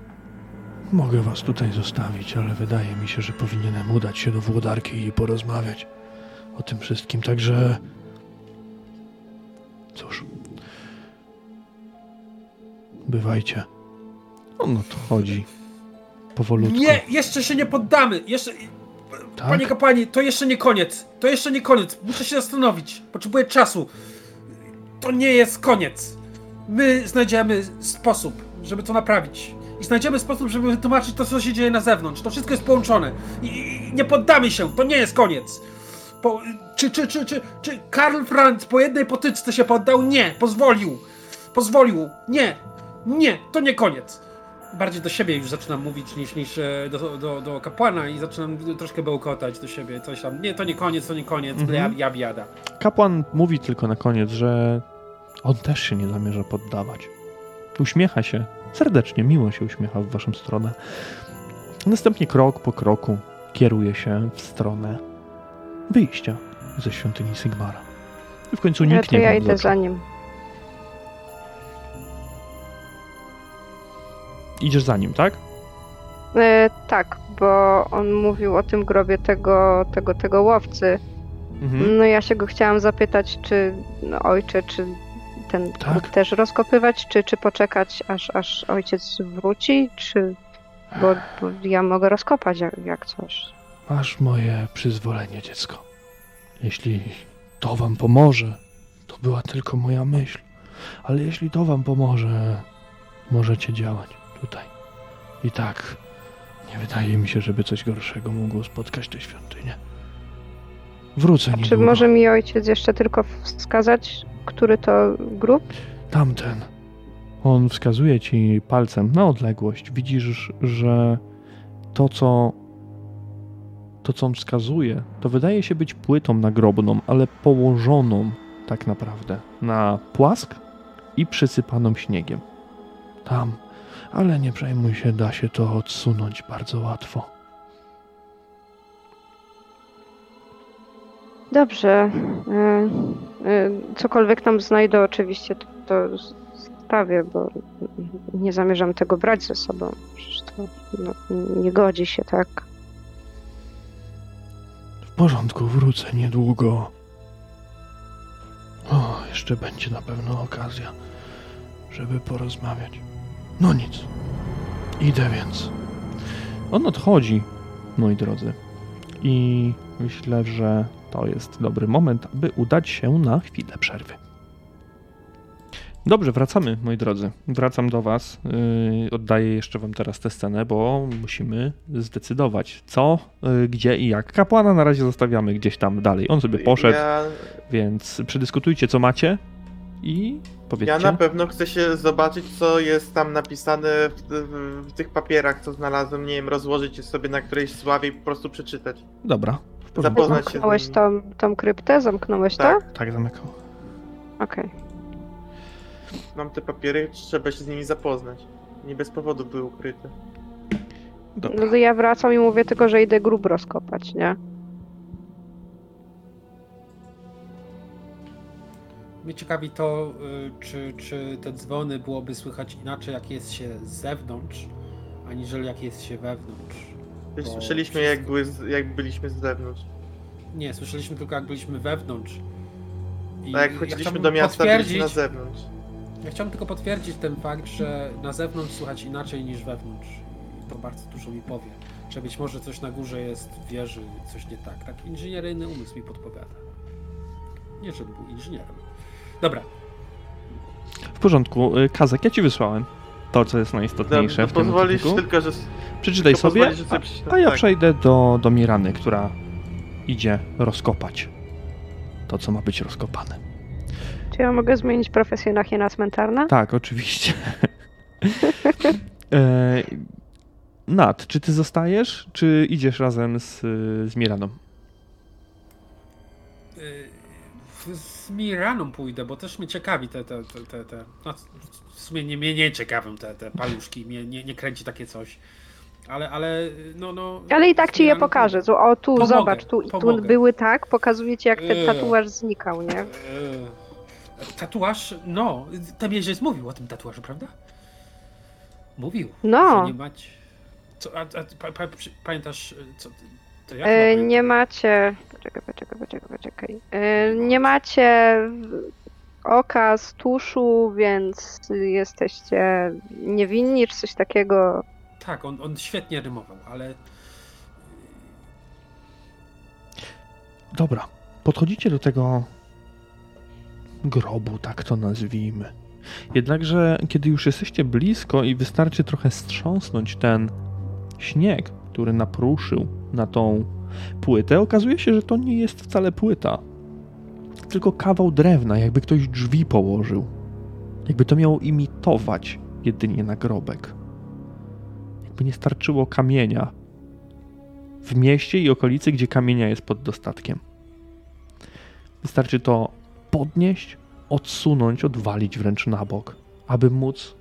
Mogę was tutaj zostawić, ale wydaje mi się, że powinienem udać się do włodarki i porozmawiać o tym wszystkim. Także. Cóż. Bywajcie. On odchodzi. Powolutku.
Nie, jeszcze się nie poddamy. Jeszcze.
Tak?
Panie kapłanie, to jeszcze nie koniec. To jeszcze nie koniec. Muszę się zastanowić. Potrzebuję czasu. To nie jest koniec. My znajdziemy sposób, żeby to naprawić. I znajdziemy sposób, żeby wytłumaczyć to, co się dzieje na zewnątrz. To wszystko jest połączone. I, i nie poddamy się. To nie jest koniec. Po, czy, czy, czy, czy, czy Karl Franz po jednej potyczce się poddał? Nie. Pozwolił. Pozwolił. Nie. Nie. To nie koniec. Bardziej do siebie już zaczynam mówić niż, niż e, do, do, do kapłana i zaczynam troszkę bełkotać do siebie, coś tam. Nie, to nie koniec, to nie koniec,
Mhm.
mhm. jada.
Kapłan mówi tylko na koniec, że on też się nie zamierza poddawać. Uśmiecha się, serdecznie, miło się uśmiecha w waszą stronę. Następnie krok po kroku kieruje się w stronę wyjścia ze świątyni Sigmara. W końcu nikt
to
nie
ja idę za nim.
Idziesz za nim, tak?
E, tak, bo on mówił o tym grobie tego, tego, tego łowcy.
Mhm.
No ja się go chciałam zapytać, czy no, ojcze, czy ten
Tak.
też rozkopywać, czy, czy poczekać, aż, aż ojciec wróci, czy... Bo, bo ja mogę rozkopać jak, jak coś.
Masz moje przyzwolenie, dziecko. Jeśli to wam pomoże, to była tylko moja myśl. Ale jeśli to wam pomoże, możecie działać tutaj. I tak, nie wydaje mi się, żeby coś gorszego mogło spotkać tę świątynię. Wrócę
A czy
niedługo.
może mi ojciec jeszcze tylko wskazać, który to grób?
Tamten. On wskazuje ci palcem na odległość. Widzisz, że to, co. To, co on wskazuje, to wydaje się być płytą nagrobną, ale położoną tak naprawdę na płask i przysypaną śniegiem. Tam. Ale nie przejmuj się, da się to odsunąć bardzo łatwo.
Dobrze. y, y, Cokolwiek tam znajdę, oczywiście to, to sprawię, bo nie zamierzam tego brać ze sobą. Przecież to no, nie godzi się, tak?
Porządku, wrócę niedługo. O, jeszcze będzie na pewno okazja, żeby porozmawiać. No nic. Idę więc. On odchodzi, moi drodzy. I myślę, że to jest dobry moment, aby udać się na chwilę przerwy. Dobrze, wracamy, moi drodzy. Wracam do Was. Yy, oddaję jeszcze Wam teraz tę scenę, bo musimy zdecydować, co, yy, gdzie i jak. Kapłana na razie zostawiamy gdzieś tam dalej. On sobie poszedł,
Ja,
więc przedyskutujcie, co macie i powiedzcie.
ja na pewno chcę się zobaczyć, co jest tam napisane w, w, w tych papierach, co znalazłem. Nie wiem, rozłożyć je sobie na którejś sławie i po prostu przeczytać.
Dobra.
Zapoznać się z
Zamknąłeś tą, tą kryptę? Zamknąłeś
Tak.
to?
Tak, zamykał.
Okej.
Mam te papiery, trzeba się z nimi zapoznać. Nie bez powodu były ukryte.
Dobra.
No to ja wracam i mówię tylko, że idę grób rozkopać, nie?
Mnie ciekawi to, y, czy, czy te dzwony byłoby słychać inaczej, jak jest się z zewnątrz, aniżeli jak jest się wewnątrz. Bo
Słyszeliśmy, jak,
wszystko-
były, z- jak byliśmy z zewnątrz.
Nie, słyszeliśmy tylko, jak byliśmy wewnątrz. I
A jak
ja
chodziliśmy
chciałbym
do miasta, byliśmy
potwierdzić-
na zewnątrz.
Ja chciałbym tylko potwierdzić ten fakt, że na zewnątrz słychać inaczej niż wewnątrz. I to bardzo dużo mi powie. Że być może coś na górze jest w wieży, coś nie tak. Tak inżynieryjny umysł mi podpowiada. Nie, żebym był inżynierem. Dobra,
W porządku. Y, Kazak, ja ci wysłałem to, co jest najistotniejsze
to
w tym
pozwolisz
odcinku.
tylko, że...
Przeczytaj
tylko
sobie,
pozwolisz, że
a,
sobie przeczytam.
a ja
Tak.
przejdę do, do Mirany, która idzie rozkopać to, co ma być rozkopane.
Czy ja mogę zmienić profesję na hiena cmentarna?
Tak, oczywiście. e, Nat, czy ty zostajesz, czy idziesz razem z, z Miraną?
w- z Miraną pójdę, bo też mnie ciekawi te, te, te, te, te no, w sumie nie, mnie nie ciekawią te, te paluszki, mnie nie, nie kręci takie coś. Ale, ale, no, no...
Ale i tak ci je pokażę. o, tu,
Pomogę,
zobacz, tu i tu były tak, pokazuję ci jak ten
Eee.
tatuaż znikał, nie?
Tatuaż, no, Temierzyc mówił o tym tatuażu, prawda? Mówił.
No.
Że nie macie... Co, a, a, pa, pamiętasz, co... To jak
E,
pamiętam?
nie macie. Poczekaj, poczekaj, poczekaj, poczekaj. E, nie macie oka z tuszu, więc jesteście niewinni czy coś takiego.
Tak, on, on świetnie rymował, ale...
Dobra, podchodzicie do tego grobu, tak to nazwijmy. Jednakże, kiedy już jesteście blisko i wystarczy trochę strząsnąć ten śnieg, który napruszył na tą płytę, okazuje się, że to nie jest wcale płyta, tylko kawał drewna, jakby ktoś drzwi położył. Jakby to miało imitować jedynie nagrobek. Jakby nie starczyło kamienia w mieście i okolicy, gdzie kamienia jest pod dostatkiem. Wystarczy to podnieść, odsunąć, odwalić wręcz na bok, aby móc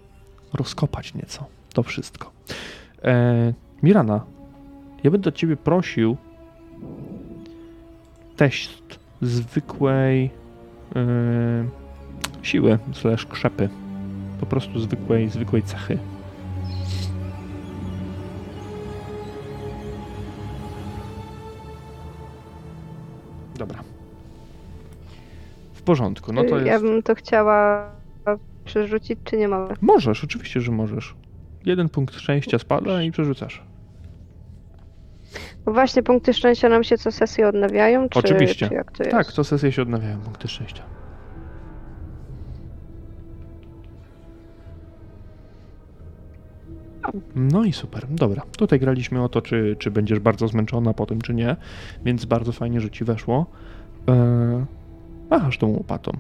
rozkopać nieco. To wszystko. E, Mirana, ja będę od ciebie prosił test zwykłej e, siły slash krzepy. Po prostu zwykłej, zwykłej cechy. Dobra. Porządku, no to
Ja
jest...
bym to chciała przerzucić, czy nie mogę?
Możesz, oczywiście, że możesz. Jeden punkt szczęścia spada i przerzucasz.
Bo właśnie punkty szczęścia nam się co sesję odnawiają, czy,
Oczywiście.
czy jak to jest?
Tak, co sesję się odnawiają punkty szczęścia. No i super, dobra. Tutaj graliśmy o to, czy, czy będziesz bardzo zmęczona po tym, czy nie, więc bardzo fajnie, że ci weszło. Eee, machasz tą łopatą.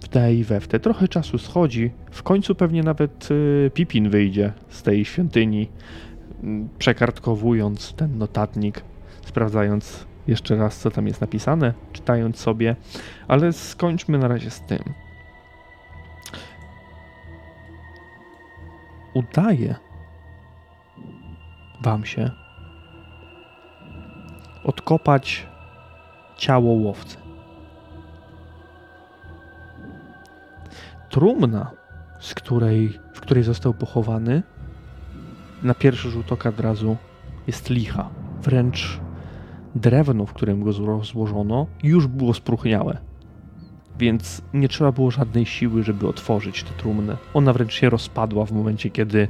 W te i we w te. Trochę czasu schodzi. W końcu pewnie nawet y, Pipin wyjdzie z tej świątyni, mm, przekartkowując ten notatnik, sprawdzając jeszcze raz, co tam jest napisane, czytając sobie, ale skończmy na razie z tym. udaje wam się odkopać ciało łowcy. Trumna, z której, w której został pochowany, na pierwszy rzut oka od razu jest licha. Wręcz drewno, w którym go złożono, już było spróchniałe. Więc nie trzeba było żadnej siły, żeby otworzyć tę trumnę. Ona wręcz się rozpadła w momencie, kiedy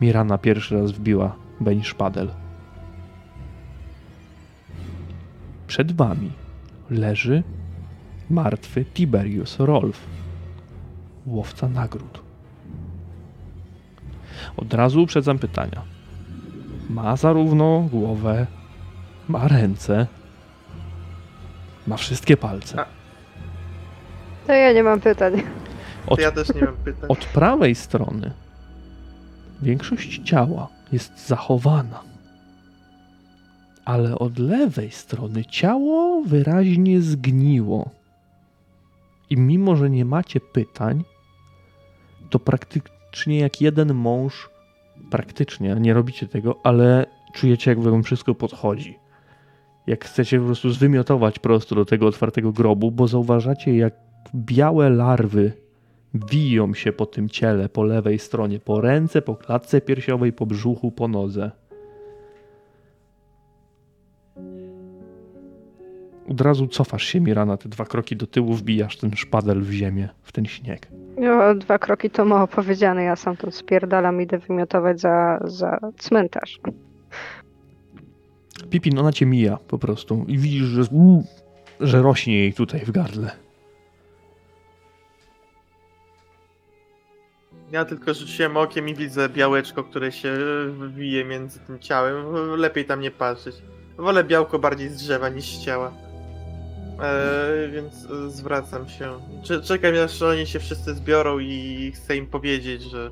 Mirana pierwszy raz wbiła Beń szpadel. Przed wami leży martwy Tiberius Rolf, łowca nagród. Od razu uprzedzam pytania. Ma zarówno głowę, ma ręce, ma wszystkie palce.
A-
To ja nie mam pytań.
Od,
Ja też nie mam pytań.
od prawej strony większość ciała jest zachowana. Ale od lewej strony ciało wyraźnie zgniło. I mimo, że nie macie pytań, to praktycznie jak jeden mąż, praktycznie, nie robicie tego, ale czujecie, jak wam wszystko podchodzi. Jak chcecie po prostu zwymiotować prosto do tego otwartego grobu, bo zauważacie, jak białe larwy wiją się po tym ciele, po lewej stronie, po ręce, po klatce piersiowej, po brzuchu, po nodze. Od razu cofasz się, Mirana, te dwa kroki do tyłu, wbijasz ten szpadel w ziemię, w ten śnieg.
No, dwa kroki to mało powiedziane. Ja sam to spierdalam, idę wymiotować za, za cmentarz.
Pipin, ona cię mija po prostu i widzisz, że, że rośnie jej tutaj w gardle.
Ja tylko rzuciłem okiem i widzę białeczko, które się wije między tym ciałem. Lepiej tam nie patrzeć. Wolę białko bardziej z drzewa niż z ciała. Eee, więc e, zwracam się. Cze- Czekam aż oni się wszyscy zbiorą i chcę im powiedzieć, że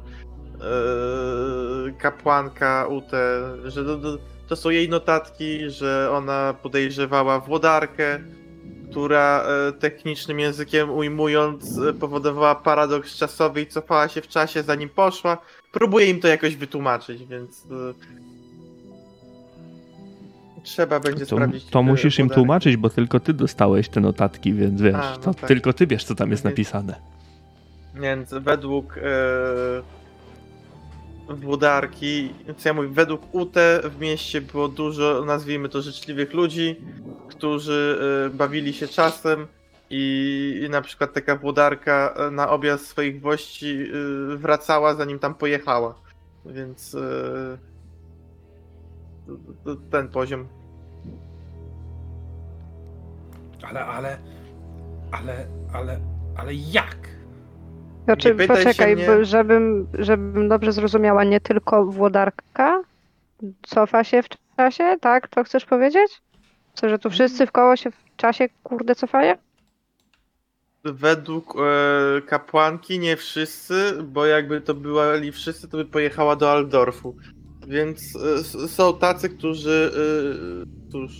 eee, kapłanka Ute, że to są jej notatki, że ona podejrzewała włodarkę, która e, technicznym językiem ujmując e, powodowała paradoks czasowy i cofała się w czasie zanim poszła. Próbuję im to jakoś wytłumaczyć, więc e, trzeba będzie
To,
sprawdzić.
to
e,
musisz im tłumaczyć, bo tylko ty dostałeś te notatki, więc wiesz,
A, no
to
tak.
tylko ty wiesz, co tam jest
Więc-
napisane.
Więc według e, włodarki, co ja mówię, według UT w mieście było dużo, nazwijmy to, życzliwych ludzi, którzy e, bawili się czasem i, i na przykład taka włodarka e, na objazd swoich gości e, wracała zanim tam pojechała. Więc to ten poziom.
Ale, ale, ale, ale, ale jak?
Znaczy,
Nie pytaj się
poczekaj,
mnie.
żebym, żebym dobrze zrozumiała, nie tylko włodarka cofa się w czasie, tak? To chcesz powiedzieć? Co, że tu wszyscy w koło się w czasie, kurde, cofają?
Według e, kapłanki nie wszyscy, bo jakby to byli wszyscy, to by pojechała do Aldorfu. Więc s- są tacy, którzy. E, cóż.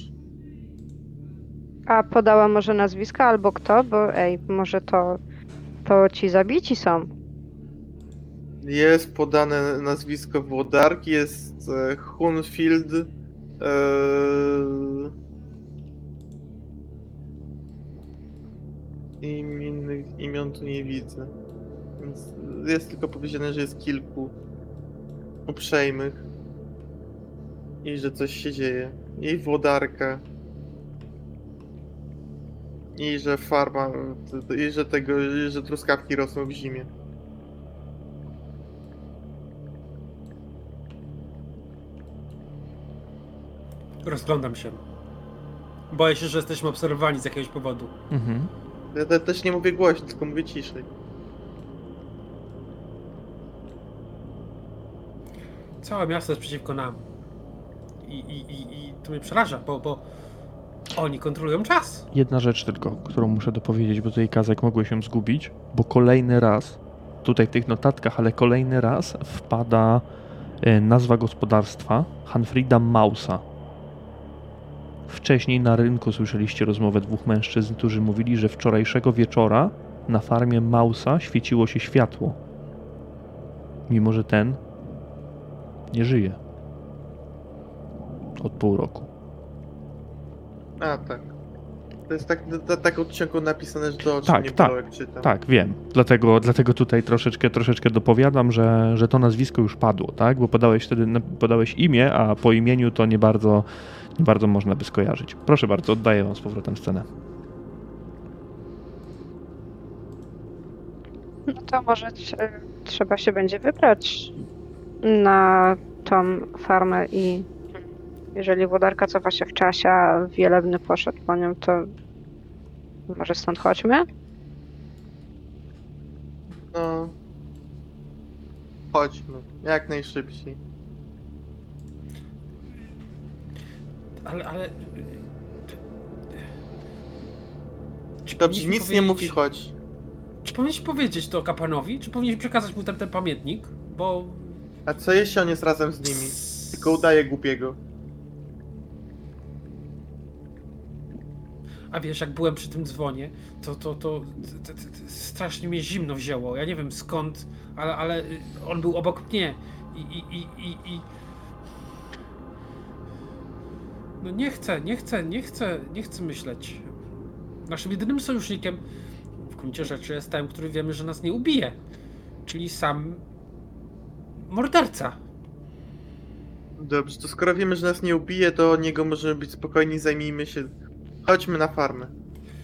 A podała może nazwiska albo kto? Bo ej, może to, to ci zabici są.
Jest podane nazwisko włodarki, jest e, Hunfield. E, im innych imion tu nie widzę. Więc jest tylko powiedziane, że jest kilku uprzejmych. I że coś się dzieje. I włodarka. I że farma. I że tego. I że truskawki rosną w zimie.
Rozglądam się. Boję się, że jesteśmy obserwowani z jakiegoś powodu.
Mhm.
Ja te, też nie mówię głośno, tylko mówię ciszej.
Całe miasto jest przeciwko nam. I, i, i, to mnie przeraża, bo, bo oni kontrolują czas.
Jedna rzecz tylko, którą muszę dopowiedzieć, bo tutaj Kazek mogłeś się zgubić, bo kolejny raz, tutaj w tych notatkach, ale kolejny raz wpada e, nazwa gospodarstwa Hanfrida Mausa. Wcześniej na rynku słyszeliście rozmowę dwóch mężczyzn, którzy mówili, że wczorajszego wieczora na farmie Mausa świeciło się światło. Mimo, że ten Nie żyje. Od pół roku.
A, tak. To jest tak, ta, tak od ciągu napisane, że to
Tak,
nie
tak,
było, jak czytam.
Tak, wiem. Dlatego, dlatego tutaj troszeczkę, troszeczkę dopowiadam, że, że to nazwisko już padło, tak? Bo podałeś wtedy podałeś imię, a po imieniu to nie bardzo, nie bardzo można by skojarzyć. Proszę bardzo, oddaję wam z powrotem scenę.
No to może trze- trzeba się będzie wybrać na tą farmę i jeżeli włodarka cofa się w czasie, a wielebny poszedł po nią, to może stąd chodźmy?
No. Chodźmy, jak najszybciej.
Ale, ale... Czy
Dobrze,
powinniśmy
nic nie
powiedzieć-
mówi, chodź.
Czy powinniśmy powiedzieć to kapłanowi? Czy powinniśmy przekazać mu ten, ten pamiętnik? Bo...
A co jeśli on jest razem z nimi? Tylko udaje głupiego.
A wiesz, jak byłem przy tym dzwonie, to, to, to, to, to, to strasznie mnie zimno wzięło. Ja nie wiem skąd, ale, ale y, on był obok mnie i, i, i, i, i... No nie chcę, nie chcę, nie chcę, nie chcę myśleć. Naszym jedynym sojusznikiem w gruncie rzeczy jest ten, który wiemy, że nas nie ubije. Czyli sam morderca.
Dobrze, to skoro wiemy, że nas nie ubije, to o niego możemy być spokojni, zajmijmy się. Chodźmy na farmę.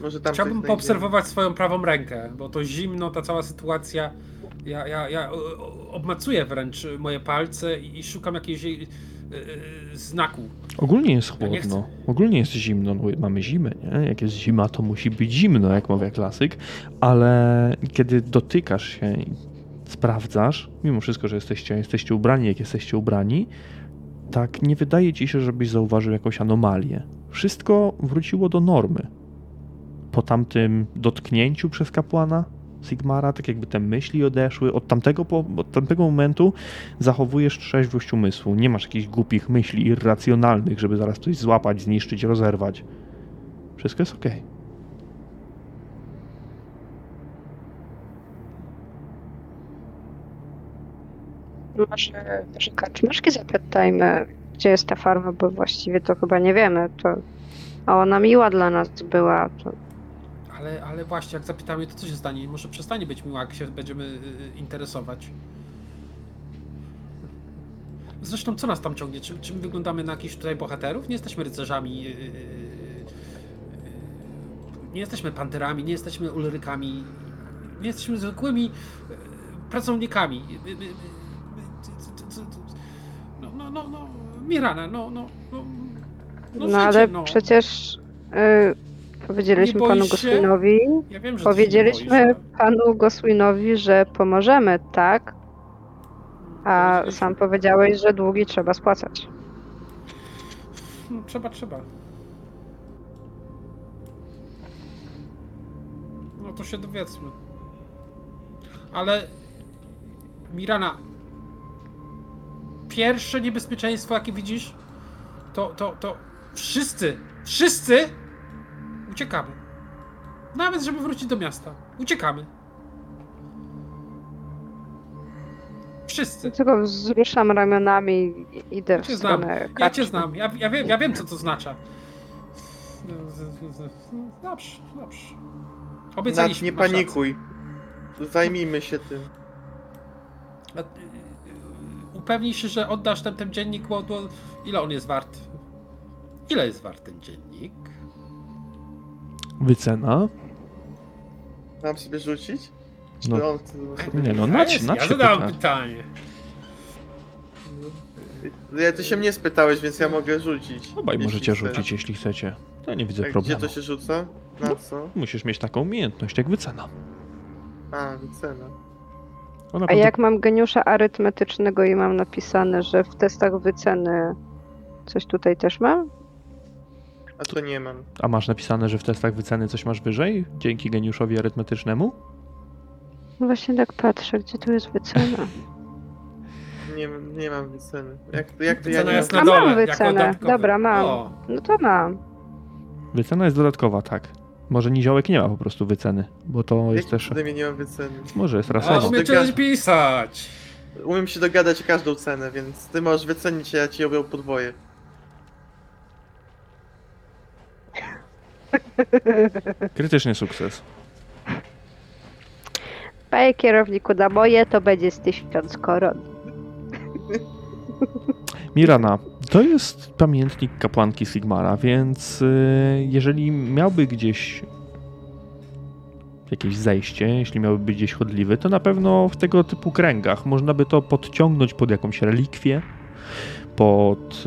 Może tam
Chciałbym poobserwować swoją prawą rękę, bo to zimno, ta cała sytuacja. Ja, ja, ja obmacuję wręcz moje palce i, szukam jakiegoś e, e, znaku.
Ogólnie jest
Ja
chłodno, ogólnie jest zimno, no, mamy zimę, nie? Jak jest zima, to musi być zimno, jak mawia klasyk, ale kiedy dotykasz się i sprawdzasz, mimo wszystko, że jesteście, jesteście ubrani, jak jesteście ubrani, tak nie wydaje ci się, żebyś zauważył jakąś anomalię. Wszystko wróciło do normy. Po tamtym dotknięciu przez kapłana Sigmara, tak jakby te myśli odeszły. Od tamtego, od tamtego momentu zachowujesz trzeźwość umysłu. Nie masz jakichś głupich myśli irracjonalnych, żeby zaraz coś złapać, zniszczyć, rozerwać. Wszystko jest ok.
Może, może kaczmarzki zapytajmy, gdzie jest ta farma, bo właściwie to chyba nie wiemy. To... A ona miła dla nas była. To...
Ale, ale właśnie, jak zapytamy, to co się stanie? Może przestanie być miła, jak się będziemy y, y, interesować. Zresztą, co nas tam ciągnie? Czy, czy my wyglądamy na jakichś tutaj bohaterów? Nie jesteśmy rycerzami. y, y, y, y, Nie jesteśmy panterami, nie jesteśmy ulrykami. Nie jesteśmy zwykłymi y, pracownikami. Y, y, y, y, No, no, no, no. Mirana, no, no. No,
No,
życie,
ale
no.
przecież y, powiedzieliśmy
Nie boisz
panu
się?
Goswinowi,
Ja wiem, że ty się nie
powiedzieliśmy
boisz,
panu Goswinowi, że pomożemy, tak? A
Powiedzieliśmy.
sam powiedziałeś, że długi trzeba spłacać.
No, trzeba, trzeba. No to się dowiedzmy. Ale Mirana, pierwsze niebezpieczeństwo, jakie widzisz, to, to, to wszyscy, wszyscy uciekamy. Nawet, żeby wrócić do miasta. Uciekamy. Wszyscy.
Tylko wzruszam ramionami i idę
Ja
w
cię znam.
stronę
Ja cię znam, ja, ja, wiem, ja wiem co to oznacza. Dobrze, dobrze.
Nad,
Obiecaliśmy.
nie
masz rację.
panikuj. Zajmijmy się tym.
Upewnij się, że oddasz ten, ten dziennik, bo, bo ile on jest wart? Ile jest wart ten dziennik?
Wycena?
Mam sobie rzucić?
No.
on sobie...
Nie no,
A
nać,
jest,
nać
ja zadałem
pyta.
pytanie.
Ja, ty się mnie spytałeś, więc ja mogę rzucić.
Obaj
jeśli
możecie
chcesz.
rzucić, jeśli chcecie. To nie widzę
A Gdzie
problemu.
to się rzuca? Na co?
Musisz mieć taką umiejętność jak wycena.
A, wycena.
Ona
A
prawdop-
jak mam geniusza arytmetycznego i mam napisane, że w testach wyceny coś tutaj też mam?
A to nie mam.
A masz napisane, że w testach wyceny coś masz wyżej? Dzięki geniuszowi arytmetycznemu?
No właśnie tak patrzę, gdzie tu jest wycena.
Nie, nie mam wyceny. Jak, to- jak to ja nie
jest
mam...
na
A mam
dole. jako
wycenę. Dobra, mam.
O,
No to mam.
Wycena jest dodatkowa, tak. Może niziołek nie ma po prostu wyceny, bo to jest
Jakim
też...
nie mam wyceny?
Może jest
a
rasowo.
umiecie
Zgadza-
pisać.
Umiem się dogadać o każdą cenę, więc ty możesz wycenić, a ja ci ją podwoję.
Krytyczny sukces.
Panie kierowniku, na moje to będzie z tysiąc koron.
Mirana, to jest pamiętnik kapłanki Sigmara, więc y, jeżeli miałby gdzieś jakieś zejście, jeśli miałby być gdzieś chodliwy, to na pewno w tego typu kręgach. Można by to podciągnąć pod jakąś relikwię, pod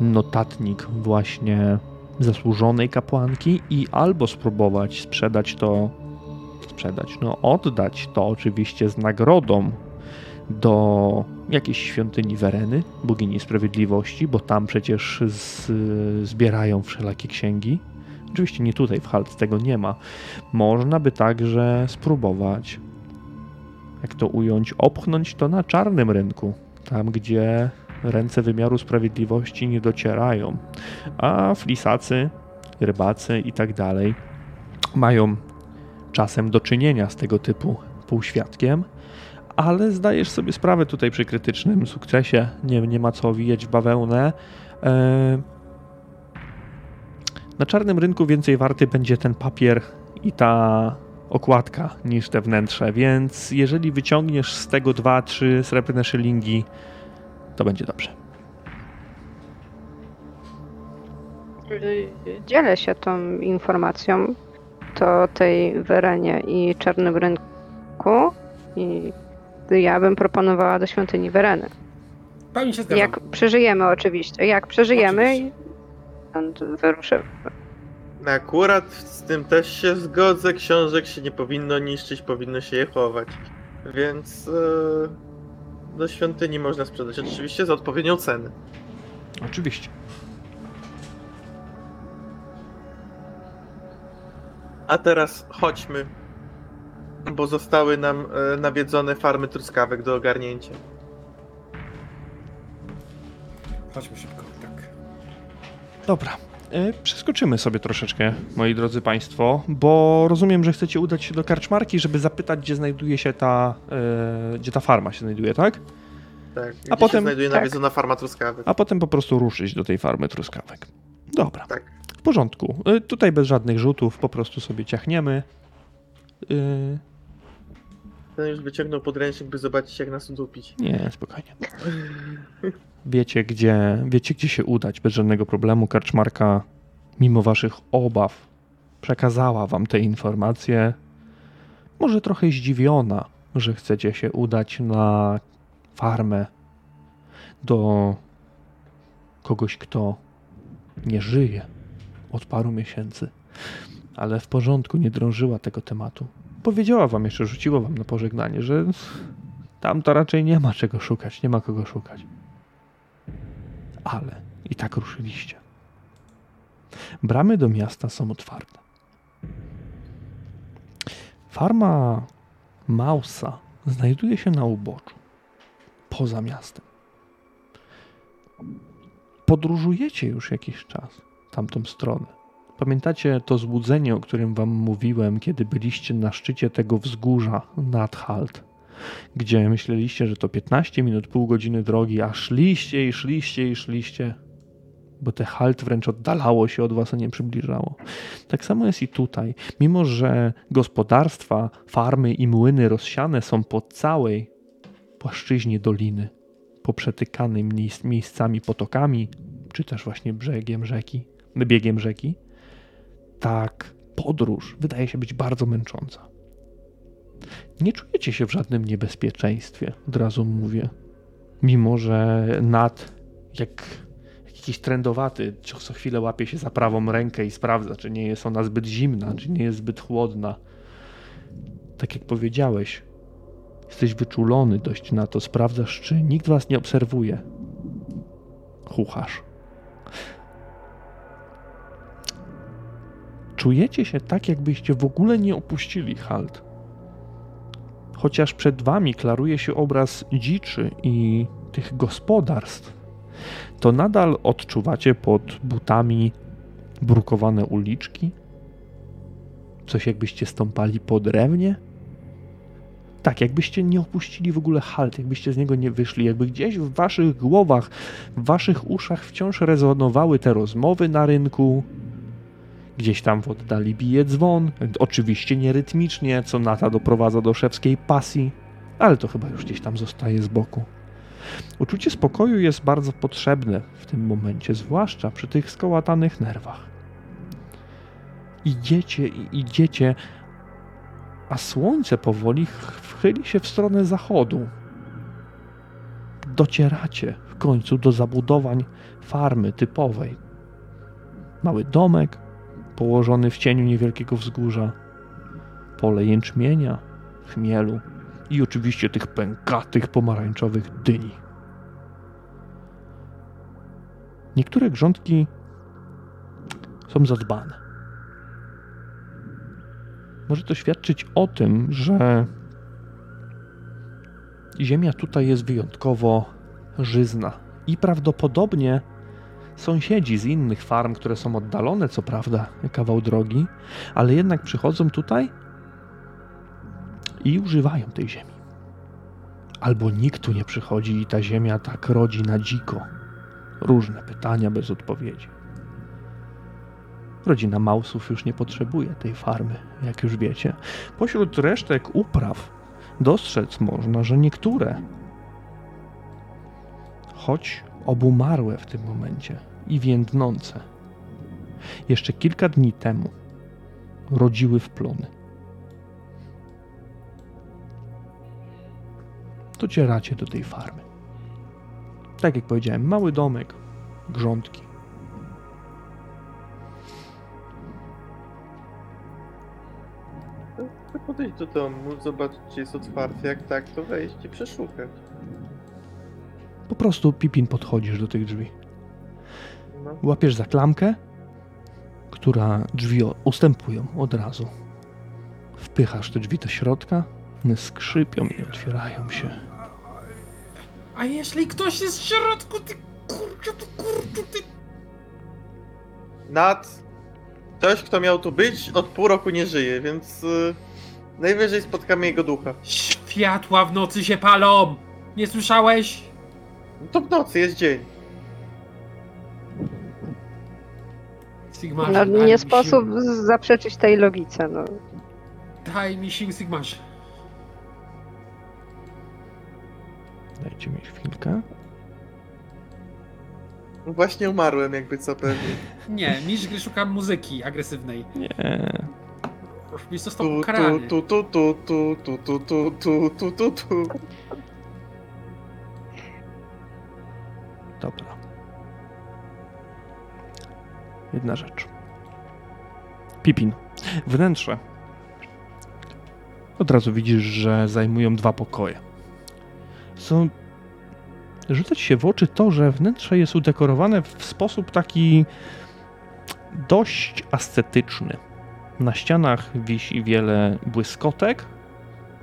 y, notatnik właśnie zasłużonej kapłanki i albo spróbować sprzedać to, sprzedać, no oddać to oczywiście z nagrodą do jakiejś świątyni Wereny, bogini sprawiedliwości, bo tam przecież z, zbierają wszelakie księgi. Oczywiście nie tutaj w Halt tego nie ma. Można by także spróbować, jak to ująć, opchnąć to na czarnym rynku, tam gdzie ręce wymiaru sprawiedliwości nie docierają, a flisacy, rybacy i tak dalej mają czasem do czynienia z tego typu półświadkiem, ale zdajesz sobie sprawę tutaj przy krytycznym sukcesie, nie, nie ma co wijać w bawełnę. E, na czarnym rynku więcej warty będzie ten papier i ta okładka niż te wnętrze, więc jeżeli wyciągniesz z tego 2-3 srebrne szylingi, to będzie dobrze.
Dzielę się tą informacją, to tej Werenie i Czarnym Rynku i ja bym proponowała do świątyni Wereny.
Pani się zgadzam.
Jak przeżyjemy oczywiście, jak przeżyjemy
Oczywiście.
i stąd wyruszymy.
Akurat z tym też się zgodzę, książek się nie powinno niszczyć, powinno się je chować. Więc e, do świątyni można sprzedać, oczywiście za odpowiednią cenę.
Oczywiście.
A teraz chodźmy, bo zostały nam e, nawiedzone farmy truskawek do ogarnięcia.
Chodźmy szybko, tak.
Dobra. E, Przeskoczymy sobie troszeczkę, moi drodzy Państwo, bo rozumiem, że chcecie udać się do karczmarki, żeby zapytać, gdzie znajduje się ta, e, gdzie ta farma się znajduje, tak?
Tak, gdzie
A potem-
się znajduje
tak.
nawiedzona farma truskawek.
A potem po prostu ruszyć do tej farmy truskawek. Dobra,
Tak.
w porządku. E, Tutaj bez żadnych rzutów, po prostu sobie ciachniemy. E,
Ten już wyciągnął podręcznik, by zobaczyć jak nas udupić.
Nie, spokojnie. Wiecie gdzie, wiecie, gdzie się udać bez żadnego problemu. Karczmarka, mimo waszych obaw, przekazała wam te informacje. Może trochę zdziwiona, że chcecie się udać na farmę do kogoś, kto nie żyje od paru miesięcy. Ale w porządku, nie drążyła tego tematu. Powiedziała wam jeszcze, rzuciła wam na pożegnanie, że tam to raczej nie ma czego szukać, nie ma kogo szukać. Ale i tak ruszyliście. Bramy do miasta są otwarte. Farma Mausa znajduje się na uboczu, poza miastem. Podróżujecie już jakiś czas tamtą stronę. Pamiętacie to złudzenie, o którym wam mówiłem, kiedy byliście na szczycie tego wzgórza nad Halt? gdzie myśleliście, że to 15 minut, pół godziny drogi, a szliście i szliście i szliście, bo te halt wręcz oddalało się od was, a nie przybliżało. Tak samo jest i tutaj. Mimo, że gospodarstwa, farmy i młyny rozsiane są po całej płaszczyźnie doliny, poprzetykanej miejsc, miejscami potokami, czy też właśnie brzegiem rzeki, biegiem rzeki, tak podróż wydaje się być bardzo męcząca. Nie czujecie się w żadnym niebezpieczeństwie, od razu mówię. Mimo, że nad, jak, jak jakiś trendowaty, co chwilę łapie się za prawą rękę i sprawdza, czy nie jest ona zbyt zimna, czy nie jest zbyt chłodna. Tak jak powiedziałeś, jesteś wyczulony dość na to, sprawdzasz, czy nikt was nie obserwuje. Chuchasz. Czujecie się tak, jakbyście w ogóle nie opuścili halt. Chociaż przed wami klaruje się obraz dziczy i tych gospodarstw, to nadal odczuwacie pod butami brukowane uliczki, coś jakbyście stąpali po drewnie. Tak, jakbyście nie opuścili w ogóle halt, jakbyście z niego nie wyszli, jakby gdzieś w waszych głowach, w waszych uszach wciąż rezonowały te rozmowy na rynku, gdzieś tam w oddali bije dzwon, oczywiście nie rytmicznie, co Nata doprowadza do szewskiej pasji, ale to chyba już gdzieś tam zostaje z boku. Uczucie spokoju jest bardzo potrzebne w tym momencie, zwłaszcza przy tych skołatanych nerwach. Idziecie i idziecie, a słońce powoli wchyli się w stronę zachodu. Docieracie w końcu do zabudowań farmy typowej. Mały domek położony w cieniu niewielkiego wzgórza, pole jęczmienia, chmielu i oczywiście tych pękatych pomarańczowych dyni. Niektóre grządki są zadbane. Może to świadczyć o tym, że ziemia tutaj jest wyjątkowo żyzna i prawdopodobnie sąsiedzi z innych farm, które są oddalone, co prawda, kawał drogi, ale jednak przychodzą tutaj i używają tej ziemi. Albo nikt tu nie przychodzi i ta ziemia tak rodzi na dziko. Różne pytania bez odpowiedzi. Rodzina Mausów już nie potrzebuje tej farmy, jak już wiecie. Pośród resztek upraw dostrzec można, że niektóre, choć obumarłe w tym momencie i więdnące, jeszcze kilka dni temu rodziły w plony. Docieracie do tej farmy. Tak jak powiedziałem, mały domek, grządki.
Podejść do domu, zobaczyć czy jest otwarty, jak tak, to wejść i przeszukać.
Po prostu Pipin podchodzisz do tych drzwi.
No.
Łapiesz za klamkę, która drzwi ustępują od razu. Wpychasz te drzwi do środka, one skrzypią i otwierają się.
A jeśli ktoś jest w środku, ty kurczę, ty kurczę, ty...
Nad. Ktoś, kto miał tu być, od pół roku nie żyje, więc y, najwyżej spotkamy jego ducha.
Światła w nocy się palą! Nie słyszałeś?
No to w nocy jest dzień.
Sigmarze,
No,
daj
nie
mi
sposób
Sił.
zaprzeczyć tej logice. No.
Daj mi sił, Sigmarze.
Dajcie mi chwilkę.
No Właśnie umarłem, jakby co pewnie.
Nie, mistrz gry szuka muzyki agresywnej.
Nie.
Już został
Tu,
ukarany.
tu, tu, tu, tu, tu, tu, tu, tu, tu, tu, tu.
Dobra. Jedna rzecz. Pipin. Wnętrze. Od razu widzisz, że zajmują dwa pokoje. Są. Rzucać się w oczy to, że wnętrze jest udekorowane w sposób taki dość ascetyczny. Na ścianach wisi wiele błyskotek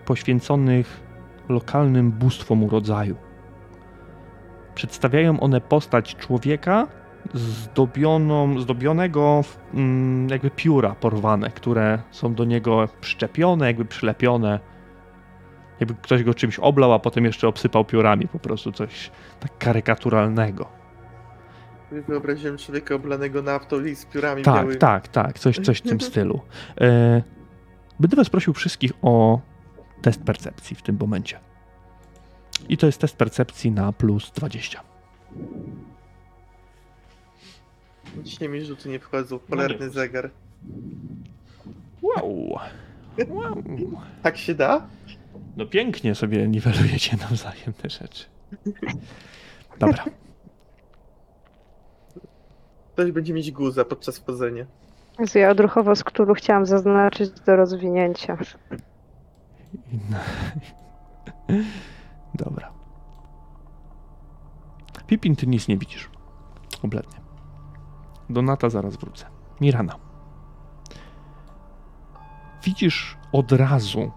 poświęconych lokalnym bóstwom urodzaju. Przedstawiają one postać człowieka zdobioną, zdobionego w, mm, jakby pióra porwane, które są do niego przyczepione, jakby przylepione. Jakby ktoś go czymś oblał, a potem jeszcze obsypał piórami, po prostu coś tak karykaturalnego.
Wyobraziłem człowieka oblanego naftą i z piórami
Tak,
białymi.
tak, tak, coś, coś w tym stylu. E, będę was prosił wszystkich o test percepcji w tym momencie. I to jest test percepcji na plus 20.
Dzisiaj mi rzuty nie wchodzą,
No
polarny
nie.
zegar.
Wow. wow.
Tak się da?
No pięknie sobie niwelujecie nawzajem te rzeczy. Dobra.
Ktoś będzie mieć guza podczas wchodzenia.
Ja odruchowo z którą chciałam zaznaczyć do rozwinięcia.
Dobra. Pipin, ty nic nie widzisz. Kompletnie. Donata zaraz wrócę. Mirana. Widzisz od razu,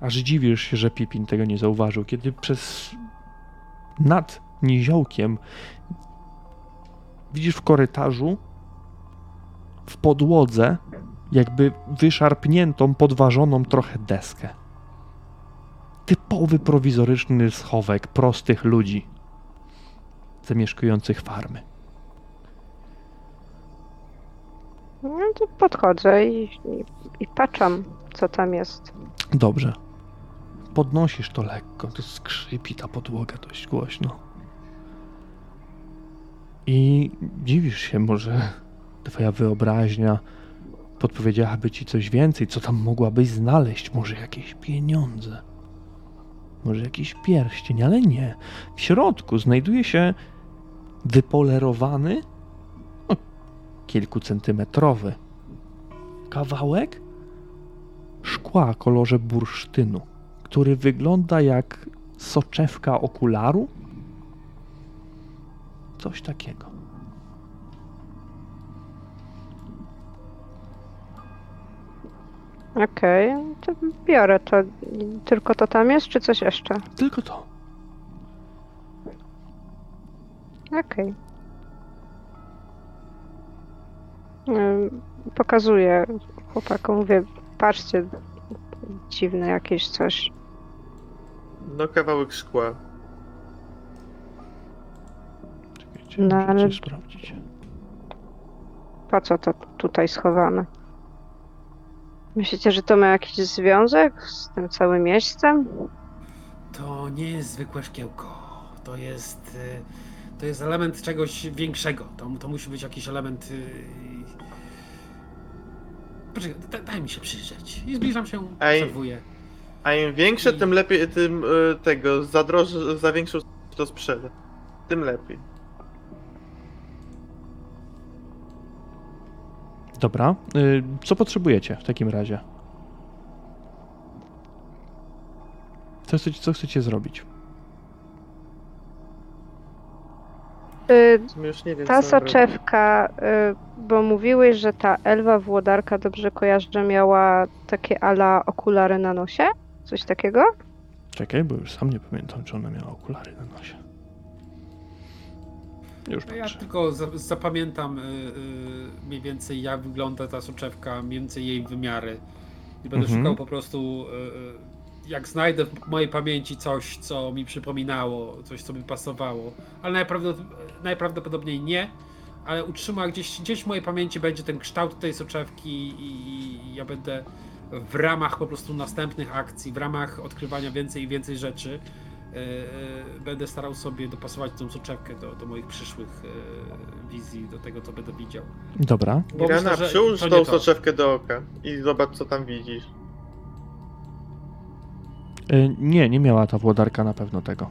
aż dziwisz się, że Pipin tego nie zauważył, kiedy przez nad niziołkiem widzisz w korytarzu w podłodze jakby wyszarpniętą, podważoną trochę deskę. Typowy prowizoryczny schowek prostych ludzi zamieszkujących farmy.
No to podchodzę i, i, i patrzam, co tam jest.
Dobrze. Podnosisz to lekko, to skrzypi ta podłoga dość głośno. I dziwisz się, może twoja wyobraźnia podpowiedziałaby ci coś więcej, co tam mogłabyś znaleźć, może jakieś pieniądze, może jakiś pierścień, ale nie. W środku znajduje się wypolerowany, no, kilkucentymetrowy kawałek szkła kolorze bursztynu, który wygląda jak soczewka okularu. Coś takiego.
Okej, to biorę to. Tylko to tam jest, czy coś jeszcze?
Tylko to.
Okej. Ym, Pokazuję chłopakom, mówię, patrzcie, dziwne jakieś coś.
No kawałek szkła.
Czekajcie,
No,
muszę
ale-
sprawdzić.
Po co to tutaj schowane? Myślicie, że to ma jakiś związek z tym całym miejscem?
To nie jest zwykłe szkiełko. To jest. y, To jest element czegoś większego. To, to musi być jakiś element. y, Poczekaj, da, daj mi się przyjrzeć. I zbliżam się,
Ej.
obserwuję.
A im większe, tym lepiej, tym y, tego, za droższe, za większą to sprzeda. Tym lepiej.
Dobra. y, Co potrzebujecie w takim razie? Co chcecie, co chcecie zrobić?
Y,
W sumie już nie wiem,
Ta
co mam robić.
soczewka, y, bo mówiłeś, że ta Elwa Włodarka, dobrze kojarzę, miała takie ala okulary na nosie? Coś takiego?
Czekaj, bo już sam nie pamiętam, czy ona miała okulary na nosie. Już
No Ja tylko za, zapamiętam y, y, mniej więcej jak wygląda ta soczewka, mniej więcej jej wymiary. I będę
Mhm.
szukał po prostu, y, jak znajdę w mojej pamięci coś, co mi przypominało, coś, co by pasowało. Ale najprawdopod- najprawdopodobniej nie. Ale utrzyma gdzieś, gdzieś w mojej pamięci będzie ten kształt tej soczewki i, i ja będę w ramach po prostu następnych akcji, w ramach odkrywania więcej i więcej rzeczy, będę starał sobie dopasować tą soczewkę do, do moich przyszłych y, wizji, do tego, co będę widział.
Dobra.
Bo
Mirana,
myślę, że
przyłóż tą
to.
soczewkę do oka i zobacz, co tam widzisz.
Y, Nie, nie miała ta włodarka na pewno tego.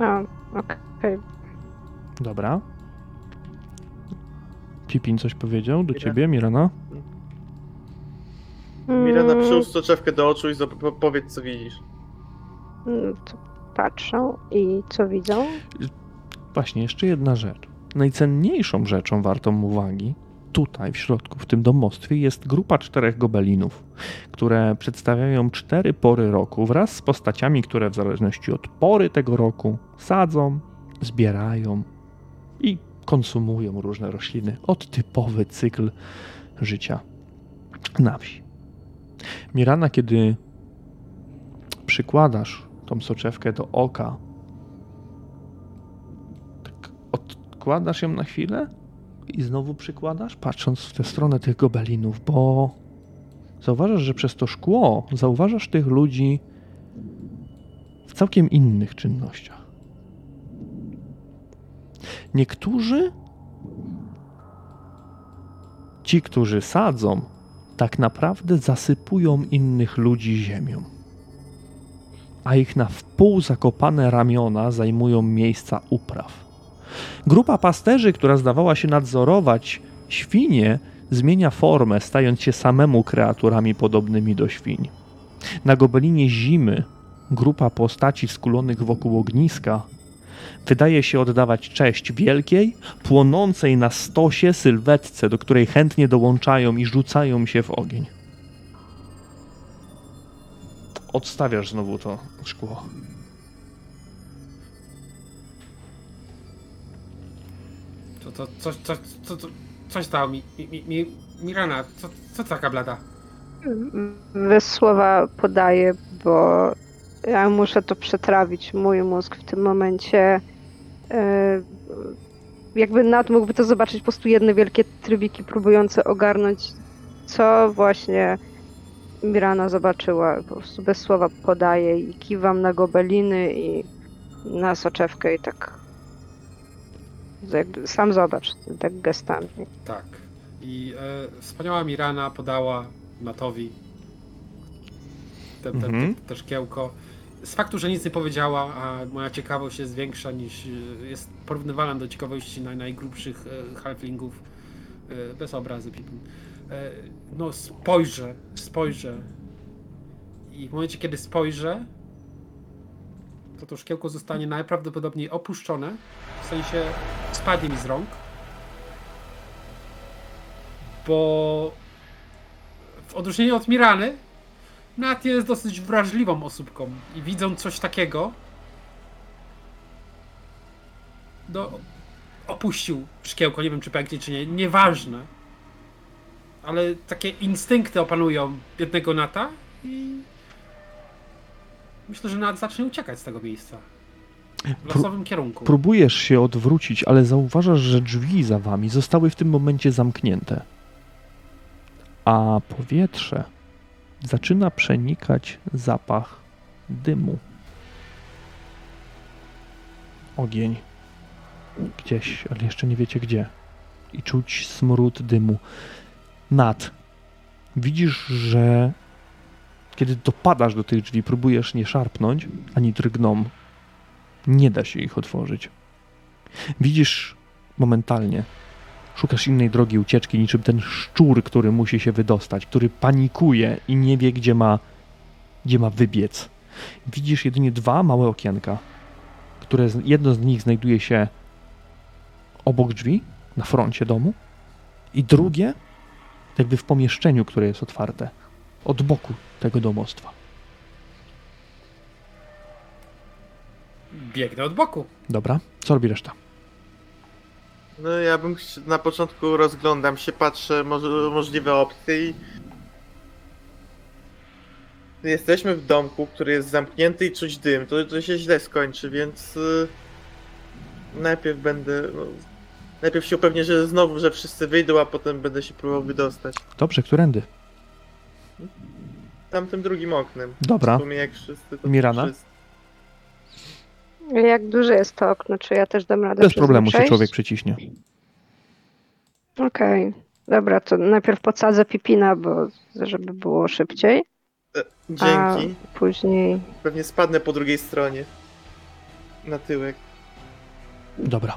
No, okej.
Dobra. Pipin coś powiedział do
Mira-
ciebie, Mirana?
Mirana, przyłóż soczewkę do oczu i powiedz, co widzisz.
To Patrzą i co widzą?
Właśnie, jeszcze jedna rzecz. Najcenniejszą rzeczą wartą uwagi tutaj w środku, w tym domostwie, jest grupa czterech gobelinów, które przedstawiają cztery pory roku wraz z postaciami, które w zależności od pory tego roku sadzą, zbierają i konsumują różne rośliny. Od typowy cykl życia na wsi. Mirana, kiedy przykładasz tą soczewkę do oka, tak odkładasz ją na chwilę i znowu przykładasz, patrząc w tę stronę tych gobelinów, bo zauważasz, że przez to szkło zauważasz tych ludzi w całkiem innych czynnościach. Niektórzy, ci, którzy sadzą, tak naprawdę zasypują innych ludzi ziemią a ich na wpół zakopane ramiona zajmują miejsca upraw. Grupa pasterzy, która zdawała się nadzorować świnie, zmienia formę, stając się samemu kreaturami podobnymi do świń. Na gobelinie zimy grupa postaci skulonych wokół ogniska wydaje się oddawać cześć wielkiej, płonącej na stosie sylwetce, do której chętnie dołączają i rzucają się w ogień. Odstawiasz znowu to szkło.
To, to, coś, coś, co, co, coś stało mi, mi, mi Mirana, co, co taka blada?
Bez słowa podaję bo ja muszę to przetrawić. Mój mózg w tym momencie. e, Jakby Nat mógłby to zobaczyć po prostu jedne wielkie trybiki próbujące ogarnąć, co właśnie Mirana zobaczyła. Po prostu bez słowa podaję i kiwam na gobeliny i na soczewkę i tak. Jakby sam zobacz, tak gestami.
Tak. I e, wspaniała Mirana podała Matowi te, te,
Mhm.
te, te szkiełko. Z faktu, że nic nie powiedziała, a moja ciekawość jest większa niż e, jest porównywalna do ciekawości naj, najgrubszych e, halflingów, e, bez obrazy Pipin. E, no spojrzę, spojrzę. I w momencie, kiedy spojrzę, to to szkiełko zostanie najprawdopodobniej opuszczone, w sensie spadnie mi z rąk, bo w odróżnieniu od Mirany, Nat jest dosyć wrażliwą osóbką. I widząc coś takiego, no, opuścił szkiełko, nie wiem czy pęknie czy nie, nieważne, ale takie instynkty opanują biednego Nata i myślę, że Nat zacznie uciekać z tego miejsca w
Pró-
losowym kierunku.
Próbujesz się odwrócić, ale zauważasz, że drzwi za wami zostały w tym momencie zamknięte. A powietrze zaczyna przenikać zapach dymu. Ogień. Gdzieś, ale jeszcze nie wiecie gdzie. I czuć smród dymu. Nad. Widzisz, że kiedy dopadasz do tych drzwi, próbujesz nie szarpnąć, ani drgną. Nie da się ich otworzyć. Widzisz momentalnie, szukasz innej drogi ucieczki, niczym ten szczur, który musi się wydostać, który panikuje i nie wie, gdzie ma, gdzie ma wybiec. Widzisz jedynie dwa małe okienka, które jedno z nich znajduje się obok drzwi, na froncie domu, i drugie jakby w pomieszczeniu, które jest otwarte, od boku tego domostwa.
Biegnę od boku.
Dobra, co robi reszta?
No ja bym na początku rozglądam się, patrzę może, możliwe opcje i... Jesteśmy w domku, który jest zamknięty i czuć dym, to, to się źle skończy, więc... y, Najpierw będę... Najpierw się upewnię, że znowu, że wszyscy wyjdą, a potem będę się próbował wydostać.
Dobrze, którędy?
Tamtym drugim oknem.
Dobra,
W sumie jak wszyscy, to
Mirana?
wszyscy.
Jak duże jest to okno? Czy ja też dam radę
bez
przez nie
problemu się
przejść?
człowiek przeciśnie.
Okej. Dobra, to najpierw podsadzę Pipina, bo żeby było szybciej.
Dzięki.
Później
Pewnie spadnę po drugiej stronie. Na tyłek.
Dobra.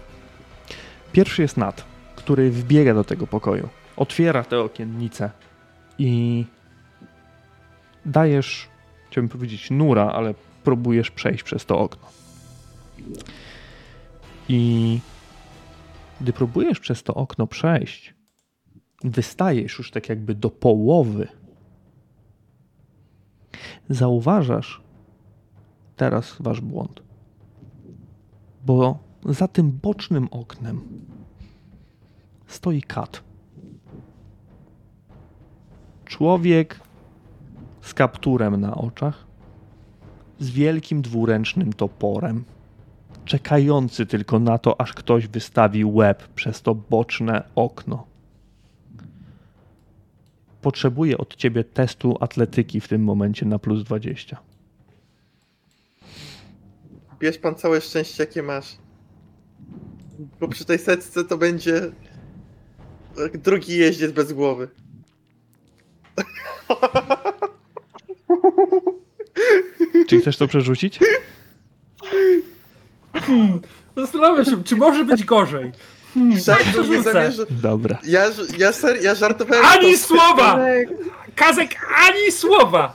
Pierwszy jest Nat, który wbiega do tego pokoju. Otwiera tę okiennicę i dajesz, chciałbym powiedzieć, nura, ale próbujesz przejść przez to okno. I gdy próbujesz przez to okno przejść, wystajesz już tak jakby do połowy. Zauważasz teraz wasz błąd. Bo za tym bocznym oknem stoi kat. Człowiek z kapturem na oczach, z wielkim dwuręcznym toporem, czekający tylko na to, aż ktoś wystawi łeb przez to boczne okno. Potrzebuję od ciebie testu atletyki w tym momencie na plus 20.
Bierz pan całe szczęście, jakie masz. Bo przy tej setce to będzie drugi jeździec bez głowy.
Czy chcesz to przerzucić?
Zastanawiam się, czy może być gorzej. Hmm,
Żart, nie.
Dobra.
Ja, ja, ser, ja żartowałem.
Ani
to-
słowa! Kazek, ani słowa!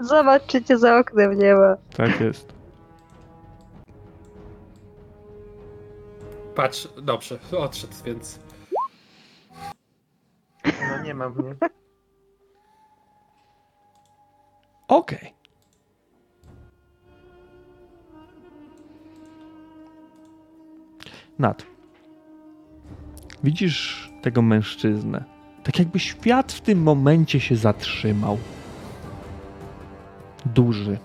Zobacz, czy cię za oknem nie ma.
Tak jest.
Patrz, dobrze, odszedł, więc.
No nie mam mnie.
Okej. Nat. Widzisz tego mężczyznę. Tak jakby świat w tym momencie się zatrzymał. duży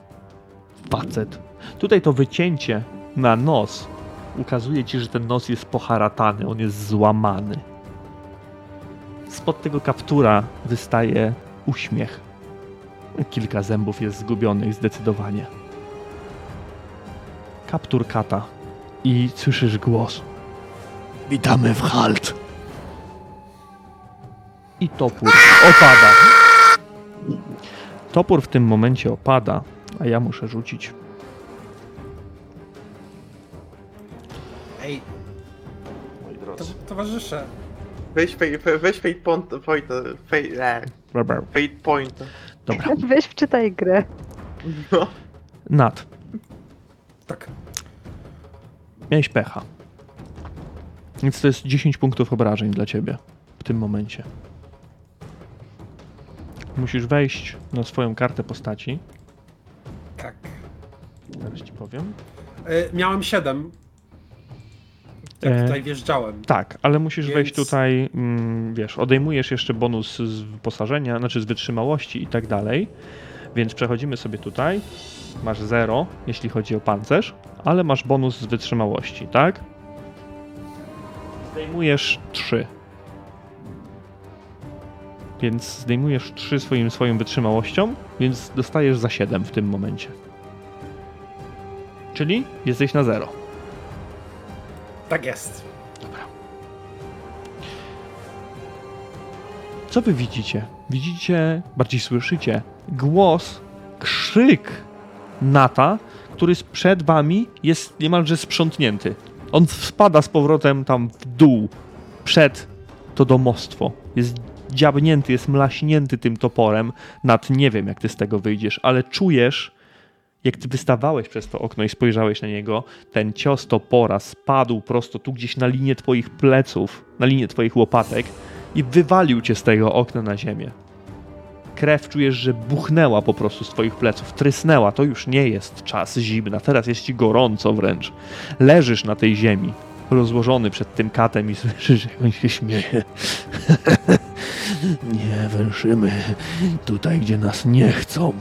facet. Tutaj to wycięcie na nos ukazuje ci, że ten nos jest poharatany, on jest złamany. Spod tego kaptura wystaje uśmiech. Kilka zębów jest zgubionych zdecydowanie. Kaptur kata i słyszysz głos. Witamy w Halt. I topór opada. Topór w tym momencie opada, a ja muszę rzucić.
Towarzysze,
Weź fate, weź fate point, point, fate, e, fate point.
dobra.
Weź wczytaj grę.
No.
Nat,
tak.
miałeś pecha. Więc to jest 10 punktów obrażeń dla ciebie w tym momencie. Musisz wejść na swoją kartę postaci.
Tak.
Zaraz ci powiem.
E, miałem 7. Jak
E,
tutaj wjeżdżałem.
Tak, ale musisz
Więc-
wejść tutaj, mm, wiesz, odejmujesz jeszcze bonus z wyposażenia, znaczy z wytrzymałości i tak dalej. Więc przechodzimy sobie tutaj. Masz 0, jeśli chodzi o pancerz, ale masz bonus z wytrzymałości, tak? Zdejmujesz 3. Więc zdejmujesz 3 swoim, swoją wytrzymałością, więc dostajesz za 7 w tym momencie. Czyli jesteś na 0.
Tak jest.
Co wy widzicie? Widzicie, bardziej słyszycie głos, krzyk Nata, który przed wami jest niemalże sprzątnięty. On spada z powrotem tam w dół, przed to domostwo. Jest dziabnięty, jest mlaśnięty tym toporem. Nat, nie wiem jak ty z tego wyjdziesz, ale czujesz, jak ty wystawałeś przez to okno i spojrzałeś na niego, ten cios topora spadł prosto tu gdzieś na linię twoich pleców, na linię twoich łopatek i wywalił cię z tego okna na ziemię. Krew czujesz, że buchnęła po prostu z twoich pleców, trysnęła. To już nie jest czas zimna, teraz jest ci gorąco wręcz. Leżysz na tej ziemi, rozłożony przed tym katem i słyszysz, jak on się śmieje. nie węszymy tutaj, gdzie nas nie chcą.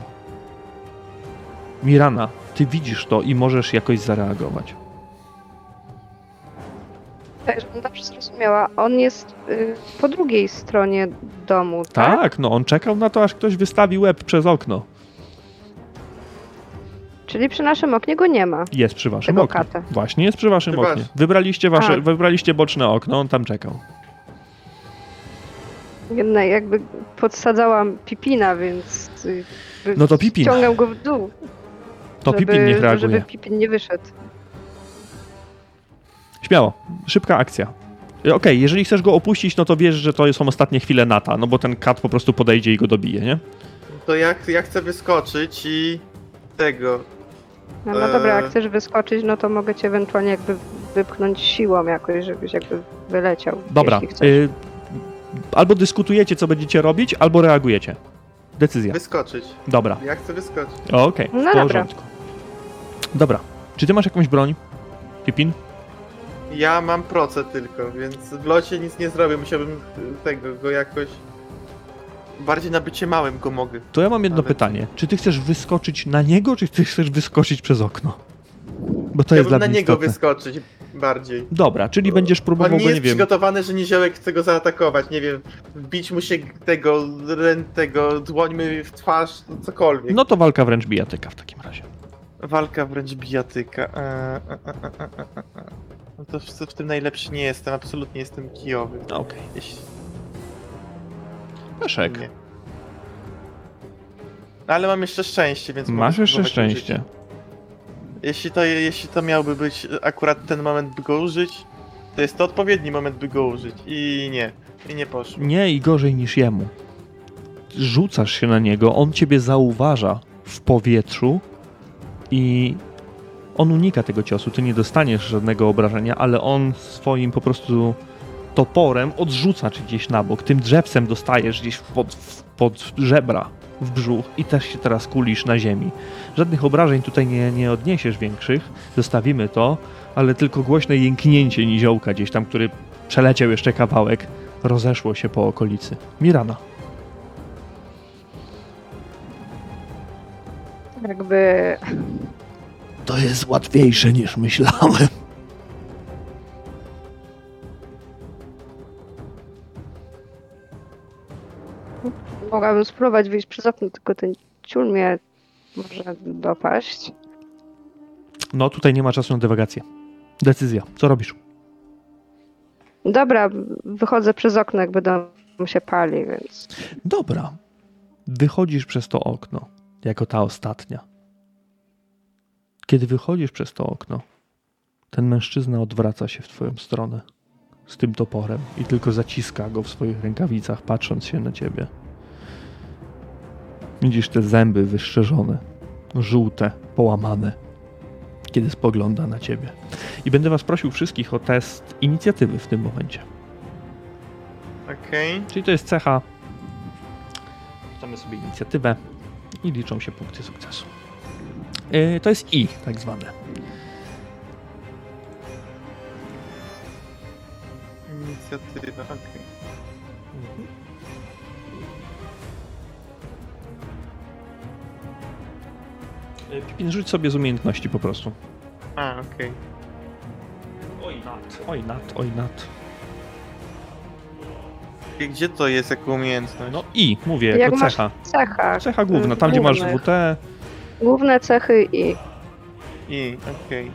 Mirana, ty widzisz to i możesz jakoś zareagować.
Tak, żebym dobrze zrozumiała. On jest y, po drugiej stronie domu, tak?
Tak, no on czekał na to, aż ktoś wystawi łeb przez okno.
Czyli przy naszym oknie go nie ma.
Jest przy waszym oknie.
kata.
Właśnie, jest przy waszym
was.
oknie. Wybraliście, wasze,
A.
wybraliście boczne okno, on tam czekał.
Jednak jakby podsadzałam Pipina, więc y,
No to Pipin.
ściągam go w dół.
To
żeby,
Pipin niech reaguje.
Żeby Pipin nie wyszedł.
Śmiało, szybka akcja. Okej, jeżeli chcesz go opuścić, no to wiesz, że to są ostatnie chwile Nata, no bo ten kat po prostu podejdzie i go dobije, nie?
To ja, ja chcę wyskoczyć i tego.
No, no dobra, jak
Eee.
chcesz wyskoczyć, no to mogę cię ewentualnie jakby wypchnąć siłą jakoś, żebyś jakby wyleciał.
Dobra,
jeśli chcesz.
y, albo dyskutujecie, co będziecie robić, albo reagujecie. Decyzja.
Wyskoczyć.
Dobra,
Ja chcę wyskoczyć.
okej, w
No
porządku. Dobra, czy ty masz jakąś broń? Pipin?
Ja mam proce tylko, więc w locie nic nie zrobię. Musiałbym y, tego go jakoś. Bardziej na bycie małym go mogę.
To ja mam jedno
Ale-
pytanie. Czy ty chcesz wyskoczyć na niego, czy ty chcesz wyskoczyć przez okno? Bo to jest dla
Chciałbym na
mnie
niego
istotne.
wyskoczyć bardziej.
Dobra, czyli będziesz
On
próbował
nie
go,
jest
nie wiem.
przygotowany, że niziołek chce go zaatakować, nie wiem, wbić mu się tego, tego dłońmy w twarz, cokolwiek.
No to walka wręcz bijatyka w takim razie.
Walka wręcz bijatyka. E, e, e. No to w, w tym najlepszy nie jestem, absolutnie jestem kijowy.
No Okej.
Jeśli
Peszek.
nie. Ale mam jeszcze szczęście, więc mogę
Masz jeszcze
spróbować
szczęście.
Jeśli to, jeśli to miałby być akurat ten moment, by go użyć, to jest to odpowiedni moment, by go użyć. I nie. I nie poszło.
Nie i gorzej niż jemu. Rzucasz się na niego, on ciebie zauważa w powietrzu i on unika tego ciosu. Ty nie dostaniesz żadnego obrażenia, ale on swoim po prostu toporem odrzuca cię gdzieś na bok. Tym drzewcem dostajesz gdzieś pod, pod żebra, w brzuch i też się teraz kulisz na ziemi. Żadnych obrażeń tutaj nie, nie odniesiesz większych, zostawimy to, ale tylko głośne jęknięcie niziołka gdzieś tam, który przeleciał jeszcze kawałek, rozeszło się po okolicy. Mirana.
Jakby
To jest łatwiejsze niż myślałem.
mogłabym spróbować wyjść przez okno, tylko ten ciul mnie może dopaść.
No tutaj nie ma czasu na dywagację. Decyzja. Co robisz?
Dobra, wychodzę przez okno, jakby dom się pali, więc
Dobra. Wychodzisz przez to okno, jako ta ostatnia. Kiedy wychodzisz przez to okno, ten mężczyzna odwraca się w twoją stronę z tym toporem i tylko zaciska go w swoich rękawicach, patrząc się na ciebie. Widzisz te zęby wyszczerzone, żółte, połamane, kiedy spogląda na ciebie. I będę was prosił wszystkich o test inicjatywy w tym momencie.
Okej.
Czyli to jest cecha. Wrzucamy sobie inicjatywę i liczą się punkty sukcesu. Yy, to jest I, tak zwane.
Inicjatywa, okej.
Yy, Pipin, rzuć sobie z umiejętności po prostu.
A, okej.
Oj, nat. Oj, nat, oj, nat.
Gdzie to jest jako umiejętność?
No I, mówię,
Jak
jako
masz-
cecha.
cecha.
Cecha główna, tam gdzie masz
Głównych.
WT.
Główne cechy i
I, okej.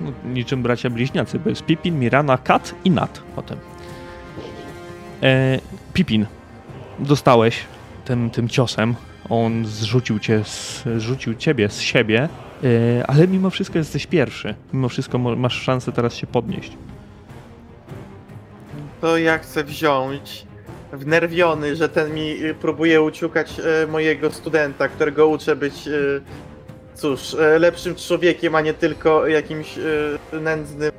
No, niczym bracia bliźniacy, bo jest Pipin, Mirana, Kat i Nat potem. E, Pipin, dostałeś tym, tym ciosem. On zrzucił cię, zrzucił ciebie z siebie, e, ale mimo wszystko jesteś pierwszy. Mimo wszystko masz szansę teraz się podnieść.
To ja chcę wziąć wnerwiony, że ten mi próbuje uciukać e, mojego studenta, którego uczę być, e, cóż, e, lepszym człowiekiem, a nie tylko jakimś e, nędznym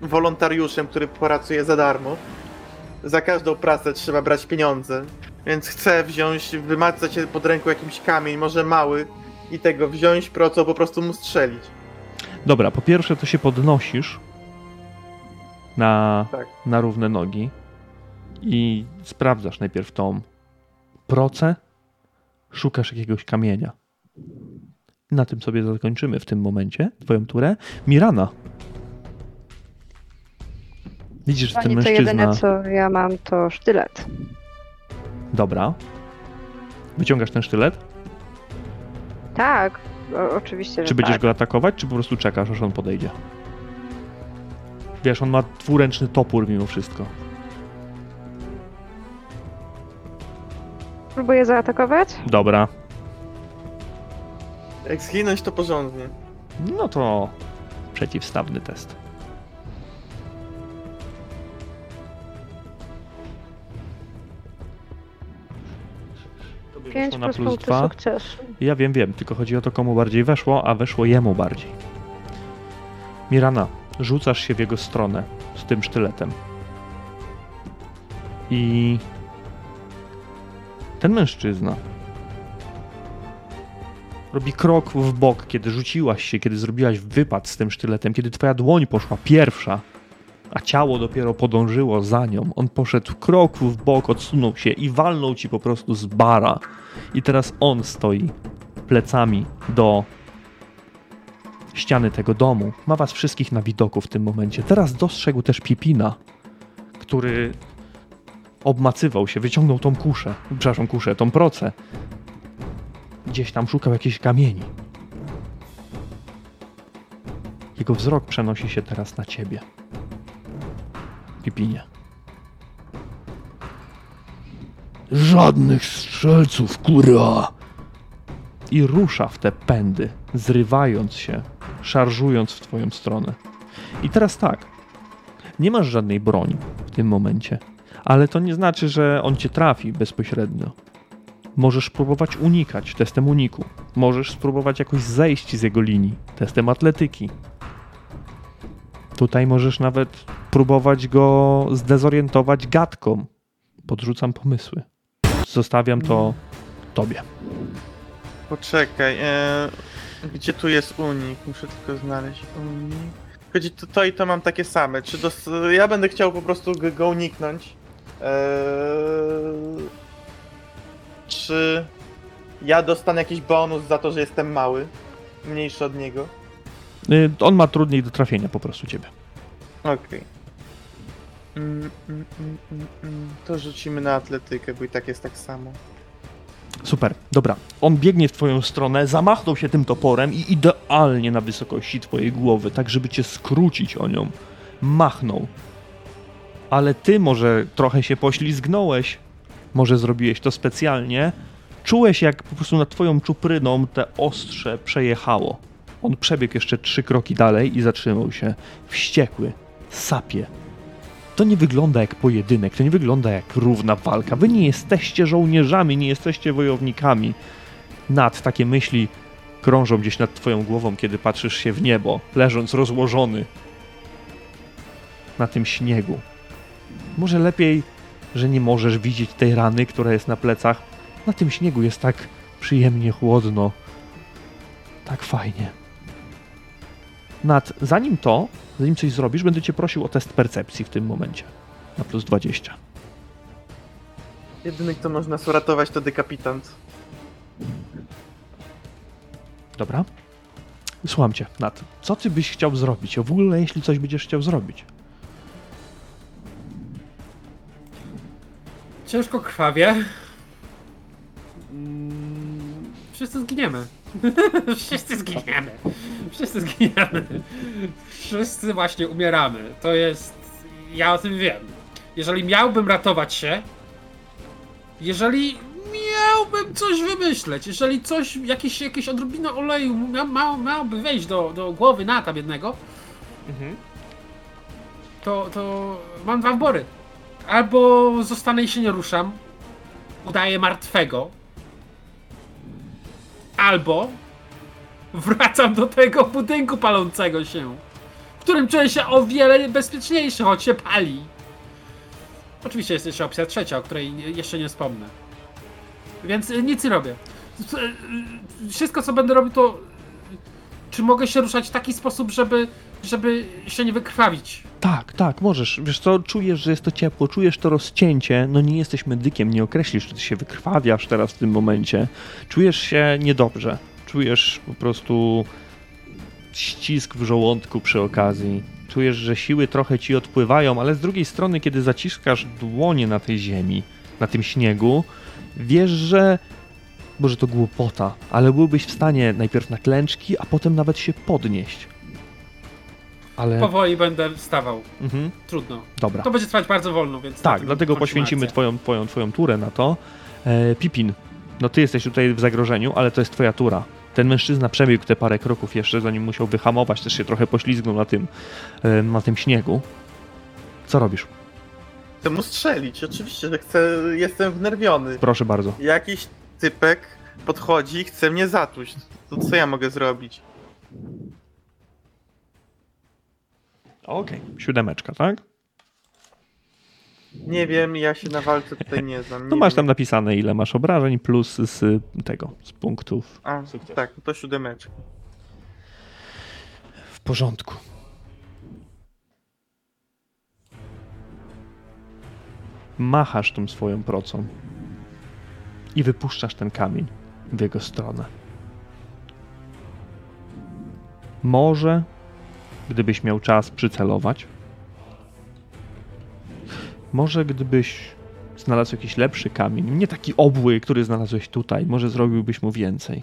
wolontariuszem, który pracuje za darmo. Za każdą pracę trzeba brać pieniądze, więc chcę wziąć, wymacać się pod ręką jakiś kamień, może mały, i tego wziąć, proco po prostu mu strzelić.
Dobra, po pierwsze to się podnosisz na,
Tak.
na równe nogi i sprawdzasz najpierw tą procę, szukasz jakiegoś kamienia. Na tym sobie zakończymy w tym momencie twoją turę. Mirana. Widzisz, że ten
Pani to
mężczyzna...
jedyne co ja mam to sztylet.
Dobra. Wyciągasz ten sztylet?
Tak, o, oczywiście,
Czy będziesz
tak.
go atakować, czy po prostu czekasz, aż on podejdzie? Wiesz, on ma dwuręczny topór mimo wszystko.
Próbuję zaatakować?
Dobra.
Jak zginąć, to porządnie.
No to przeciwstawny test. Tobie
5
weszło na
plus
plus
punkty
2.
sukcesu.
Ja wiem, wiem, tylko chodzi o to, komu bardziej weszło, a weszło jemu bardziej. Mirana, rzucasz się w jego stronę z tym sztyletem. I ten mężczyzna robi krok w bok, kiedy rzuciłaś się, kiedy zrobiłaś wypad z tym sztyletem, kiedy twoja dłoń poszła pierwsza, a ciało dopiero podążyło za nią. On poszedł krok w bok, odsunął się i walnął ci po prostu z bara. I teraz on stoi plecami do ściany tego domu. Ma was wszystkich na widoku w tym momencie. Teraz dostrzegł też Pipina, który obmacywał się, wyciągnął tą kuszę, przepraszam, kuszę, tą procę. Gdzieś tam szukał jakichś kamieni. Jego wzrok przenosi się teraz na ciebie. Pipinie. Żadnych strzelców, kurwa! I rusza w te pędy, zrywając się, szarżując w twoją stronę. I teraz tak. Nie masz żadnej broni w tym momencie, ale to nie znaczy, że on cię trafi bezpośrednio. Możesz próbować unikać testem uniku. Możesz spróbować jakoś zejść z jego linii testem atletyki. Tutaj możesz nawet próbować go zdezorientować gadką. Podrzucam pomysły. zostawiam to tobie.
Poczekaj, e, gdzie tu jest unik? Muszę tylko znaleźć unik. Chodzi to, to i to mam takie same. Czy dos- ja będę chciał po prostu go, uniknąć? Eee, czy ja dostanę jakiś bonus za to, że jestem mały? Mniejszy od niego?
Y, On ma trudniej do trafienia po prostu ciebie.
Okej. Mm, mm, mm, mm, mm. To rzucimy na atletykę, bo i tak jest tak samo.
Super, dobra. On biegnie w twoją stronę, zamachnął się tym toporem i idealnie na wysokości twojej głowy, tak żeby cię skrócić o nią. Machnął. Ale ty może trochę się poślizgnąłeś, może zrobiłeś to specjalnie. Czułeś jak po prostu nad twoją czupryną te ostrze przejechało. On przebiegł jeszcze trzy kroki dalej i zatrzymał się. Wściekły, sapie. To nie wygląda jak pojedynek, to nie wygląda jak równa walka. Wy nie jesteście żołnierzami, nie jesteście wojownikami. Nad takie myśli krążą gdzieś nad twoją głową, kiedy patrzysz się w niebo, leżąc rozłożony na tym śniegu. Może lepiej, że nie możesz widzieć tej rany, która jest na plecach. Na tym śniegu jest tak przyjemnie chłodno. Tak fajnie. Nad, zanim to, zanim coś zrobisz, będę cię prosił o test percepcji w tym momencie. Na plus 20.
Jedyny, kto może nas uratować, to dekapitant.
Dobra? Słucham cię, Nat. Co ty byś chciał zrobić? W ogóle, jeśli coś będziesz chciał zrobić.
Ciężko krwawie. Mm, Wszyscy zginiemy. Wszyscy zginiemy. Wszyscy zginiemy. Wszyscy właśnie umieramy. To jest. Ja o tym wiem. Jeżeli miałbym ratować się, jeżeli miałbym coś wymyśleć, jeżeli coś, jakieś, jakieś odrobina oleju mia, wejść do, do głowy Nata jednego, to, to mam dwa wybory. Albo zostanę i się nie ruszam, udaję martwego, albo wracam do tego budynku palącego się, w którym czuję się o wiele bezpieczniejszy, choć się pali. Oczywiście jest jeszcze opcja trzecia, o której jeszcze nie wspomnę. Więc y, nic nie robię. Y, Wszystko co będę robił to... y, Czy mogę się ruszać w taki sposób, żeby, żeby się nie wykrwawić?
Tak, tak, możesz. Wiesz co, czujesz, że jest to ciepło, czujesz to rozcięcie. No nie jesteś medykiem, nie określisz, czy ty się wykrwawiasz teraz w tym momencie. Czujesz się niedobrze. Czujesz po prostu ścisk w żołądku przy okazji. Czujesz, że siły trochę ci odpływają, ale z drugiej strony, kiedy zaciskasz dłonie na tej ziemi, na tym śniegu, wiesz, że może to głupota, ale byłbyś w stanie najpierw na klęczki, a potem nawet się podnieść. Ale...
Powoli będę wstawał.
Mhm,
Trudno.
dobra.
To będzie trwać bardzo wolno, więc.
Tak, dlatego poświęcimy twoją, twoją, twoją turę na to. E, Pipin, no ty jesteś tutaj w zagrożeniu, ale to jest twoja tura. Ten mężczyzna przebiegł te parę kroków jeszcze, zanim musiał wyhamować, też się trochę poślizgnął na tym, e, na tym śniegu. Co robisz?
Chcę mu strzelić, oczywiście, że chcę, jestem wnerwiony.
Proszę bardzo.
Jakiś typek podchodzi i chce mnie zatłuść. To co ja mogę zrobić?
Okej. Siódemeczka, tak?
Nie wiem, ja się na walce tutaj nie znam.
No
nie
masz tam
wiem.
napisane ile masz obrażeń plus z tego, z punktów.
A, tak, to siódemeczka.
W porządku. Machasz tą swoją procą i wypuszczasz ten kamień w jego stronę. Może, gdybyś miał czas przycelować, może gdybyś znalazł jakiś lepszy kamień, nie taki obły, który znalazłeś tutaj, może zrobiłbyś mu więcej.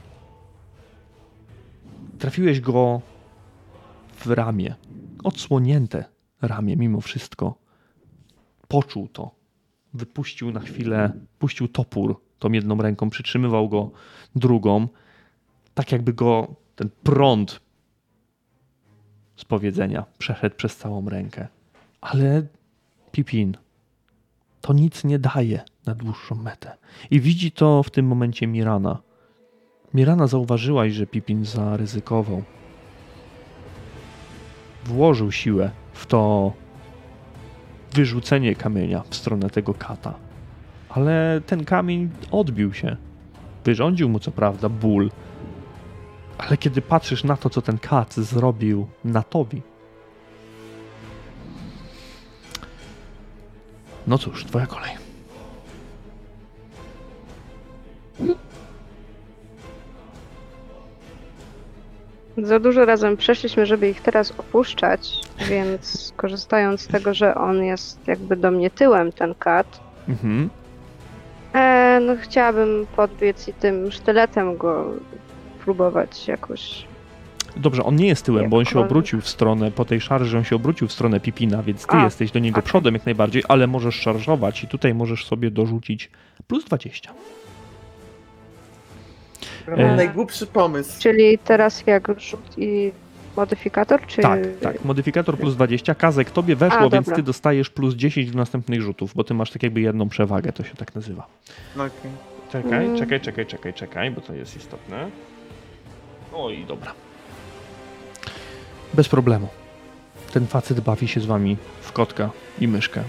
Trafiłeś go w ramię. Odsłonięte ramię mimo wszystko. Poczuł to. Wypuścił na chwilę, puścił topór tą jedną ręką, przytrzymywał go drugą, tak jakby go ten prąd z powiedzenia przeszedł przez całą rękę. Ale Pipin, to nic nie daje na dłuższą metę. I widzi to w tym momencie Mirana. Mirana zauważyłaś, że Pipin zaryzykował włożył siłę w to wyrzucenie kamienia w stronę tego kata. ale ten kamień odbił się. Wyrządził mu co prawda ból, ale kiedy patrzysz na to, co ten kac zrobił Natowi, no cóż, twoja kolej.
Za dużo razem przeszliśmy, żeby ich teraz opuszczać, więc korzystając z tego, że on jest jakby do mnie tyłem, ten kat,
Mhm.
e, no chciałabym podbiec i tym sztyletem go próbować jakoś.
Dobrze, on nie jest tyłem, bo on się obrócił w stronę, po tej szarży on się obrócił w stronę Pipina, więc ty
A,
jesteś do niego
okej.
przodem jak najbardziej, ale możesz szarżować i tutaj możesz sobie dorzucić plus 20.
Mam
E.
najgłupszy pomysł.
Czyli teraz jak rzut i modyfikator, czy.
Tak, tak. Modyfikator plus 20. Kazek, tobie weszło,
A,
więc ty dostajesz plus 10 do następnych rzutów, bo ty masz tak jakby jedną przewagę, to się tak nazywa.
No, okej.
Czekaj,
Mm.
czekaj, czekaj, czekaj, czekaj, bo to jest istotne. Oj, dobra. Bez problemu. Ten facet bawi się z wami w kotka i myszkę.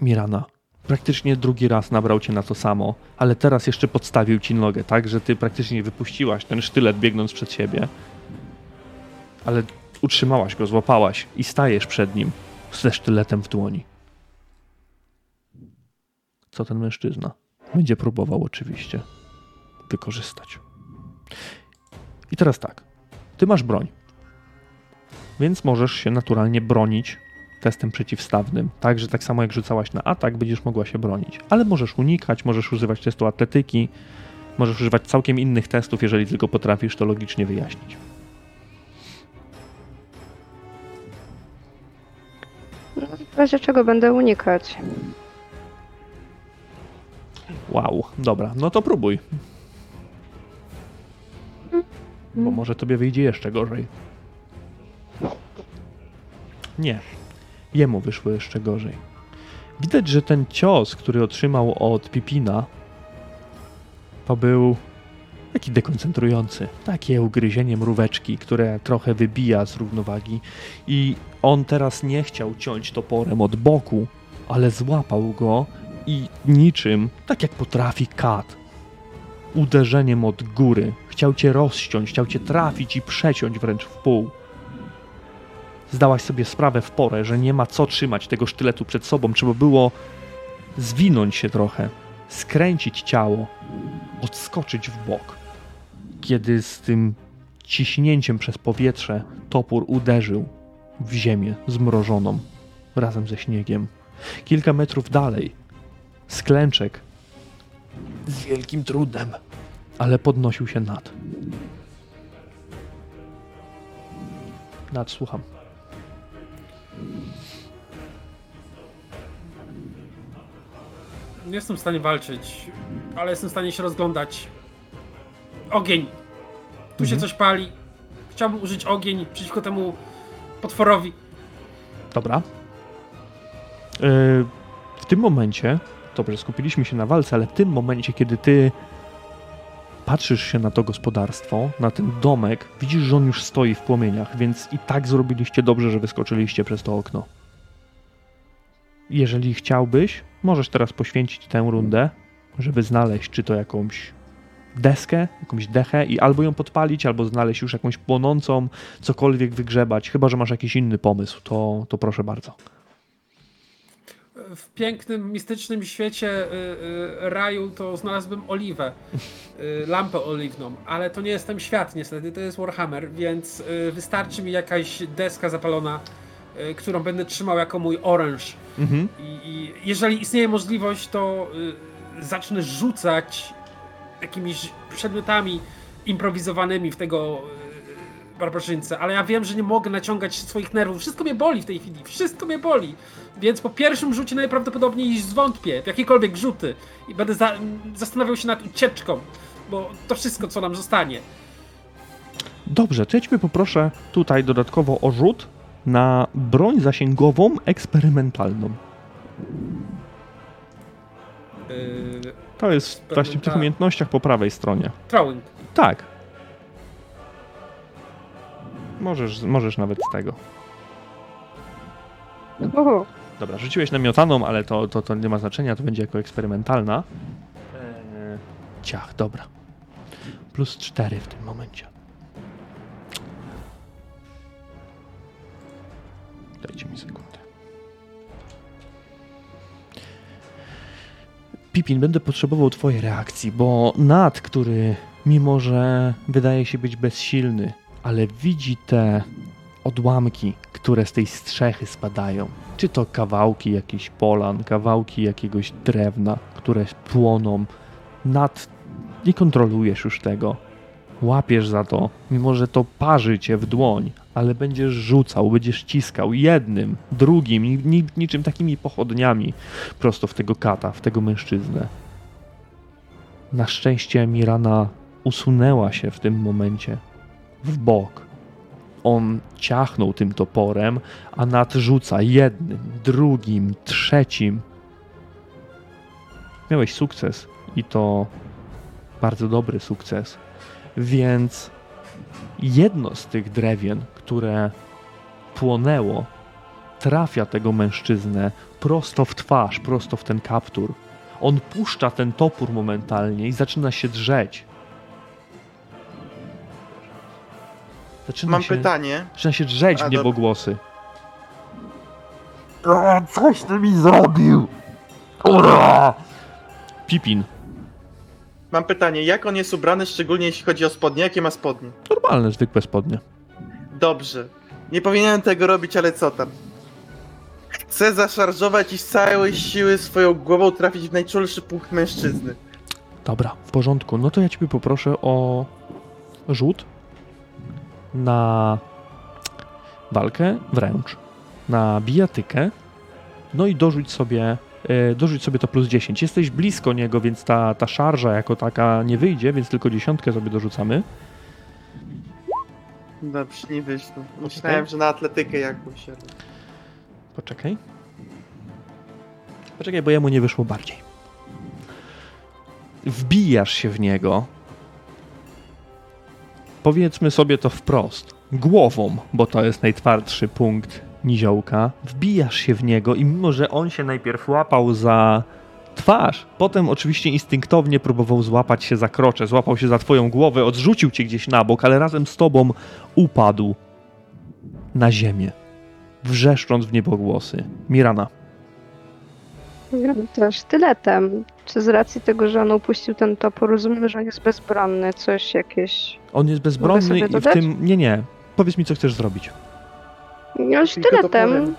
Mirana. Praktycznie drugi raz nabrał cię na to samo, ale teraz jeszcze podstawił ci nogę, tak, że ty praktycznie wypuściłaś ten sztylet biegnąc przed siebie. Ale utrzymałaś go, złapałaś i stajesz przed nim ze sztyletem w dłoni. Co ten mężczyzna? Będzie próbował oczywiście wykorzystać. I teraz tak. Ty masz broń. Więc możesz się naturalnie bronić testem przeciwstawnym. Tak, że tak samo jak rzucałaś na atak, będziesz mogła się bronić. Ale możesz unikać, możesz używać testu atletyki, możesz używać całkiem innych testów, jeżeli tylko potrafisz to logicznie wyjaśnić.
W razie czego będę unikać.
Wow, dobra, no to próbuj. Bo może tobie wyjdzie jeszcze gorzej. Nie. Jemu wyszło jeszcze gorzej. Widać, że ten cios, który otrzymał od Pipina, to był taki dekoncentrujący. Takie ugryzienie mróweczki, które trochę wybija z równowagi. I on teraz nie chciał ciąć toporem od boku, ale złapał go i niczym, tak jak potrafi kat, uderzeniem od góry, chciał cię rozciąć, chciał cię trafić i przeciąć wręcz w pół. Zdałaś sobie sprawę w porę, że nie ma co trzymać tego sztyletu przed sobą, trzeba było zwinąć się trochę, skręcić ciało, odskoczyć w bok. Kiedy z tym ciśnięciem przez powietrze topór uderzył w ziemię zmrożoną razem ze śniegiem. Kilka metrów dalej sklęczek z wielkim trudem, ale podnosił się nad. Nad, słucham.
Nie jestem w stanie walczyć, ale jestem w stanie się rozglądać. Ogień! Tu się
Mhm.
coś pali. Chciałbym użyć ogień przeciwko temu potworowi.
Dobra. Yy, w tym momencie, dobrze, skupiliśmy się na walce, ale w tym momencie, kiedy ty patrzysz się na to gospodarstwo, na ten domek, widzisz, że on już stoi w płomieniach, więc i tak zrobiliście dobrze, że wyskoczyliście przez to okno. Jeżeli chciałbyś, możesz teraz poświęcić tę rundę, żeby znaleźć czy to jakąś deskę, jakąś dechę i albo ją podpalić, albo znaleźć już jakąś płonącą, cokolwiek wygrzebać. Chyba, że masz jakiś inny pomysł, to, to proszę bardzo.
W pięknym, mistycznym świecie y, y, raju to znalazłbym oliwę, y, lampę oliwną, ale to nie jest ten świat niestety, to jest Warhammer, więc wystarczy mi jakaś deska zapalona, którą będę trzymał jako mój oręż.
Mhm.
I, I jeżeli istnieje możliwość, to zacznę rzucać jakimiś przedmiotami improwizowanymi w tego barbarzyńcę, ale ja wiem, że nie mogę naciągać swoich nerwów. Wszystko mnie boli w tej chwili, wszystko mnie boli. Więc po pierwszym rzucie najprawdopodobniej zwątpię w jakiekolwiek rzuty i będę za, zastanawiał się nad ucieczką, bo to wszystko, co nam zostanie.
Dobrze, to poproszę tutaj dodatkowo o rzut na broń zasięgową eksperymentalną.
Yy,
To jest właśnie w tych umiejętnościach po prawej stronie.
throwing.
Tak. Możesz, możesz nawet z tego. Dobra, rzuciłeś na miotaną, ale to, to, to nie ma znaczenia, to będzie jako eksperymentalna. Eee, ciach, dobra. Plus 4 w tym momencie. Dajcie mi sekundę. Pipin, będę potrzebował twojej reakcji, bo Nat, który mimo, że wydaje się być bezsilny, ale widzi te odłamki, które z tej strzechy spadają. Czy to kawałki jakichś polan, kawałki jakiegoś drewna, które płoną. Nad nie kontrolujesz już tego. Łapiesz za to, mimo że to parzy cię w dłoń, ale będziesz rzucał, będziesz ściskał jednym, drugim, ni, ni, niczym takimi pochodniami prosto w tego kata, w tego mężczyznę. Na szczęście Mirana usunęła się w tym momencie w bok. On ciachnął tym toporem, a nadrzuca jednym, drugim, trzecim. Miałeś sukces i to bardzo dobry sukces. Więc jedno z tych drewien, które płonęło, trafia tego mężczyznę prosto w twarz, prosto w ten kaptur. On puszcza ten topór momentalnie i zaczyna się drzeć. Zaczyna
Mam
się,
pytanie.
Zaczyna się drzeć
A,
w niebogłosy.
A, coś ty mi zrobił!
Ura! Pipin.
Mam pytanie, jak on jest ubrany, szczególnie jeśli chodzi o spodnie? Jakie ma spodnie?
Normalne, zwykłe spodnie.
Dobrze. Nie powinienem tego robić, ale co tam? Chcę zaszarżować i z całej siły swoją głową trafić w najczulszy punkt mężczyzny.
Dobra, w porządku. No to ja ciebie poproszę o rzut na walkę wręcz, na bijatykę, no i dorzuć sobie, e, dorzuć sobie to plus 10. Jesteś blisko niego, więc ta, ta szarża jako taka nie wyjdzie, więc tylko dziesiątkę sobie dorzucamy.
Dobrze, nie wyszło. Myślałem, że na atletykę jakąś.
Poczekaj. Poczekaj, bo jemu nie wyszło bardziej. Wbijasz się w niego. Powiedzmy sobie to wprost. Głową, bo to jest najtwardszy punkt niziołka. Wbijasz się w niego i mimo, że on się najpierw łapał za twarz, potem oczywiście instynktownie próbował złapać się za krocze, złapał się za twoją głowę, odrzucił cię gdzieś na bok, ale razem z tobą upadł na ziemię wrzeszcząc w niebogłosy. Mirana.
Też sztyletem. Czy z racji tego, że on upuścił ten topór, rozumiem, że on jest bezbronny, coś jakieś...
On jest bezbronny i w tym... Nie, nie. Powiedz mi, co chcesz zrobić.
No sztyletem.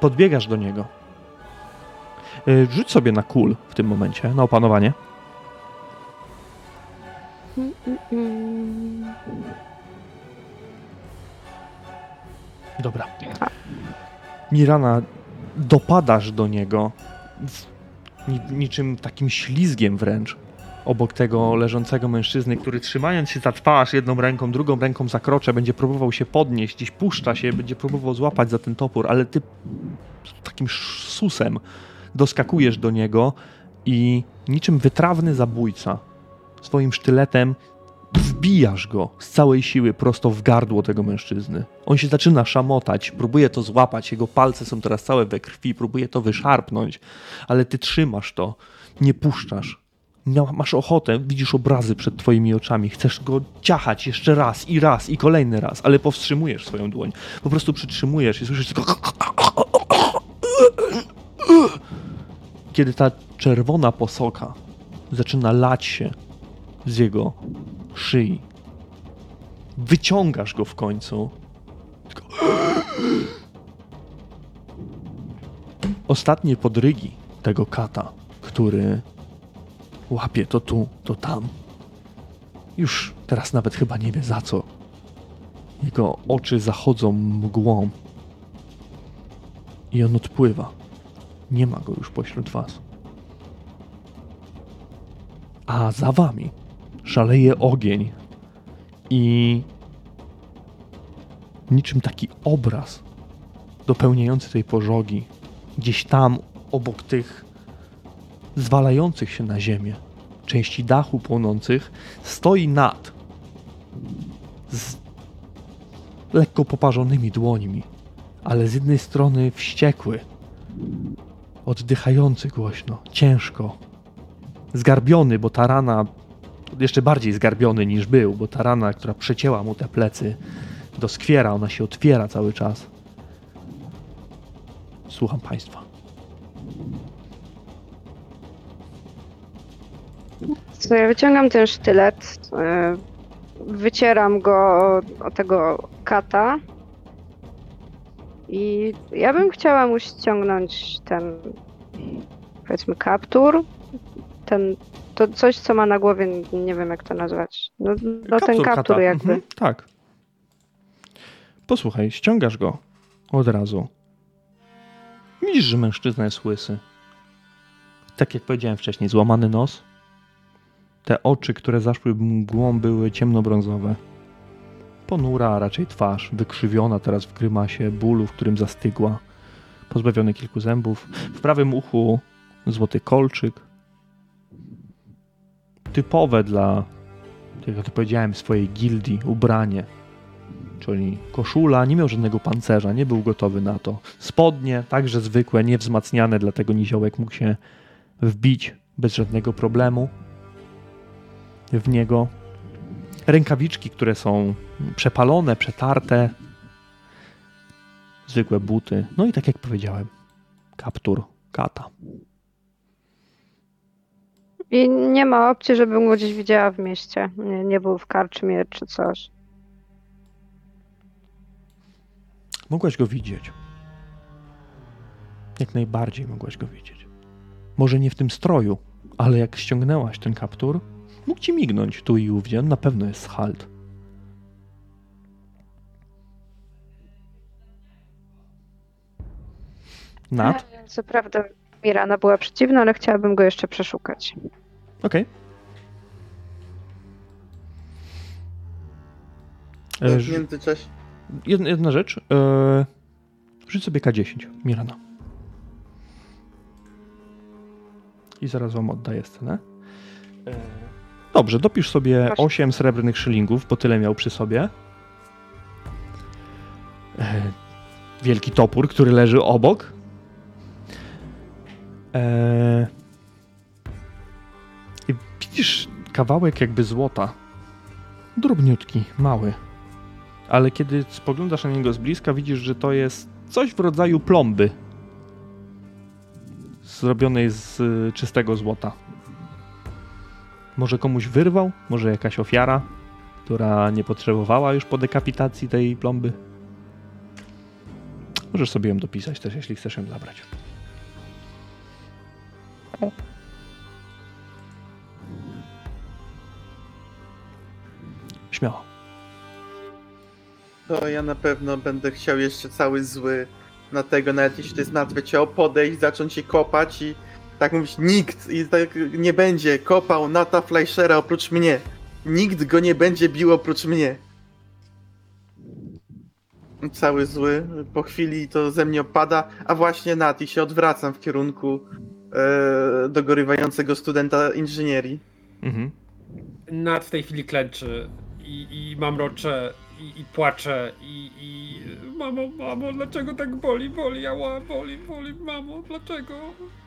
Podbiegasz do niego. Y, Rzuć sobie na kul w tym momencie, na opanowanie. Dobra. Mirana, dopadasz do niego niczym takim ślizgiem wręcz obok tego leżącego mężczyzny, który trzymając się za twarz jedną ręką, drugą ręką za krocze, będzie próbował się podnieść, gdzieś puszcza się, będzie próbował złapać za ten topór, ale ty takim susem doskakujesz do niego i niczym wytrawny zabójca swoim sztyletem wbijasz go z całej siły prosto w gardło tego mężczyzny. On się zaczyna szamotać, próbuje to złapać, jego palce są teraz całe we krwi, próbuje to wyszarpnąć, ale ty trzymasz to, nie puszczasz. Masz ochotę, widzisz obrazy przed twoimi oczami, chcesz go ciachać jeszcze raz i raz i kolejny raz, ale powstrzymujesz swoją dłoń. Po prostu przytrzymujesz i słyszysz tylko... Kiedy ta czerwona posoka zaczyna lać się z jego szyi. Wyciągasz go w końcu. Tylko... Ostatnie podrygi tego kata, który łapie to tu, to tam. Już teraz nawet chyba nie wie za co. Jego oczy zachodzą mgłą. I on odpływa. Nie ma go już pośród was. A za wami szaleje ogień i niczym taki obraz dopełniający tej pożogi, gdzieś tam obok tych zwalających się na ziemię części dachu płonących, stoi nad z lekko poparzonymi dłońmi, ale z jednej strony wściekły, Oddychający głośno, ciężko. Zgarbiony, bo ta rana, jeszcze bardziej zgarbiony niż był, bo ta rana, która przecięła mu te plecy, doskwiera, ona się otwiera cały czas. Słucham Państwa.
Co ja wyciągam ten sztylet, e, wycieram go o, tego kata i ja bym chciała mu ściągnąć ten, powiedzmy, kaptur, ten, to coś, co ma na głowie, nie wiem jak to nazwać. No, no ten kaptur jakby.
Mhm, tak. Posłuchaj, ściągasz go od razu. Widzisz, że mężczyzna jest łysy. Tak jak powiedziałem wcześniej, złamany nos. Te oczy, które zaszły mgłą, były ciemnobrązowe. Ponura, a raczej twarz, wykrzywiona teraz w grymasie bólu, w którym zastygła. Pozbawiony kilku zębów. W prawym uchu złoty kolczyk. Typowe dla, jak to powiedziałem, swojej gildii ubranie. Czyli koszula, nie miał żadnego pancerza, nie był gotowy na to. Spodnie, także zwykłe, niewzmacniane, dlatego niziołek mógł się wbić bez żadnego problemu w niego. Rękawiczki, które są przepalone, przetarte. Zwykłe buty. No i tak jak powiedziałem, kaptur kata.
I nie ma opcji, żebym go gdzieś widziała w mieście. Nie, nie był w karczmie czy coś.
Mogłaś go widzieć. Jak najbardziej mogłaś go widzieć. Może nie w tym stroju, ale jak ściągnęłaś ten kaptur, mógł ci mignąć tu i ówdzie. Na pewno jest halt. Nat?
E, Co prawda Mirana była przeciwna, ale chciałabym go jeszcze przeszukać.
Okej.
W
Okay.
międzyczasie.
Jedna, jedna rzecz. E, rzuć sobie K10, Mirana. I zaraz wam oddaję scenę. E, dobrze, dopisz sobie
Proszę.
8 srebrnych szylingów, bo tyle miał przy sobie. E, wielki topór, który leży obok. E, I widzisz kawałek jakby złota. Drobniutki, mały ale kiedy spoglądasz na niego z bliska, widzisz, że to jest coś w rodzaju plomby. Zrobionej z y, czystego złota. Może komuś wyrwał, może jakaś ofiara, która nie potrzebowała już po dekapitacji tej plomby. Możesz sobie ją dopisać też, jeśli chcesz ją zabrać. Śmiało.
To ja na pewno będę chciał jeszcze cały zły na tego, nawet jeśli to jest nazwę ciało, podejść, zacząć się kopać i tak mówić, nikt i tak nie będzie kopał Nata Fleischera oprócz mnie. Nikt go nie będzie bił oprócz mnie. Cały zły, po chwili to ze mnie opada, a właśnie Nat i się odwracam w kierunku e, dogorywającego studenta inżynierii.
Mhm.
Nad w tej chwili klęczy i, i mamrocze i, i płacze i, i mamo, mamo, dlaczego tak boli, boli, ała, boli, boli, mamo, dlaczego,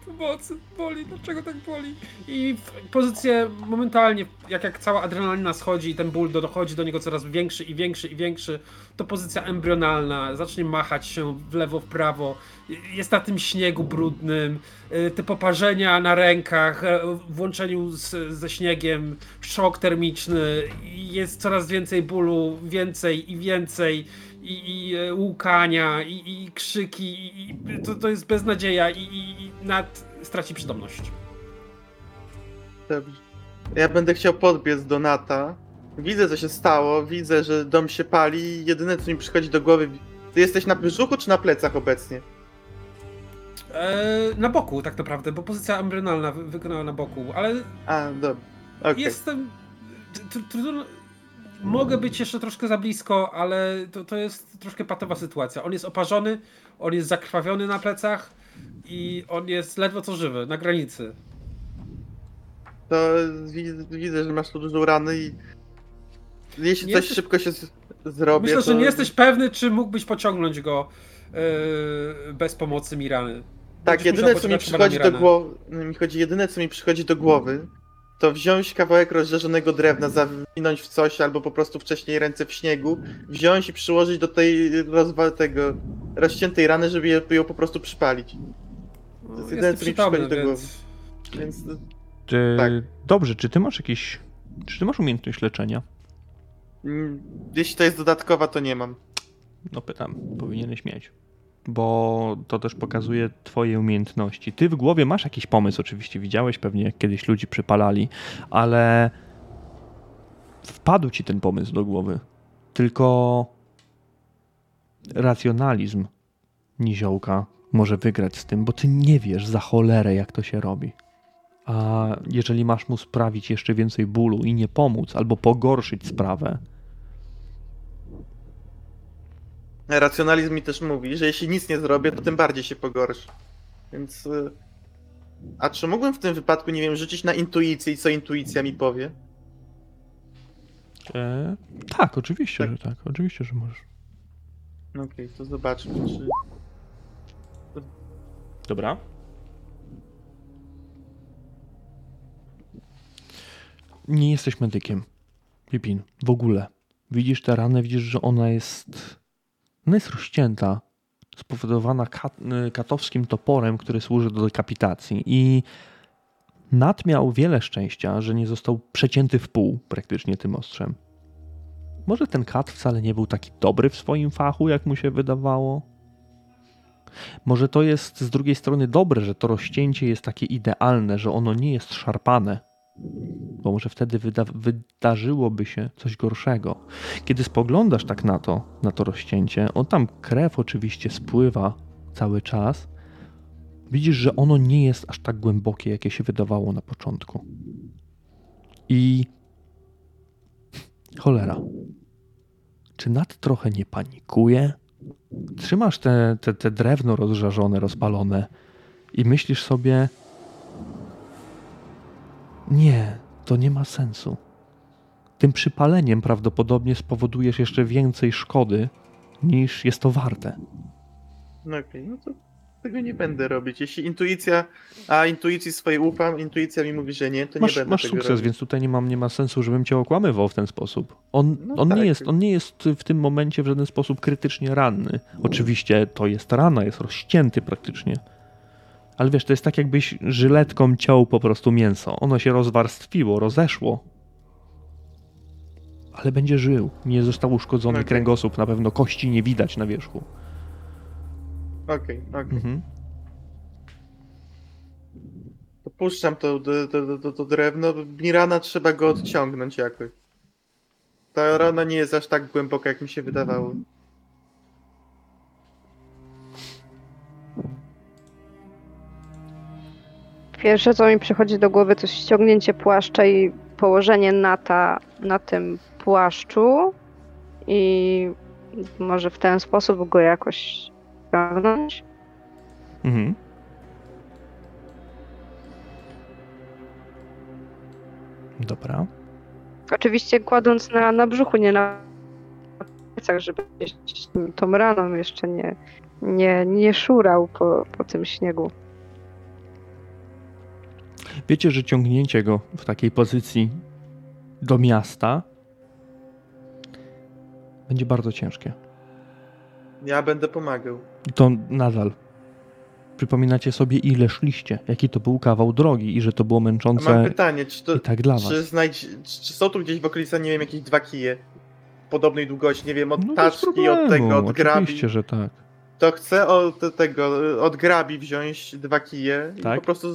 pomocy, boli, dlaczego tak boli? I pozycję momentalnie, jak, jak cała adrenalina schodzi i ten ból do, dochodzi do niego coraz większy i większy i większy, to pozycja embrionalna, zacznie machać się w lewo, w prawo, jest na tym śniegu brudnym, y, te poparzenia na rękach, e, w łączeniu z, ze śniegiem, szok termiczny, jest coraz więcej bólu, więcej i więcej, i, i e, łukania, i, i krzyki, i, i to, to jest beznadzieja, i, i, i nad straci przytomność.
Dobrze. Ja będę chciał podbiec do Nata. Widzę, co się stało, widzę, że dom się pali. Jedyne, co mi przychodzi do głowy. Ty jesteś na brzuchu czy na plecach obecnie?
E, na boku tak naprawdę, bo pozycja embrionalna wy- wykonała na boku, ale
A, dobra. Okej.
Jestem. tr- Trudno. Mogę być jeszcze troszkę za blisko, ale to, to jest troszkę patowa sytuacja. On jest oparzony, on jest zakrwawiony na plecach i on jest ledwo co żywy, na granicy.
To widzę, widzę, że masz tu dużą ranę i. Jeśli
Nie
coś
jesteś-
szybko się z... zrobię.
Myślę,
to...
że nie jesteś pewny, czy mógłbyś pociągnąć go yy, bez pomocy Mirany.
Tak,
Będziesz
jedyne co mi przychodzi do głowy, mi chodzi, jedyne co mi przychodzi do głowy, to wziąć kawałek rozżarzonego drewna, zawinąć w coś, albo po prostu wcześniej ręce w śniegu, wziąć i przyłożyć do tej rozwa tego rozciętej rany, żeby je- ją po prostu przypalić.
No,
jest jedyne, co mi przychodzi do
więc...
Więc
Czy,
Tak.
Dobrze, czy ty masz jakiś. Czy ty masz umiejętność leczenia?
mm, jeśli to jest dodatkowa, to nie mam.
No pytam, powinieneś mieć. Bo to też pokazuje twoje umiejętności. Ty w głowie masz jakiś pomysł, oczywiście widziałeś pewnie jak kiedyś ludzi przypalali, ale wpadł ci ten pomysł do głowy. Tylko racjonalizm niziołka może wygrać z tym, bo ty nie wiesz za cholerę jak to się robi. A jeżeli masz mu sprawić jeszcze więcej bólu i nie pomóc, albo pogorszyć sprawę,
Racjonalizm mi też mówi, że jeśli nic nie zrobię, to tym bardziej się pogorszy. Więc... y, A czy mógłbym w tym wypadku, nie wiem, rzucić na intuicję i co intuicja mi powie?
E, tak, oczywiście,
Tak.
że tak. Oczywiście, że możesz.
Okej, to zobaczmy, czy...
Dobra. Nie jesteś medykiem. Pipin, w ogóle. Widzisz tę ranę, widzisz, że ona jest. Jest rozcięta. Spowodowana y, katowskim toporem, który służy do dekapitacji. I Nat miał wiele szczęścia, że nie został przecięty w pół praktycznie tym ostrzem. Może ten kat wcale nie był taki dobry w swoim fachu, jak mu się wydawało? Może to jest z drugiej strony dobre, że to rozcięcie jest takie idealne, że ono nie jest szarpane, bo może wtedy wyda wydarzyłoby się coś gorszego. Kiedy spoglądasz tak na to, na to rozcięcie, on tam krew oczywiście spływa cały czas. Widzisz, że ono nie jest aż tak głębokie, jakie się wydawało na początku. I cholera. Czy Nat trochę nie panikuje? trzymasz te, te, te drewno rozżarzone, rozpalone i myślisz sobie: Nie, to nie ma sensu. Tym przypaleniem prawdopodobnie spowodujesz jeszcze więcej szkody niż jest to warte.
No okej, no to tego nie będę robić. Jeśli intuicja, a intuicji swojej ufam, intuicja mi mówi, że nie, to
Masz,
nie będę
masz
tego
sukces,
robić.
więc tutaj nie, mam, nie ma sensu, żebym cię okłamywał w ten sposób. On,
No
on, nie
tak.
jest, on nie jest w tym momencie w żaden sposób krytycznie ranny. Oczywiście to jest rana, jest rozcięty praktycznie. Ale wiesz, to jest tak jakbyś żyletką ciął po prostu mięso. Ono się rozwarstwiło, rozeszło. Ale będzie żył. Nie został uszkodzony
Okej.
kręgosłup, na pewno kości nie widać na wierzchu.
Okej, okej.
Mhm.
To puszczam to, to, to, to, to drewno. Mirana trzeba go odciągnąć jakoś. Ta rana nie jest aż tak głęboka, jak mi się wydawało.
Pierwsze, co mi przychodzi do głowy, to ściągnięcie płaszcza i położenie nata na tym płaszczu i może w ten sposób go jakoś ściągnąć.
Mhm. Dobra.
Oczywiście kładąc na, na brzuchu, nie na plecach, żeby tą raną jeszcze nie, nie, nie szurał po, po tym śniegu.
Wiecie, że ciągnięcie go w takiej pozycji do miasta będzie bardzo ciężkie.
Ja będę pomagał.
I to nadal. Przypominacie sobie, ile szliście, jaki to był kawał drogi i że to było
A mam
męczące
pytanie, czy to,
i tak dla
czy,
was.
znajdź, czy są tu gdzieś w okolicy, nie wiem, jakieś dwa kije podobnej długości, nie wiem, od
No
taczki, od tego, od grabi.
Oczywiście, że tak.
To chcę od tego, od grabi wziąć dwa kije i
Tak?
po prostu.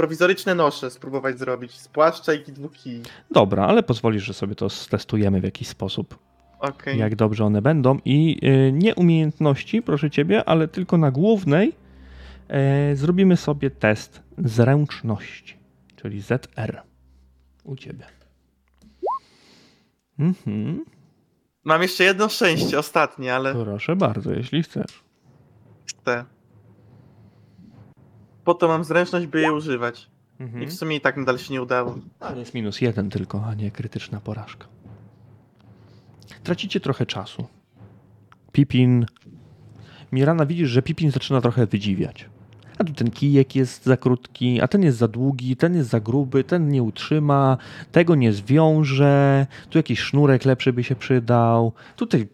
Prowizoryczne nosze spróbować zrobić. Z płaszcza i dwóch kij.
Dobra, ale pozwolisz, że sobie to stestujemy w jakiś sposób.
Okej.
jak dobrze one będą. I y, nie umiejętności, proszę ciebie, ale tylko na głównej e, zrobimy sobie test zręczności, czyli ZR. U ciebie. Mhm.
Mam jeszcze jedno szczęście, ostatnie, ale
Proszę bardzo, jeśli chcesz.
chcę. Po to mam zręczność, by je używać. I
Mhm.
w sumie i tak nadal się nie udało.
Ale jest minus jeden tylko, a nie krytyczna porażka. Tracicie trochę czasu. Pipin. Mirana widzisz, że Pipin zaczyna trochę wydziwiać. A tu ten kijek jest za krótki, a ten jest za długi, ten jest za gruby, ten nie utrzyma, tego nie zwiąże, tu jakiś sznurek lepszy by się przydał. Tutaj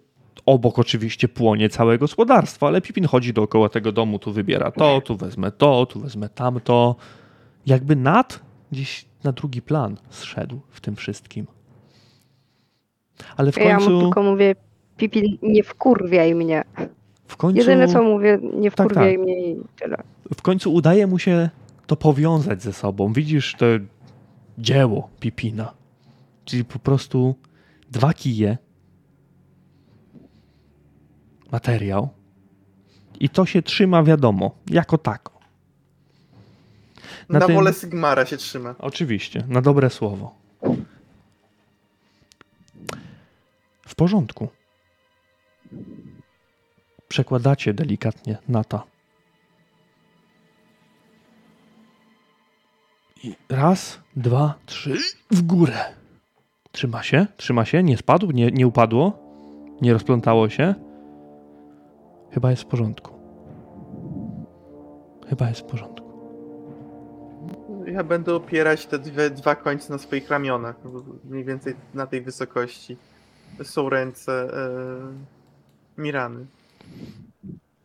obok oczywiście płonie całe gospodarstwo, ale Pipin chodzi dookoła tego domu, tu wybiera to, tu wezmę to, tu wezmę tamto. Jakby Nat gdzieś na drugi plan zszedł w tym wszystkim. Ale w
Ja mu
końcu,
tylko mówię, Pipi, nie wkurwiaj mnie.
w końcu,
Jedyne co mówię, nie
Tak,
wkurwiaj
tak.
mnie i tyle.
w końcu udaje mu się to powiązać ze sobą. Widzisz to dzieło Pipina. Czyli po prostu dwa kije, materiał i to się trzyma wiadomo, jako tako. Na
Na,
tym-
wolę Sigmara się trzyma.
Oczywiście, na dobre słowo. W porządku. Przekładacie delikatnie nata. I raz, dwa, trzy, w górę. Trzyma się, trzyma się, nie spadł, nie, nie upadło, nie rozplątało się. Chyba jest w porządku. Chyba jest w porządku.
Ja będę opierać te dwie, dwa końce na swoich ramionach. Mniej więcej na tej wysokości są ręce e, Mirany.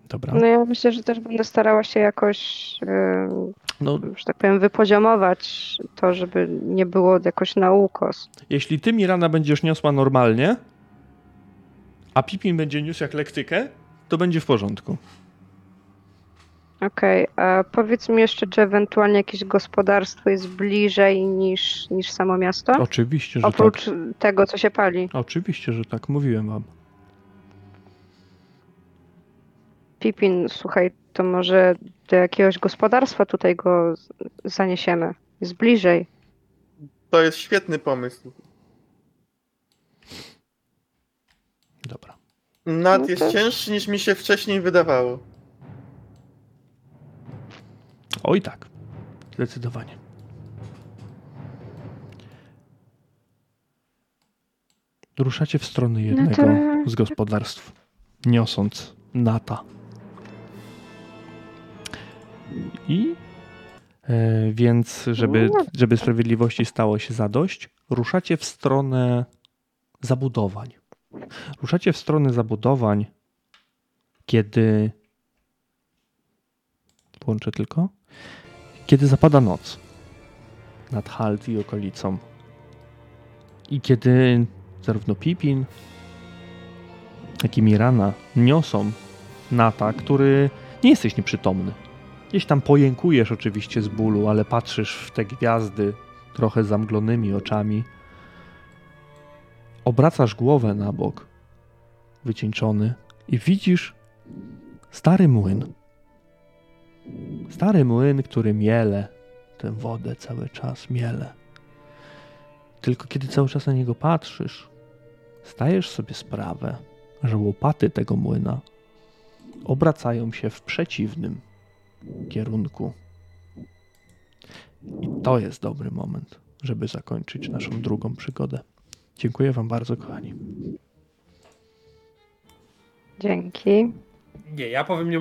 Dobra.
No ja myślę, że też będę starała się jakoś, em,
No,
że tak powiem, wypoziomować to, żeby nie było jakoś na ukos.
Jeśli ty Mirana będziesz niosła normalnie, a Pipin będzie niósł jak lektykę, to będzie w porządku.
Okej, a powiedz mi jeszcze, czy ewentualnie jakieś gospodarstwo jest bliżej niż, niż samo miasto?
Oczywiście, że
Oprócz
tak.
tego, co się pali.
Oczywiście, że tak. Mówiłem wam.
Pipin, słuchaj, to może do jakiegoś gospodarstwa tutaj go zaniesiemy. Jest bliżej.
To jest świetny pomysł.
Dobra.
Nad
No
jest cięższy niż mi się wcześniej wydawało.
Oj tak. Zdecydowanie. Ruszacie w stronę jednego
to-
z gospodarstw, niosąc nata. I e, więc, żeby, żeby sprawiedliwości stało się zadość, ruszacie w stronę zabudowań. Ruszacie w stronę zabudowań, kiedy. Włączę tylko. Kiedy zapada noc nad Halt i okolicą. I kiedy zarówno Pipin, jak i Mirana niosą Nata, który nie jesteś nieprzytomny. Gdzieś tam pojękujesz oczywiście z bólu, ale patrzysz w te gwiazdy trochę zamglonymi oczami. Obracasz głowę na bok, wycieńczony, i widzisz stary młyn. Stary młyn, który miele tę wodę cały czas, miele. Tylko kiedy cały czas na niego patrzysz, zdajesz sobie sprawę, że łopaty tego młyna obracają się w przeciwnym kierunku. I to jest dobry moment, żeby zakończyć naszą drugą przygodę. Dziękuję Wam bardzo, kochani.
Dzięki.
Nie, ja powiem nie